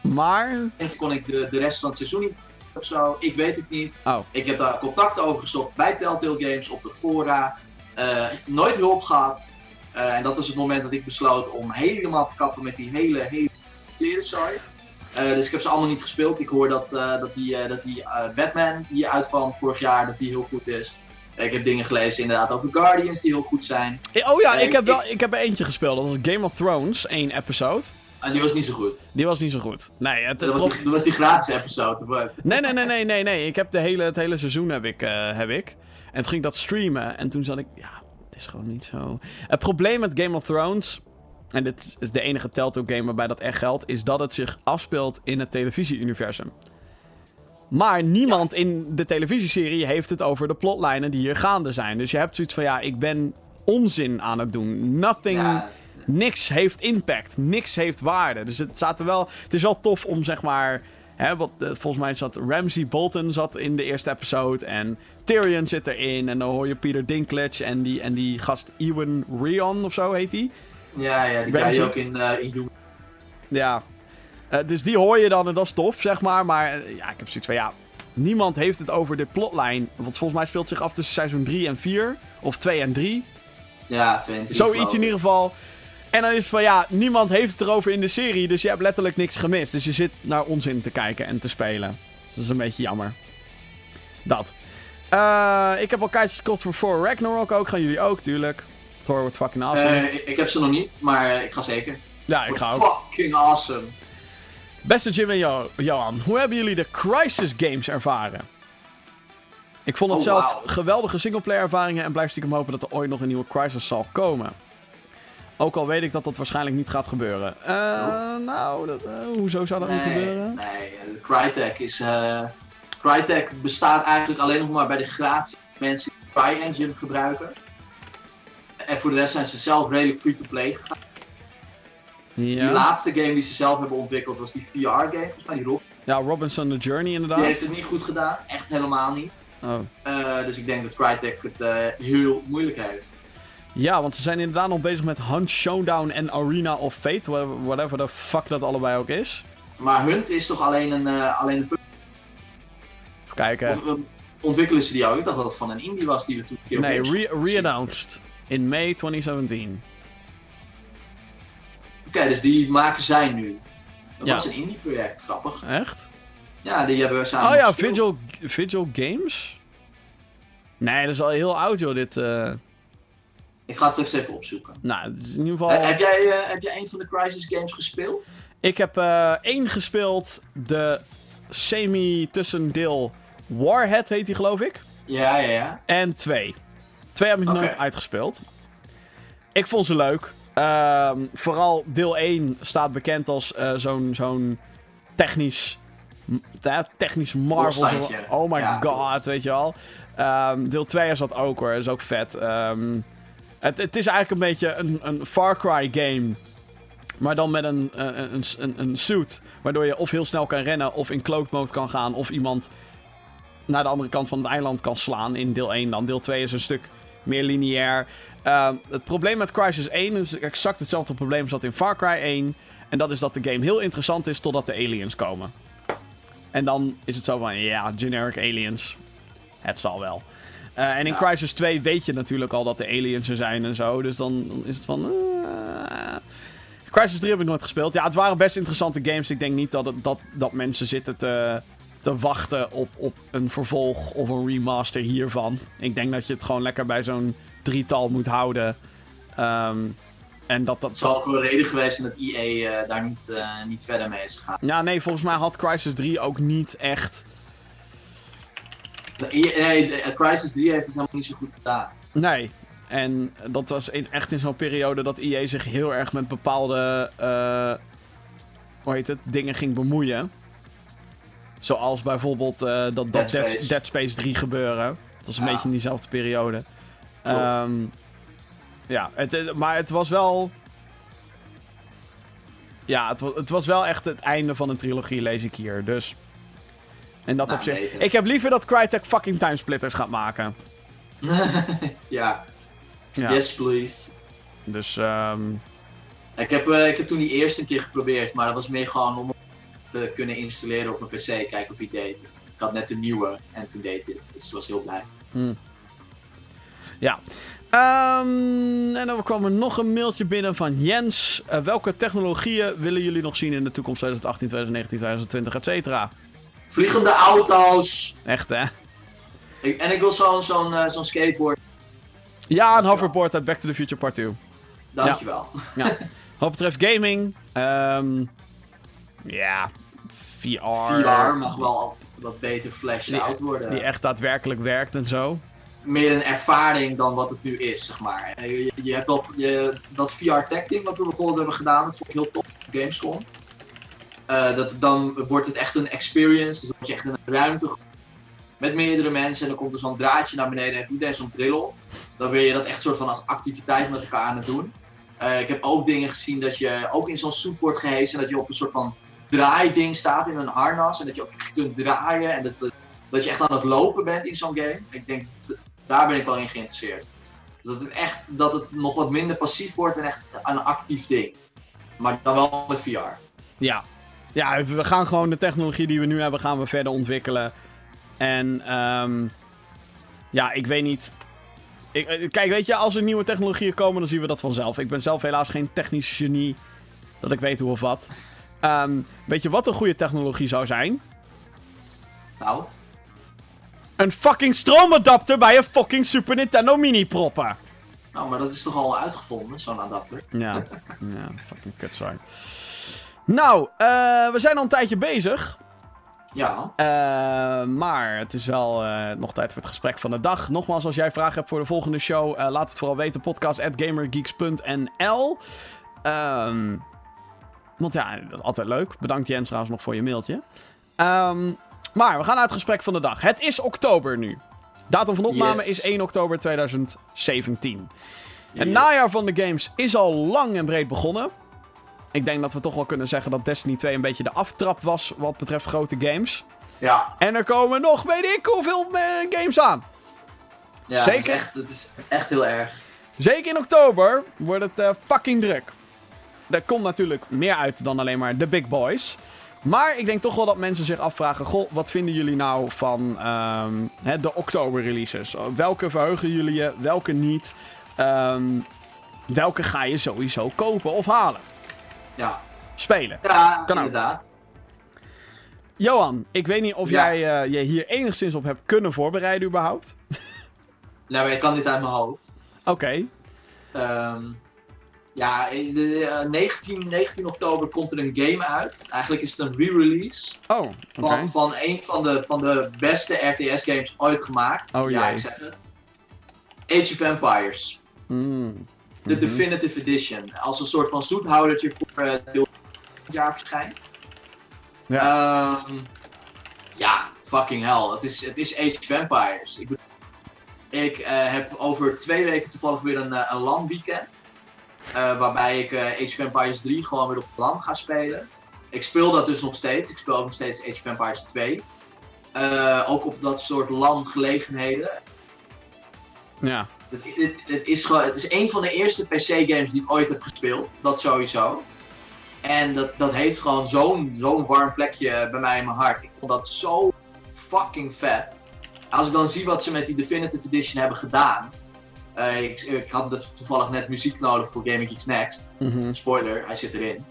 maar... even kon ik de, de rest van het seizoen niet of zo. Ik weet het niet. Oh, Ik heb daar contact over gezocht bij Telltale Games op de fora. Eh, nooit hulp gehad. Eh, en dat was het moment dat ik besloot om helemaal te kappen met die hele, hele klerenzooi. Dus ik heb ze allemaal niet gespeeld. Ik hoor dat, dat die, dat die Batman die uitkwam vorig jaar, dat die heel goed is. Ik heb dingen gelezen inderdaad over Guardians die heel goed zijn. Oh ja, ik heb, wel, ik heb er eentje gespeeld. Dat was Game of Thrones, één episode. En die was niet zo goed. Die was niet zo goed. Nee, het, Dat was die, dat was die gratis episode. maar- Nee, nee, nee, nee, nee, nee. Ik heb de hele, het hele seizoen heb ik, eh, heb ik. En toen ging ik dat streamen. En toen zat ik... Ja, het is gewoon niet zo... Het probleem met Game of Thrones... En dit is de enige Telltale game waarbij dat echt geldt... Is dat het zich afspeelt in het televisie-universum. Maar niemand in de televisieserie heeft het over de plotlijnen die hier gaande zijn. Dus je hebt zoiets van... Ja, ik ben onzin aan het doen. Nothing... Ja, Niks heeft impact, niks heeft waarde. Dus het, zaten wel, het is wel tof om zeg maar. Hè, wat, eh, volgens mij zat Ramsey Bolton zat in de eerste episode. En Tyrion zit erin. En dan hoor je Peter Dinklage en die, en die gast Ewan Rion of zo heet hij. Ja, ja, die Ramsey. je ook in, eh in Doom. Ja. Eh, dus die hoor je dan en dat is tof, zeg maar. Maar eh, ja, ik heb zoiets van ja. Niemand heeft het over de plotlijn. Want volgens mij speelt het zich af tussen seizoen 3 en 4. Of 2 en 3. Ja, 22. Zoiets in ieder geval. En dan is het van ja, niemand heeft het erover in de serie. Dus je hebt letterlijk niks gemist. Dus je zit naar onzin te kijken en te spelen. Dus dat is een beetje jammer. Dat. Eh, ik heb al kaartjes gekocht voor Thor Ragnarok ook. Gaan jullie ook, tuurlijk. Thor wordt fucking awesome. Ik, heb ze nog niet, maar ik ga zeker. ja, ik ga ook. Fucking awesome. Beste Jim en Jo- Johan, hoe hebben jullie de Crisis games ervaren? Ik vond het Oh, zelf geweldige singleplayer ervaringen en blijf stiekem hopen dat er ooit nog een nieuwe Crisis zal komen. Ook al weet ik dat dat waarschijnlijk niet gaat gebeuren. Eh, nou, dat, eh, hoezo zou dat niet gebeuren? nee, eh, Crytek is... eh Crytek bestaat eigenlijk alleen nog maar bij de gratis mensen die CryEngine gebruiken. En voor de rest zijn ze zelf redelijk free-to-play gegaan. Die laatste game die ze zelf hebben ontwikkeld was die VR-game, volgens mij die Rob. ja, Robinson the Journey Die inderdaad. heeft het niet goed gedaan, echt helemaal niet. Oh. Eh, dus ik denk dat Crytek het eh, heel moeilijk heeft. Ja, want ze zijn inderdaad nog bezig met Hunt Showdown en Arena of Fate. wha- Whatever the fuck dat allebei ook is. Maar Hunt is toch alleen een, eh, alleen een Even kijken. Of eh, ontwikkelen ze die ook? Ik dacht dat het van een indie was die we toen Nee, re- re-announced. In May 2017. Oké, dus die maken zij nu. Dat Ja. was een indie project, grappig. Echt? Ja, die hebben we samen Oh ja. Vigil, Vigil Games? Nee, dat is al heel oud joh, dit. eh. Ik ga het straks even opzoeken. Nou, het is in ieder geval... Eh, heb, jij, eh, heb jij een van de Crisis games gespeeld? Ik heb één gespeeld, de semi-tussendeel Warhead heet die geloof ik. Ja, ja, ja. En twee. Twee heb ik nooit uitgespeeld. Ik vond ze leuk. Ehm, vooral deel 1 staat bekend als eh, zo'n zo'n technisch... technisch marvel. Oh my Ja, god, weet je wel. Ehm, deel 2 is dat ook hoor, is ook vet. Ehm, het, het is eigenlijk een beetje een, een Far Cry game. Maar dan met een, eh, een, een, een, een suit. Waardoor je of heel snel kan rennen, of in cloaked mode kan gaan, of iemand naar de andere kant van het eiland kan slaan in deel 1 dan. Deel 2 is een stuk meer lineair. Ehm, het probleem met Crisis 1 is exact hetzelfde probleem als dat in Far Cry 1. En dat is dat de game heel interessant is totdat de aliens komen. En dan is het zo van, ja, generic aliens. Het zal wel. Eh, en in Ja. Crisis 2 weet je natuurlijk al dat de aliens er zijn en zo. Dus dan, dan is het van... eh. Crisis 3 heb ik nooit gespeeld. Ja, het waren best interessante games. Ik denk niet dat, het, dat, dat mensen zitten te, te wachten op, op een vervolg of een remaster hiervan. Ik denk dat je het gewoon lekker bij zo'n drietal moet houden. Ehm, en dat dat... Het zal ook wel een reden geweest zijn dat EA eh, daar niet, eh, niet verder mee is gegaan. Ja, nee, volgens mij had Crisis 3 ook niet echt... EA nee, eh, Crisis 3 heeft het helemaal niet zo goed gedaan. Nee. En dat was in, echt in zo'n periode dat EA zich heel erg met bepaalde... hoe heet het? Dingen ging bemoeien. Zoals bijvoorbeeld eh, dat, dat Dead Space. Dead Space 3 gebeuren. Dat was een Ja. beetje in diezelfde periode. Ehm, ja, het, maar het was wel... Ja, het, wa- het was wel echt het einde van een trilogie, lees ik hier. Dus... En dat Nou, op zich... Ik heb liever dat Crytek fucking timesplitters gaat maken. ja, Ja. yes please. Dus, ehm Ik heb, eh, ik heb toen die eerste keer geprobeerd, maar dat was meer gewoon om te kunnen installeren op mijn PC, kijken of hij deed. Ik had net de nieuwe en toen deed hij het, dus ik was heel blij. Ja. Ehm, en dan kwam er nog een mailtje binnen van Jens. Eh, welke technologieën willen jullie nog zien in de toekomst 2018, 2019, 2020, et cetera? Vliegende auto's! Echt, hè? Ik- en ik wil zo'n zo'n eh, zo'n skateboard. Ja, een hoverboard uit Back to the Future Part 2. Dankjewel. Ja. Wat betreft gaming, ehm, ja, VR. VR mag wel al wat beter fleshed Die- out worden. Die echt daadwerkelijk werkt en zo. Meer een ervaring dan wat het nu is, zeg maar. Je, je hebt wel je, dat VR-tech ding wat we bijvoorbeeld hebben gedaan, dat vond ik heel tof op Gamescom. Eh, dat, dan wordt het echt een experience, dus word je echt in een ruimte met meerdere mensen en dan komt er zo'n draadje naar beneden, heeft iedereen zo'n bril op. Dan ben je dat echt soort van als activiteit met elkaar aan het doen. Eh, ik heb ook dingen gezien dat je ook in zo'n suit wordt gehezen. En dat je op een soort van draaiding staat in een harnas. En dat je ook kunt draaien. En dat, dat je echt aan het lopen bent in zo'n game. Ik denk, daar ben ik wel in geïnteresseerd. Dus dat het echt dat het nog wat minder passief wordt en echt een actief ding. Maar dan wel met VR. Ja. Ja, we gaan gewoon de technologie die we nu hebben, gaan we verder ontwikkelen. En ehm ja, ik weet niet. Ik, eh, kijk, weet je, als er nieuwe technologieën komen, dan zien we dat vanzelf. Ik ben zelf helaas geen technisch genie. Dat ik weet hoe of wat. Ehm, weet je wat een goede technologie zou zijn? Nou, Een fucking stroomadapter bij een fucking Super Nintendo Mini proppen. nou, maar dat is toch al uitgevonden, zo'n adapter. Ja, ja fucking kutzang. Nou, eh, we zijn al een tijdje bezig. Ja, Eh, maar het is wel eh, nog tijd voor het gesprek van de dag. Nogmaals, als jij vragen hebt voor de volgende show, laat het vooral weten. Podcast@gamergeeks.nl. Ehm, want ja, altijd leuk. Bedankt Jens trouwens nog voor je mailtje. Ehm, maar we gaan naar het gesprek van de dag. Het is oktober nu. Datum van opname Yes. is 1 oktober 2017. Het Yes. najaar van de games is al lang en breed begonnen. Ik denk dat we toch wel kunnen zeggen dat Destiny 2 een beetje de aftrap was wat betreft grote games. ja, En er komen nog, weet ik hoeveel eh, games aan. ja Zeker. Het is, echt, het is echt heel erg. Zeker in oktober wordt het eh, fucking druk. Er komt natuurlijk meer uit dan alleen maar de big boys. Maar ik denk toch wel dat mensen zich afvragen: Goh, wat vinden jullie nou van ehm, hè, de oktober releases? Welke verheugen jullie je, welke niet? Ehm, welke ga je sowieso kopen of halen? Ja, Spelen. ja Kan ook. inderdaad. Johan, ik weet niet of Ja. jij eh, je hier enigszins op hebt kunnen voorbereiden überhaupt. Nou, ik kan dit uit mijn hoofd. Oké. Ehm, ja, de, eh, 19, 19 oktober komt er een game uit. Eigenlijk is het een re-release Oh, van, van een van de, van de beste RTS-games ooit gemaakt. Oh, ja, jee. ik zeg het. Age of Empires. Mm. De Mhm. Definitive Edition. Als een soort van zoethoudertje voor eh, deel het jaar verschijnt. Ja. ja, fucking hell. Het is, het is Age of Empires. Ik, ik eh, heb over twee weken toevallig weer een, eh, een LAN-weekend. Eh, waarbij ik eh, Age of Empires 3 gewoon weer op LAN ga spelen. Ik speel dat dus nog steeds. Ik speel ook nog steeds Age of Empires 2. Eh, ook op dat soort LAN-gelegenheden. Ja. Het, het, het is gewoon, het is een van de eerste PC-games die ik ooit heb gespeeld. Dat sowieso. En dat, dat heeft gewoon zo'n zo'n warm plekje bij mij in mijn hart. Ik vond dat zo fucking vet. Als ik dan zie wat ze met die Definitive Edition hebben gedaan. Eh, ik, ik had dus toevallig net muziek nodig voor Gaming Geeks Next. Mhm. Spoiler, hij zit erin.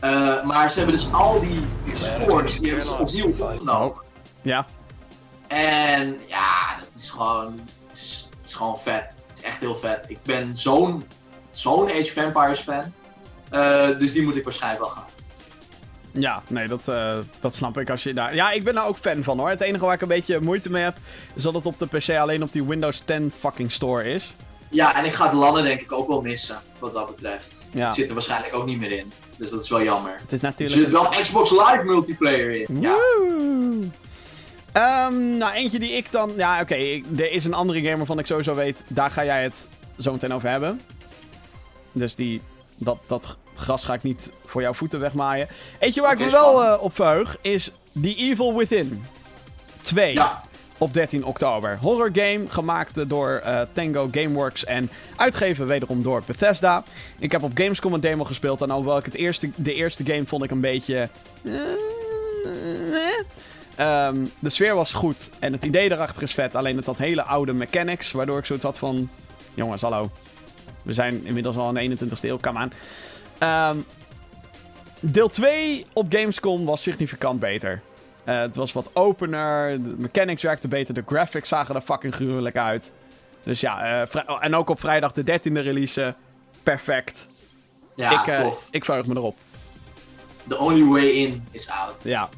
Eh, maar ze hebben dus al die scores, die hebben ze opnieuw opgenomen. Ja. En ja, dat is gewoon, het is, het is gewoon vet. Het is echt heel vet. Ik ben zo'n zo'n Age of Empires fan. Eh, dus die moet ik waarschijnlijk wel gaan. Ja, nee, dat, dat snap ik als je daar... Ja, ik ben daar ook fan van hoor. Het enige waar ik een beetje moeite mee heb, is dat het op de PC alleen op die Windows 10 fucking store is. Ja, en ik ga het landen denk ik ook wel missen, wat dat betreft. Ja. Het zit er waarschijnlijk ook niet meer in. Dus dat is wel jammer. Het is Er natuurlijk... zit wel Xbox Live multiplayer in. Ja. Ehm, nou, eentje die ik dan... Ja, oké, er is een andere game waarvan ik sowieso weet, daar ga jij het zo meteen over hebben. Dus die, dat, dat gras ga ik niet voor jouw voeten wegmaaien. Eentje waar ik me wel eh, op verheug, is The Evil Within 2. ja. Op 13 oktober. Horror game gemaakt door eh, Tango Gameworks en uitgeven wederom door Bethesda. Ik heb op Gamescom een demo gespeeld en alhoewel ik het eerste, de eerste game vond ik een beetje... eh, eh. Ehm, de sfeer was goed en het idee erachter is vet. Alleen het had hele oude mechanics, waardoor ik zoiets had van... Jongens, hallo. We zijn inmiddels al in de 21ste eeuw, come aan. Ehm, deel 2 op Gamescom was significant beter. Eh, het was wat opener, de mechanics werkten beter, de graphics zagen er fucking gruwelijk uit. Dus ja, eh, oh, en ook op vrijdag de 13e release, perfect. Ja, ik, tof. ik verheug me erop. The only way in is out. Ja.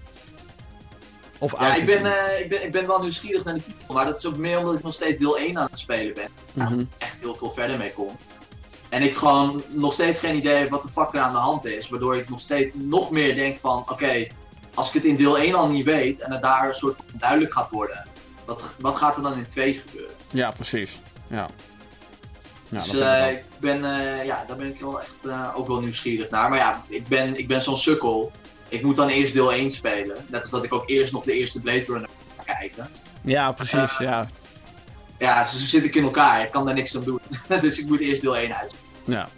Of Ja, uit ik ben, ik, ben, ik ben wel nieuwsgierig naar die titel, maar dat is ook meer omdat ik nog steeds deel 1 aan het spelen ben. Daar Mhm. echt heel veel verder mee kom. En ik gewoon nog steeds geen idee heb wat de fuck er aan de hand is. Waardoor ik nog steeds nog meer denk van, oké, als ik het in deel 1 al niet weet en het daar een soort van duidelijk gaat worden. Wat, wat gaat er dan in 2 gebeuren? Ja, precies. Ja. Ja, dus ik eh, ik ben, eh, ja, daar ben ik wel echt eh, ook wel nieuwsgierig naar. Maar ja, ik ben, ik ben zo'n sukkel. Ik moet dan eerst deel 1 spelen. Net als dat ik ook eerst nog de eerste Blade Runner ga kijken. Ja, precies. ja. Ja, zo zit ik in elkaar. Ik kan daar niks aan doen. dus ik moet eerst deel 1 uit. ja.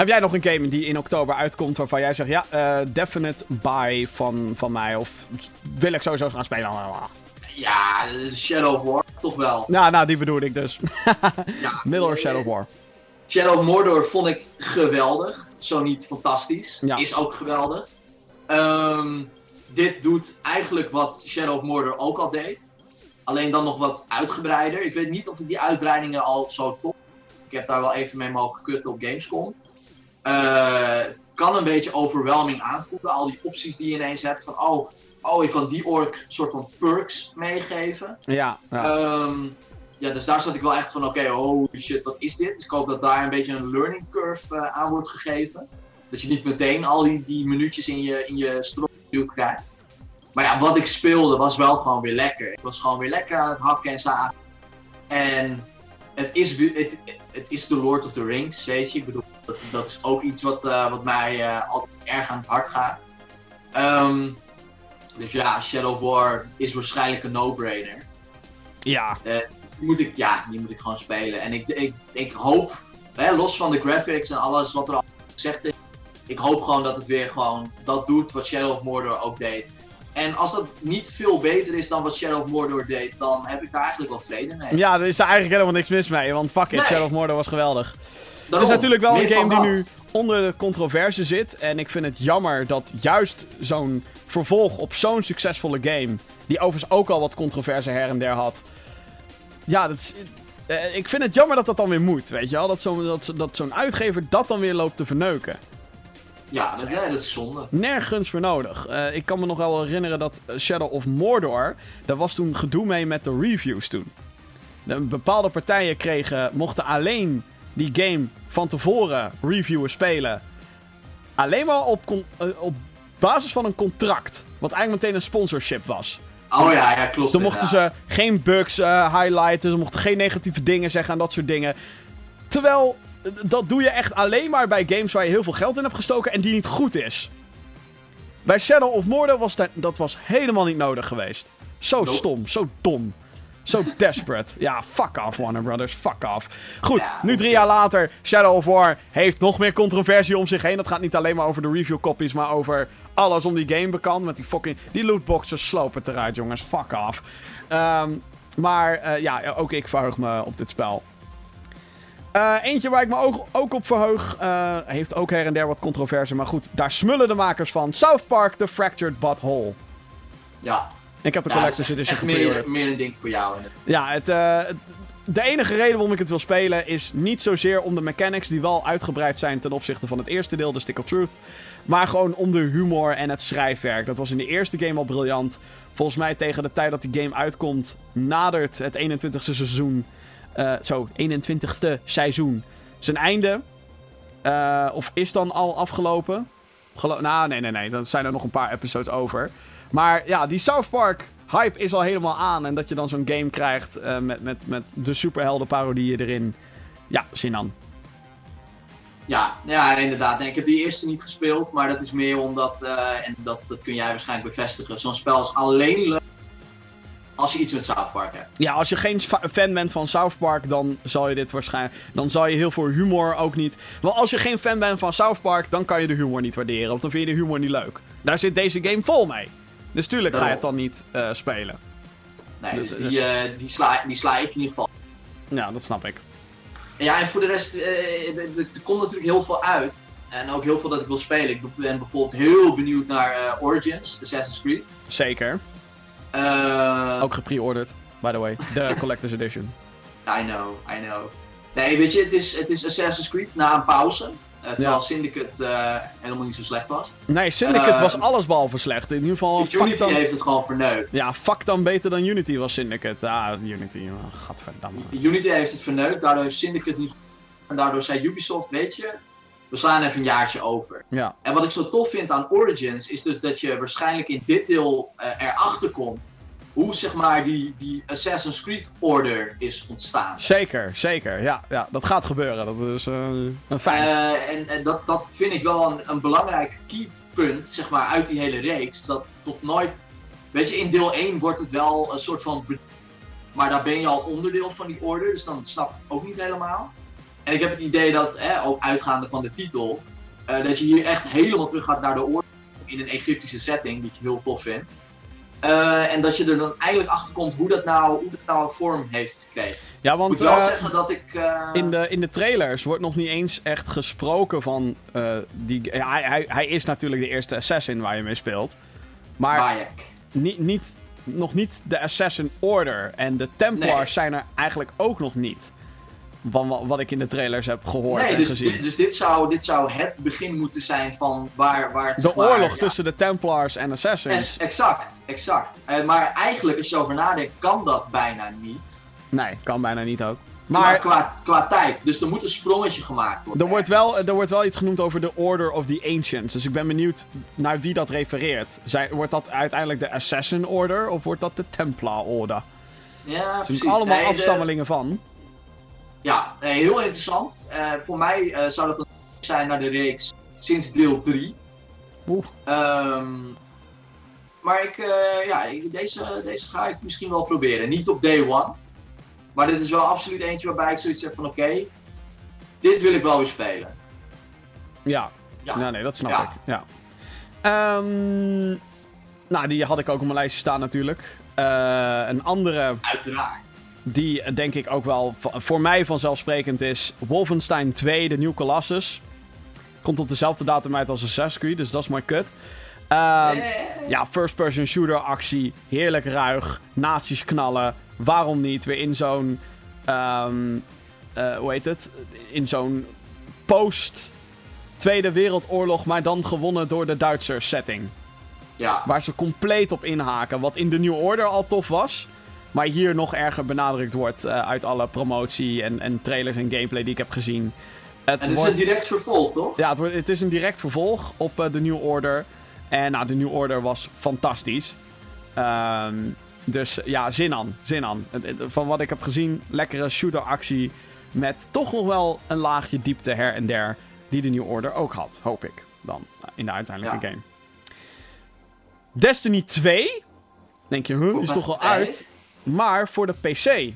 Heb jij nog een game die in oktober uitkomt waarvan jij zegt, ja, eh, definite buy van, van mij? Of wil ik sowieso gaan spelen? Ja, Shadow of War, toch wel. Nou, nou, die bedoel ik dus. Ja, Middle eh, Shadow of War? Shadow of Mordor vond ik geweldig. Zo niet fantastisch. Ja. Is ook geweldig. Ehm, dit doet eigenlijk wat Shadow of Mordor ook al deed. Alleen dan nog wat uitgebreider. Ik weet niet of ik die uitbreidingen al zo top. Ik heb daar wel even mee mogen kutten op Gamescom. Eh, kan een beetje overwhelming aanvoelen. Al die opties die je ineens hebt. Van oh, oh ik kan die ork soort van perks meegeven. Ja, ja. Ehm, ja, dus daar zat ik wel echt van, oké, holy shit, wat is dit? Dus ik hoop dat daar een beetje een learning curve eh, aan wordt gegeven. Dat je niet meteen al die, die minuutjes in je, in je strop krijgt. Maar ja, wat ik speelde was wel gewoon weer lekker. Ik was gewoon weer lekker aan het hakken en zagen. En het is, het, het is The Lord of the Rings, weet je. Ik bedoel, dat, dat is ook iets wat, eh, wat mij eh, altijd erg aan het hart gaat. Ehm, dus ja, Shadow of War is waarschijnlijk een no-brainer ja. die moet ik, ja, die moet ik gewoon spelen. En ik, ik, ik hoop, hè, los van de graphics en alles wat er al gezegd is, ik hoop gewoon dat het weer gewoon dat doet wat Shadow of Mordor ook deed. En als dat niet veel beter is dan wat Shadow of Mordor deed, dan heb ik daar eigenlijk wel vrede mee. Ja, er is er eigenlijk helemaal niks mis mee, want fuck it, Nee. Shadow of Mordor was geweldig. Het is natuurlijk wel een game die nu onder de controverse zit. En ik vind het jammer dat juist zo'n vervolg op zo'n succesvolle game. Die overigens ook al wat controverse her en der had. Ja, dat is, eh, ik vind het jammer dat dat dan weer moet. Weet je wel? Dat zo'n dat, dat zo'n uitgever dat dan weer loopt te verneuken. Ja, dat, ja, dat is zonde. Nergens voor nodig. Eh, ik kan me nog wel herinneren dat Shadow of Mordor. Daar was toen gedoe mee met de reviews toen. De, bepaalde partijen kregen, mochten alleen die game van tevoren reviewen spelen. Alleen maar op, eh, op basis van een contract. Wat eigenlijk meteen een sponsorship was. Oh ja, ja klopt. Dan mochten ze geen bugs eh, highlighten. Ze mochten geen negatieve dingen zeggen en dat soort dingen. Terwijl, eh, dat doe je echt alleen maar bij games waar je heel veel geld in hebt gestoken en die niet goed is. Bij Shadow of Mordor was dat, dat was helemaal niet nodig geweest. Zo stom, zo dom. Zo desperate. Ja, fuck off, Warner Brothers. Fuck off. Goed, nu drie jaar later. Shadow of War heeft nog meer controversie om zich heen. Dat gaat niet alleen maar over de review copies, maar over alles om die game bekend. Met die fucking. Die lootboxes slopen eruit, jongens. Fuck off. Ehm, maar eh, ja, ook ik verheug me op dit spel. Eh, eentje waar ik me ook, ook op verheug. eh, heeft ook her en der wat controverse. Maar goed, daar smullen de makers van. South Park The Fractured Butthole. Ja, Ik heb de ja Collector's Edition echt meer, gepreorderd. meer een ding voor jou. Ja, het, eh, het- de enige reden waarom ik het wil spelen is niet zozeer om de mechanics die wel uitgebreid zijn ten opzichte van het eerste deel, de Stick of Truth. Maar gewoon om de humor en het schrijfwerk. Dat was in de eerste game al briljant. Volgens mij tegen de tijd dat die game uitkomt, nadert het 21ste seizoen. eh, zo, 21ste seizoen. Zijn einde. Eh, of is dan al afgelopen? Gelo nou, nee, nee, nee. Dan zijn er nog een paar episodes over. Maar ja, die South Park hype is al helemaal aan. En dat je dan zo'n game krijgt eh, met, met, met de superhelden parodieën erin. Ja, zin aan. Ja, ja, inderdaad. Nee, ik heb die eerste niet gespeeld, maar dat is meer omdat, eh, en dat, dat kun jij waarschijnlijk bevestigen, zo'n spel is alleen leuk als je iets met South Park hebt. Ja, als je geen fa- fan bent van South Park, dan zal je dit waarschijnlijk. Dan zal je heel veel humor ook niet. Maar als je geen fan bent van South Park, dan kan je de humor niet waarderen. Want dan vind je de humor niet leuk. Daar zit deze game vol mee. Dus tuurlijk ga je het dan niet eh, spelen. Nee, Dus, dus, die, eh, die, sla, die sla ik in ieder geval. Ja, dat snap ik. Ja, en voor de rest, eh, er komt natuurlijk heel veel uit. En ook heel veel dat ik wil spelen. Ik ben bijvoorbeeld heel benieuwd naar eh, Origins, Assassin's Creed. Zeker. Eh, Ook gepreorderd, by the way. De Collector's Edition. I know, I know. Nee, weet je, het is, het is Assassin's Creed na een pauze. Eh, terwijl Ja. Syndicate eh, helemaal niet zo slecht was. Nee, Syndicate Eh, was allesbehalve slecht. In ieder geval. Unity dan... heeft het gewoon verneukt. Ja, fuck dan beter dan Unity was Syndicate. Ah, Unity. Oh. Unity heeft het verneukt, daardoor heeft Syndicate niet. En daardoor zei Ubisoft, weet je, we slaan even een jaartje over. Ja. En wat ik zo tof vind aan Origins is dus dat je waarschijnlijk in dit deel eh, erachter komt hoe zeg maar die, die Assassin's Creed Order is ontstaan. Zeker, zeker. Ja, ja dat gaat gebeuren. Dat is uh, een feit. Uh, en, en dat, dat vind ik wel een, een belangrijk keypunt, zeg maar, uit die hele reeks. Dat toch nooit... Weet je, in deel 1 wordt het wel een soort van... Maar daar ben je al onderdeel van die order, dus dan snap ik het ook niet helemaal. En ik heb het idee dat, hè, ook uitgaande van de titel, uh, dat je hier echt helemaal terug gaat naar de order in een Egyptische setting, die ik heel tof vind. Uh, en dat je er dan eindelijk achter komt hoe dat nou, hoe dat nou vorm heeft gekregen. Ja, want moet wel uh, zeggen dat ik. Uh... In, de, in de trailers wordt nog niet eens echt gesproken van. die, ja, hij, hij, hij is natuurlijk de eerste assassin waar je mee speelt. Maar niet, niet, nog niet de Assassin Order. En de Templars Nee. zijn er eigenlijk ook nog niet. Van wa- wat ik in de trailers heb gehoord Nee, en dus, gezien. dit, dus dit, zou, dit zou het begin moeten zijn van waar, waar het. de oorlog ja, tussen de Templars en Assassins. Exact, exact. Eh, maar eigenlijk, als je over nadenkt, kan dat bijna niet. Nee, kan bijna niet ook. Maar Maar qua, qua tijd. Dus er moet een sprongetje gemaakt worden. er wordt, wel, er wordt wel iets genoemd over de Order of the Ancients. Dus ik ben benieuwd naar wie dat refereert. Zij, wordt dat uiteindelijk de Assassin Order of wordt dat de Templar Order? Ja, zijn precies. allemaal Nee, de- afstammelingen van. Ja, eh, heel interessant. Eh, voor mij eh, zou dat een zijn naar de reeks sinds deel 3. Oeh. Ehm, maar ik, ja, ik- deze, deze ga ik misschien wel proberen. Niet op day one. Maar dit is wel absoluut eentje waarbij ik zoiets heb van oké, dit wil ik wel weer spelen. Ja, Ja. Nou, nee, dat snap Ja. ik. Ja. Ehm, nou, die had ik ook op mijn lijstje staan natuurlijk. Een andere Uiteraard. Die eh, denk ik ook wel voor mij vanzelfsprekend is Wolfenstein 2, de New Colossus. Komt op dezelfde datum uit als Assassin's Creed, dus dat is maar kut. Ehm, Eh, ja, first-person shooter actie, heerlijk ruig, nazi's knallen. Waarom niet? Weer in zo'n, ehm, eh, hoe heet het? In zo'n post Tweede Wereldoorlog, maar dan gewonnen door de Duitsers setting. ja. Waar ze compleet op inhaken. Wat in de New Order al tof was. Maar hier nog erger benadrukt wordt eh, uit alle promotie en, en trailers en gameplay die ik heb gezien. Het En is wordt, een direct vervolg, toch? ja, het, wordt, het is een direct vervolg op eh, de New Order. En nou, de New Order was fantastisch. Ehm, dus ja, zin aan. Zin aan. Het- het- Van wat ik heb gezien, lekkere shooter-actie. Met toch nog wel een laagje diepte her en der. Die de New Order ook had, hoop ik. Dan nou, in de uiteindelijke Ja. game. Destiny 2. Denk je, huh, is toch eh? uit? Maar voor de PC.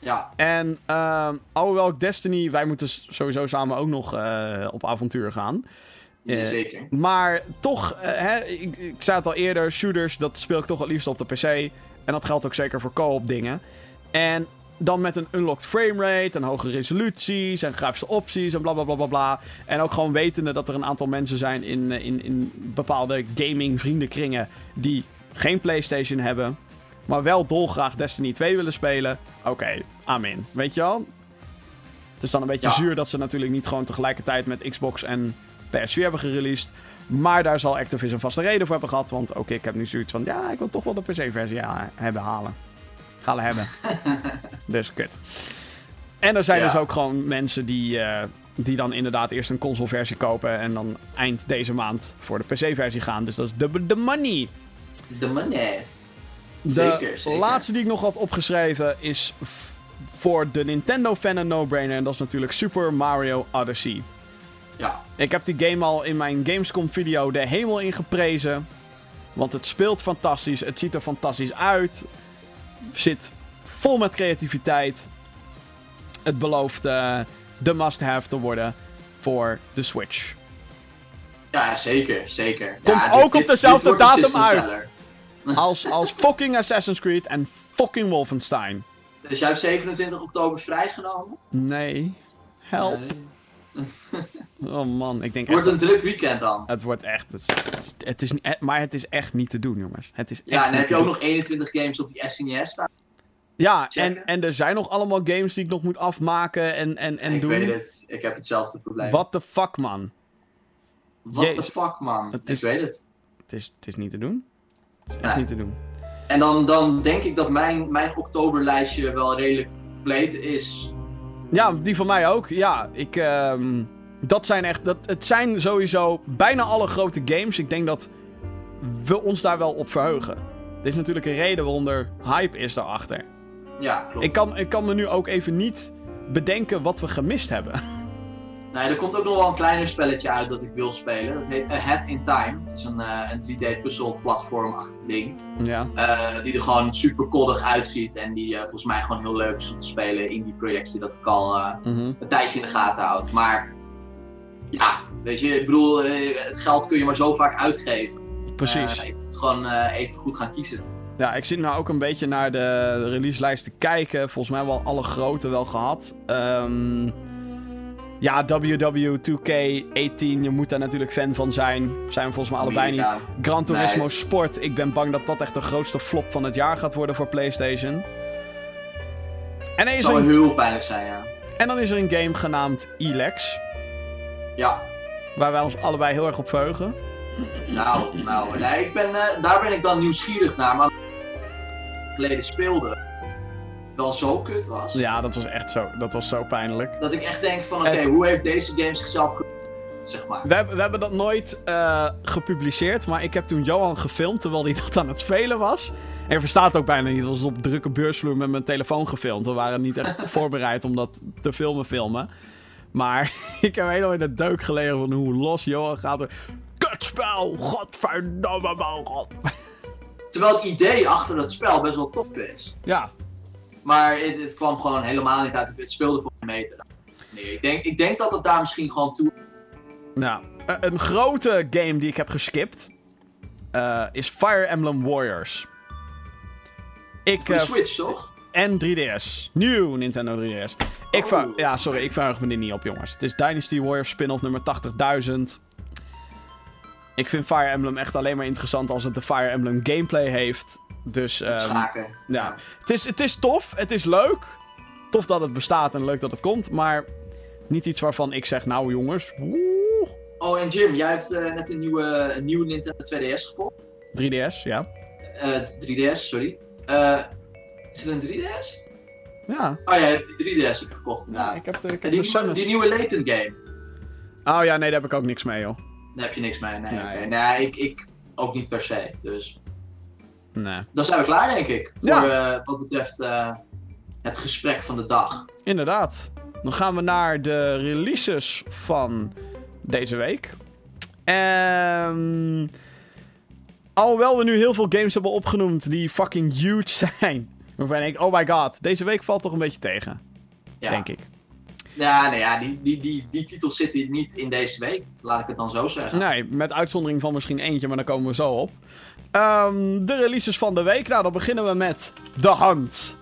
Ja. En ehm alhoewel ik Destiny, wij moeten sowieso samen ook nog eh, op avontuur gaan. Eh, zeker. Maar toch, eh, hè, ik, ik zei het al eerder, shooters, dat speel ik toch het liefst op de PC. En dat geldt ook zeker voor co-op dingen. En dan met een unlocked framerate en hoge resoluties en grafische opties en bla bla bla bla bla. En ook gewoon wetende dat er een aantal mensen zijn in, in, in bepaalde gaming vriendenkringen die geen PlayStation hebben, maar wel dolgraag Destiny 2 willen spelen. Oké, amen. Weet je wel? Het is dan een beetje Ja. zuur dat ze natuurlijk niet gewoon tegelijkertijd met Xbox en PS4 hebben gereleased. Maar daar zal Activision vast een reden voor hebben gehad. Want ook ik heb nu zoiets van, ja, ik wil toch wel de PC-versie hebben halen. Halen hebben. dus kut. En er zijn Ja. dus ook gewoon mensen die, eh, die dan inderdaad eerst een console-versie kopen. En dan eind deze maand voor de PC-versie gaan. Dus dat is de, de money. De manes. De Zeker, zeker. laatste die ik nog had opgeschreven is voor de Nintendo-fan een no-brainer. En dat is natuurlijk Super Mario Odyssey. Ja. Ik heb die game al in mijn Gamescom-video de hemel in geprezen. Want het speelt fantastisch, het ziet er fantastisch uit. Zit vol met creativiteit. Het belooft eh, de must-have te worden voor de Switch. Ja, zeker, zeker. Komt ja, ook op dezelfde datum uit. Als, als fucking Assassin's Creed en fucking Wolfenstein. Dus jij hebt 27 oktober vrijgenomen? Nee. Help. Nee. Oh man, ik denk Het wordt echt... een druk weekend dan. Het wordt echt... Het is, het is, niet- maar het is echt niet te doen, jongens. Het is Ja, en dan heb je ook doen. nog 21 games op die SNES staan. Ja, checken. en, en er zijn nog allemaal games die ik nog moet afmaken en, en, en ik doen. weet het, ik heb hetzelfde probleem. What the fuck, man. What Jezus. the fuck, man. Het Ik is- weet het. Het is, het is niet te doen. Is echt Nee. niet te doen. En dan, dan denk ik dat mijn, mijn oktoberlijstje wel redelijk compleet is. Ja, die van mij ook. Ja, ik... ehm, dat zijn echt... Dat, het zijn sowieso bijna alle grote games. Ik denk dat we ons daar wel op verheugen. Dit is natuurlijk een reden waarom er hype is daarachter. Ja, klopt. Ik kan, ik kan me nu ook even niet bedenken wat we gemist hebben. Nee, er komt ook nog wel een kleiner spelletje uit dat ik wil spelen. Dat heet Ahead in Time. Dat is een, eh, een 3D puzzel platformachtig ding. Ja. Eh, die er gewoon super koddig uitziet. En die eh, volgens mij gewoon heel leuk is om te spelen in die projectje dat ik al Mhm. een tijdje in de gaten houd. Maar ja, weet je, ik bedoel, het geld kun je maar zo vaak uitgeven. Precies. Ik moet gewoon even goed gaan kiezen. Ja, ik zit nou ook een beetje naar de releaselijst te kijken. Volgens mij wel alle grote wel gehad. Ehm, ja, WW2K18, je moet daar natuurlijk fan van zijn. Zijn we volgens mij allebei niet. Gran Turismo. Sport, ik ben bang dat dat echt de grootste flop van het jaar gaat worden voor PlayStation. En, er is zou een, heel pijnlijk zijn, ja. en dan is er een game genaamd Elex, Ja, waar wij ons allebei heel erg op verheugen. nou, nou. Nee, ik ben, eh, daar ben ik dan nieuwsgierig naar. Maar geleden speelde wel zo kut was. Ja, dat was echt zo, dat was zo pijnlijk. Dat ik echt denk van, oké, Het- hoe heeft deze game zichzelf ge... zeg maar. We, hebben- we hebben dat nooit eh, gepubliceerd, maar ik heb toen Johan gefilmd terwijl hij dat aan het spelen was. En je verstaat ook bijna niet, het was op drukke beursvloer met mijn telefoon gefilmd. We waren niet echt voorbereid om dat te filmen filmen. Maar ik heb helemaal in de deuk gelegen van hoe los Johan gaat. er, Kutspel, godverdomme man, god. Terwijl het idee achter dat spel best wel top is. Ja, Maar het, het kwam gewoon helemaal niet uit. Het speelde voor een meter. Nee, ik denk, ik denk dat het daar misschien gewoon toe... nou, eh, een grote game die ik heb geskipt eh, is Fire Emblem Warriors. Ik, Voor de eh, Switch, toch? En 3DS. Nieuw Nintendo 3DS. Ik Oh. ja, sorry, ik verheug me er niet op, jongens. Het is Dynasty Warriors spin-off nummer 80.000. Ik vind Fire Emblem echt alleen maar interessant als het de Fire Emblem gameplay heeft. Dus ehm, schaken. ja, het is, het is tof, het is leuk. Tof dat het bestaat en leuk dat het komt, maar niet iets waarvan ik zeg, nou jongens, woe, Oh, en Jim, jij hebt eh, net een nieuwe, een nieuwe Nintendo 2DS gekocht. 3DS, ja. Eh 3DS, sorry. Eh, is het een 3DS? Ja, Oh ja, je hebt die 3DS heb je gekocht inderdaad. ik heb de, ik heb die, de nieuwe, die nieuwe Layton game. Oh ja, nee, daar heb ik ook niks mee, joh. Daar heb je niks mee. Nee, Nee. ik, ik ook niet per se. Dus Nee. dan zijn we klaar, denk ik. Voor Ja. eh, wat betreft eh, het gesprek van de dag. Inderdaad. Dan gaan we naar de releases van deze week. En alhoewel we nu heel veel games hebben opgenoemd die fucking huge zijn. Waarvan ik, oh my god, deze week valt toch een beetje tegen, Ja, denk ik. Ja, nee, ja die, die, die, die titels zitten niet in deze week. Laat ik het dan zo zeggen. Nee, met uitzondering van misschien eentje, maar daar komen we zo op. Ehm, de releases van de week. Nou, dan beginnen we met The Hunt.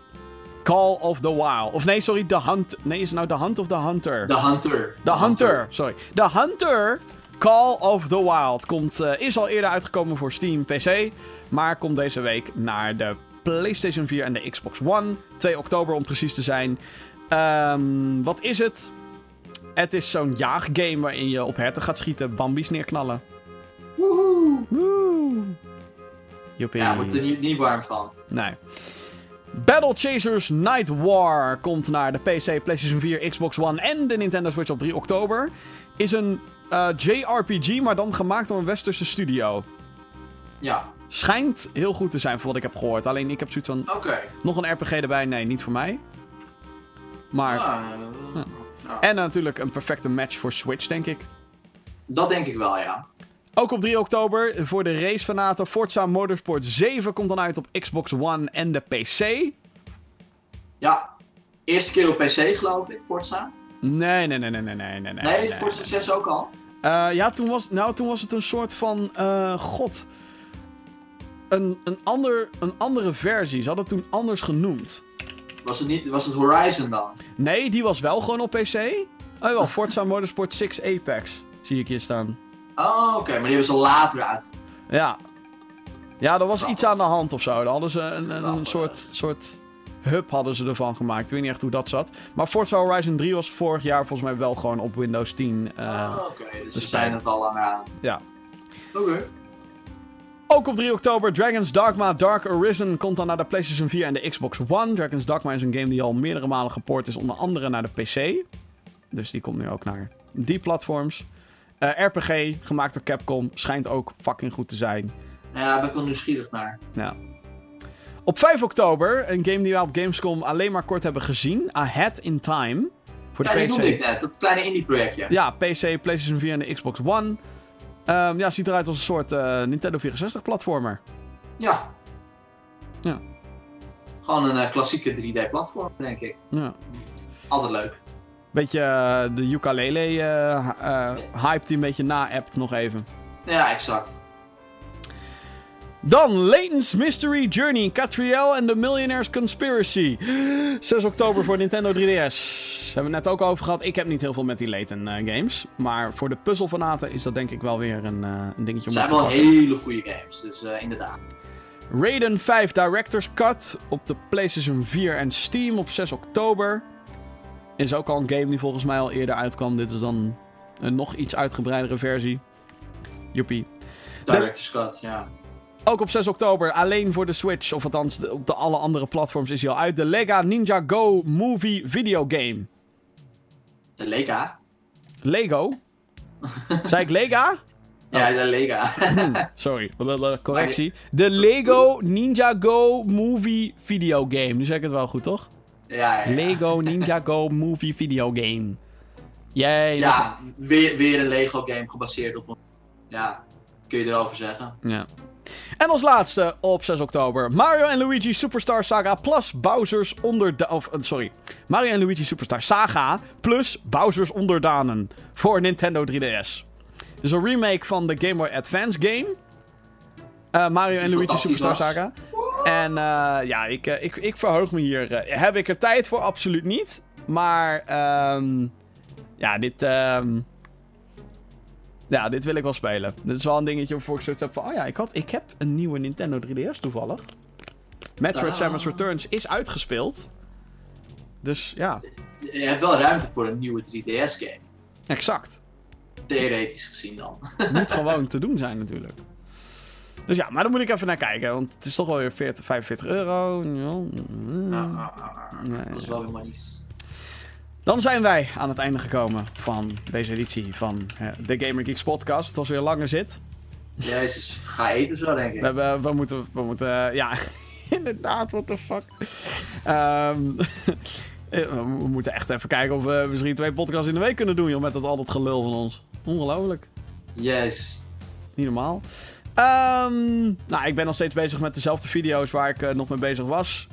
Call of the Wild. Of nee, sorry, The Hunt. Nee, is het nou The Hunt of The Hunter? The Hunter. The Hunter, sorry. The Hunter Call of the Wild komt, eh, is al eerder uitgekomen voor Steam PC, maar komt deze week naar de PlayStation 4 en de Xbox One. 2 oktober om precies te zijn. Ehm, wat is het? Het is zo'n jaaggame waarin je op herten gaat schieten, bambies neerknallen. Woehoe. Woe. Joepie. Ja, wordt er niet, niet warm van. Nee. Battle Chasers Night War komt naar de PC, PlayStation 4, Xbox One en de Nintendo Switch op 3 oktober. Is een eh, JRPG, maar dan gemaakt door een westerse studio. Ja, Schijnt heel goed te zijn voor wat ik heb gehoord. Alleen ik heb zoiets van, oké. nog een RPG erbij? Nee, niet voor mij. Maar, Ah, Ja. ja. en natuurlijk een perfecte match voor Switch, denk ik. Dat denk ik wel, ja. Ook op 3 oktober voor de racefanaten Forza Motorsport 7 komt dan uit op Xbox One en de PC. Ja. Eerste keer op PC, geloof ik, Forza. Nee, nee, nee, nee, nee, nee, nee. Nee, Forza 6 ook al. Eh, ja, toen was, nou, toen was het een soort van. eh, God. Een, een, ander, een andere versie. Ze hadden het toen anders genoemd. Was het, niet, was het Horizon dan? Nee, die was wel gewoon op PC. Oh wel, Forza Motorsport 6 Apex. Zie ik hier staan. Oh, oké. Maar die hebben ze later uit. Ja. Ja, er was iets aan de hand of zo. Daar hadden ze een, een, een Grappig. soort, soort hub hadden ze ervan gemaakt. Ik weet niet echt hoe dat zat. Maar Forza Horizon 3 was vorig jaar volgens mij wel gewoon op Windows 10. eh, oh, oké. Dus ze zijn het al langer aan. ja. Oké. Ook op 3 oktober, Dragon's Dogma Dark Arisen komt dan naar de PlayStation 4 en de Xbox One. Dragon's Dogma is een game die al meerdere malen gepoord is, onder andere naar de PC. Dus die komt nu ook naar die platforms. Eh, RPG, gemaakt door Capcom, schijnt ook fucking goed te zijn. Ja, daar ben ik wel nieuwsgierig naar. Ja. Op 5 oktober, een game die we op Gamescom alleen maar kort hebben gezien. Ahead in Time. Voor de Ja, die PC. noemde ik net. Dat kleine indie projectje. Ja, PC, PlayStation 4 en de Xbox One. Ehm, ja, ziet eruit als een soort eh, Nintendo 64 platformer. Ja. Ja. Gewoon een eh, klassieke 3D-platform, denk ik. Ja. Altijd leuk. Beetje eh, de ukulele hype die een beetje na-appt nog even. Ja, exact. Dan Layton's Mystery Journey, Catriel and the Millionaire's Conspiracy. 6 oktober voor Nintendo 3DS. Daar hebben we het net ook over gehad. Ik heb niet heel veel met die Layton eh, games. Maar voor de puzzelfanaten is dat denk ik wel weer een, eh, een dingetje Het om zijn op te wel hele goede games, dus eh, inderdaad. Raiden 5 Director's Cut op de PlayStation 4 en Steam op 6 oktober. Is ook al een game die volgens mij al eerder uitkwam. Dit is dan een nog iets uitgebreidere versie. Joepie. Director's Cut, ja. Ook op 6 oktober, alleen voor de Switch, of althans de- op de alle andere platforms is hij al uit. De Lega Ninja Go Movie Videogame. De Lega. Lego? Zei ik Lega? Ja, de Lega. Sorry, blablabla, correctie. De Lego Ninja Go Movie Videogame. Nu zeg ik het wel goed, toch? ja, ja, ja. Lego Ninja Go Movie Videogame. Jij. Ja, weer, weer een Lego game gebaseerd op een... Ja, kun je erover zeggen. Ja. En als laatste op 6 oktober Mario en Luigi Superstar Saga plus Bowser's onder of eh, sorry Mario en Luigi Superstar Saga plus Bowser's onderdanen voor Nintendo 3DS. Dus een remake van de Game Boy Advance game. Eh, Mario en Luigi Superstar was. Saga. En eh, ja, ik, ik, ik verheug me hier. heb ik er tijd voor? Absoluut niet. Maar ehm, ja, dit. ehm, ja, dit wil ik wel spelen. Dit is wel een dingetje waarvoor ik zoiets heb van... Oh ja, ik, had, ik heb een nieuwe Nintendo 3DS toevallig. Metroid. Samus Returns is uitgespeeld. Dus ja, Je hebt wel ruimte voor een nieuwe 3DS game. exact. Theoretisch gezien dan. Moet gewoon te doen zijn natuurlijk. Dus ja, maar daar moet ik even naar kijken. Want het is toch wel weer 40, 45 euro. Ja, mm. Ah, ah, ah, ah. Nee, Dat is wel weer maar iets. Dan zijn wij aan het einde gekomen van deze editie van eh, de Gamer Geeks podcast. Het was weer een lange zit. Jezus, ga eten zo denk ik. We, hebben, we moeten, we moeten, eh, ja, inderdaad, what the fuck. Ehm, we we moeten echt even kijken of we misschien twee podcasts in de week kunnen doen, joh, met dat al dat gelul van ons. Ongelooflijk. Yes. Niet normaal. Ehm, nou, ik ben nog steeds bezig met dezelfde video's waar ik eh, nog mee bezig was.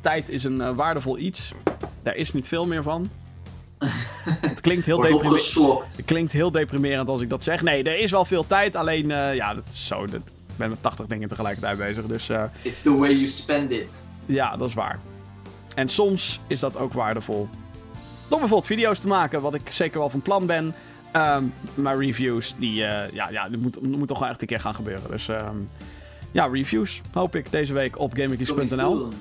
Tijd is een eh, waardevol iets. Daar is niet veel meer van. Het klinkt heel deprimerend. Het klinkt heel deprimerend als ik dat zeg. Nee, er is wel veel tijd. Alleen, eh, ja, dat is zo. dat- ik ben met 80 dingen tegelijkertijd bezig. Dus eh, It's the way you spend it. ja, dat is waar. En soms is dat ook waardevol. Door bijvoorbeeld video's te maken, wat ik zeker wel van plan ben. Ehm, maar reviews, die, eh, ja, ja, die moet, moet toch wel echt een keer gaan gebeuren. Dus ehm, ja, reviews hoop ik deze week op doen.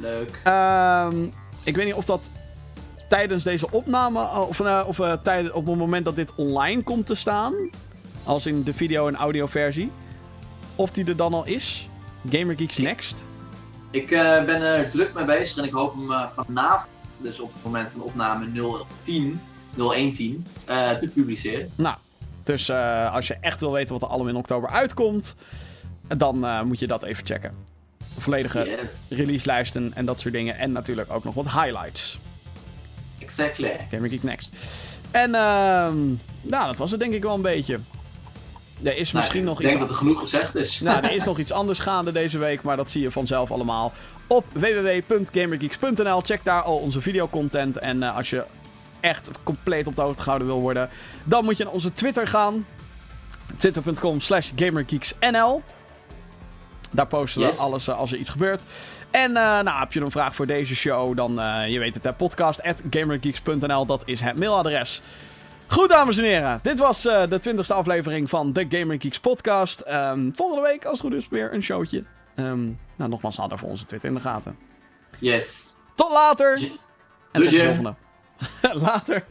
Leuk. Ehm, ik weet niet of dat tijdens deze opname, of, eh, of eh, op het moment dat dit online komt te staan, als in de video- en audioversie, of die er dan al is. Gamer Geeks Next. Ik eh, ben er druk mee bezig en ik hoop hem eh, vanavond, dus op het moment van opname 010, 0110, eh, te publiceren. Nou, dus eh, als je echt wil weten wat er allemaal in oktober uitkomt, dan eh, moet je dat even checken. Volledige Yes. releaselijsten en dat soort dingen. En natuurlijk ook nog wat highlights. Exactly. Gamer Geek Next. En ehm nou, dat was het denk ik wel een beetje. Er is misschien Nou, nog ik denk iets... dat er genoeg gezegd is. Nou, er is nog iets anders gaande deze week, maar dat zie je vanzelf allemaal op www.gamergeeks.nl. Check daar al onze videocontent. En eh, als je echt compleet op de hoogte gehouden wil worden, dan moet je naar onze Twitter gaan. Twitter.com slash gamergeeksnl. Daar posten we Yes. alles eh, als er iets gebeurt. En eh, nou, heb je een vraag voor deze show, dan eh, je weet het, hè, podcast at gamergeeks.nl. Dat is het mailadres. Goed, dames en heren. Dit was eh, de twintigste aflevering van de Gamer Geeks podcast. Ehm, volgende week, als het goed is, weer een showtje. Ehm, nou, nogmaals, houd daarvoor onze Twitter in de gaten. Yes. Tot later! En tot de volgende. later!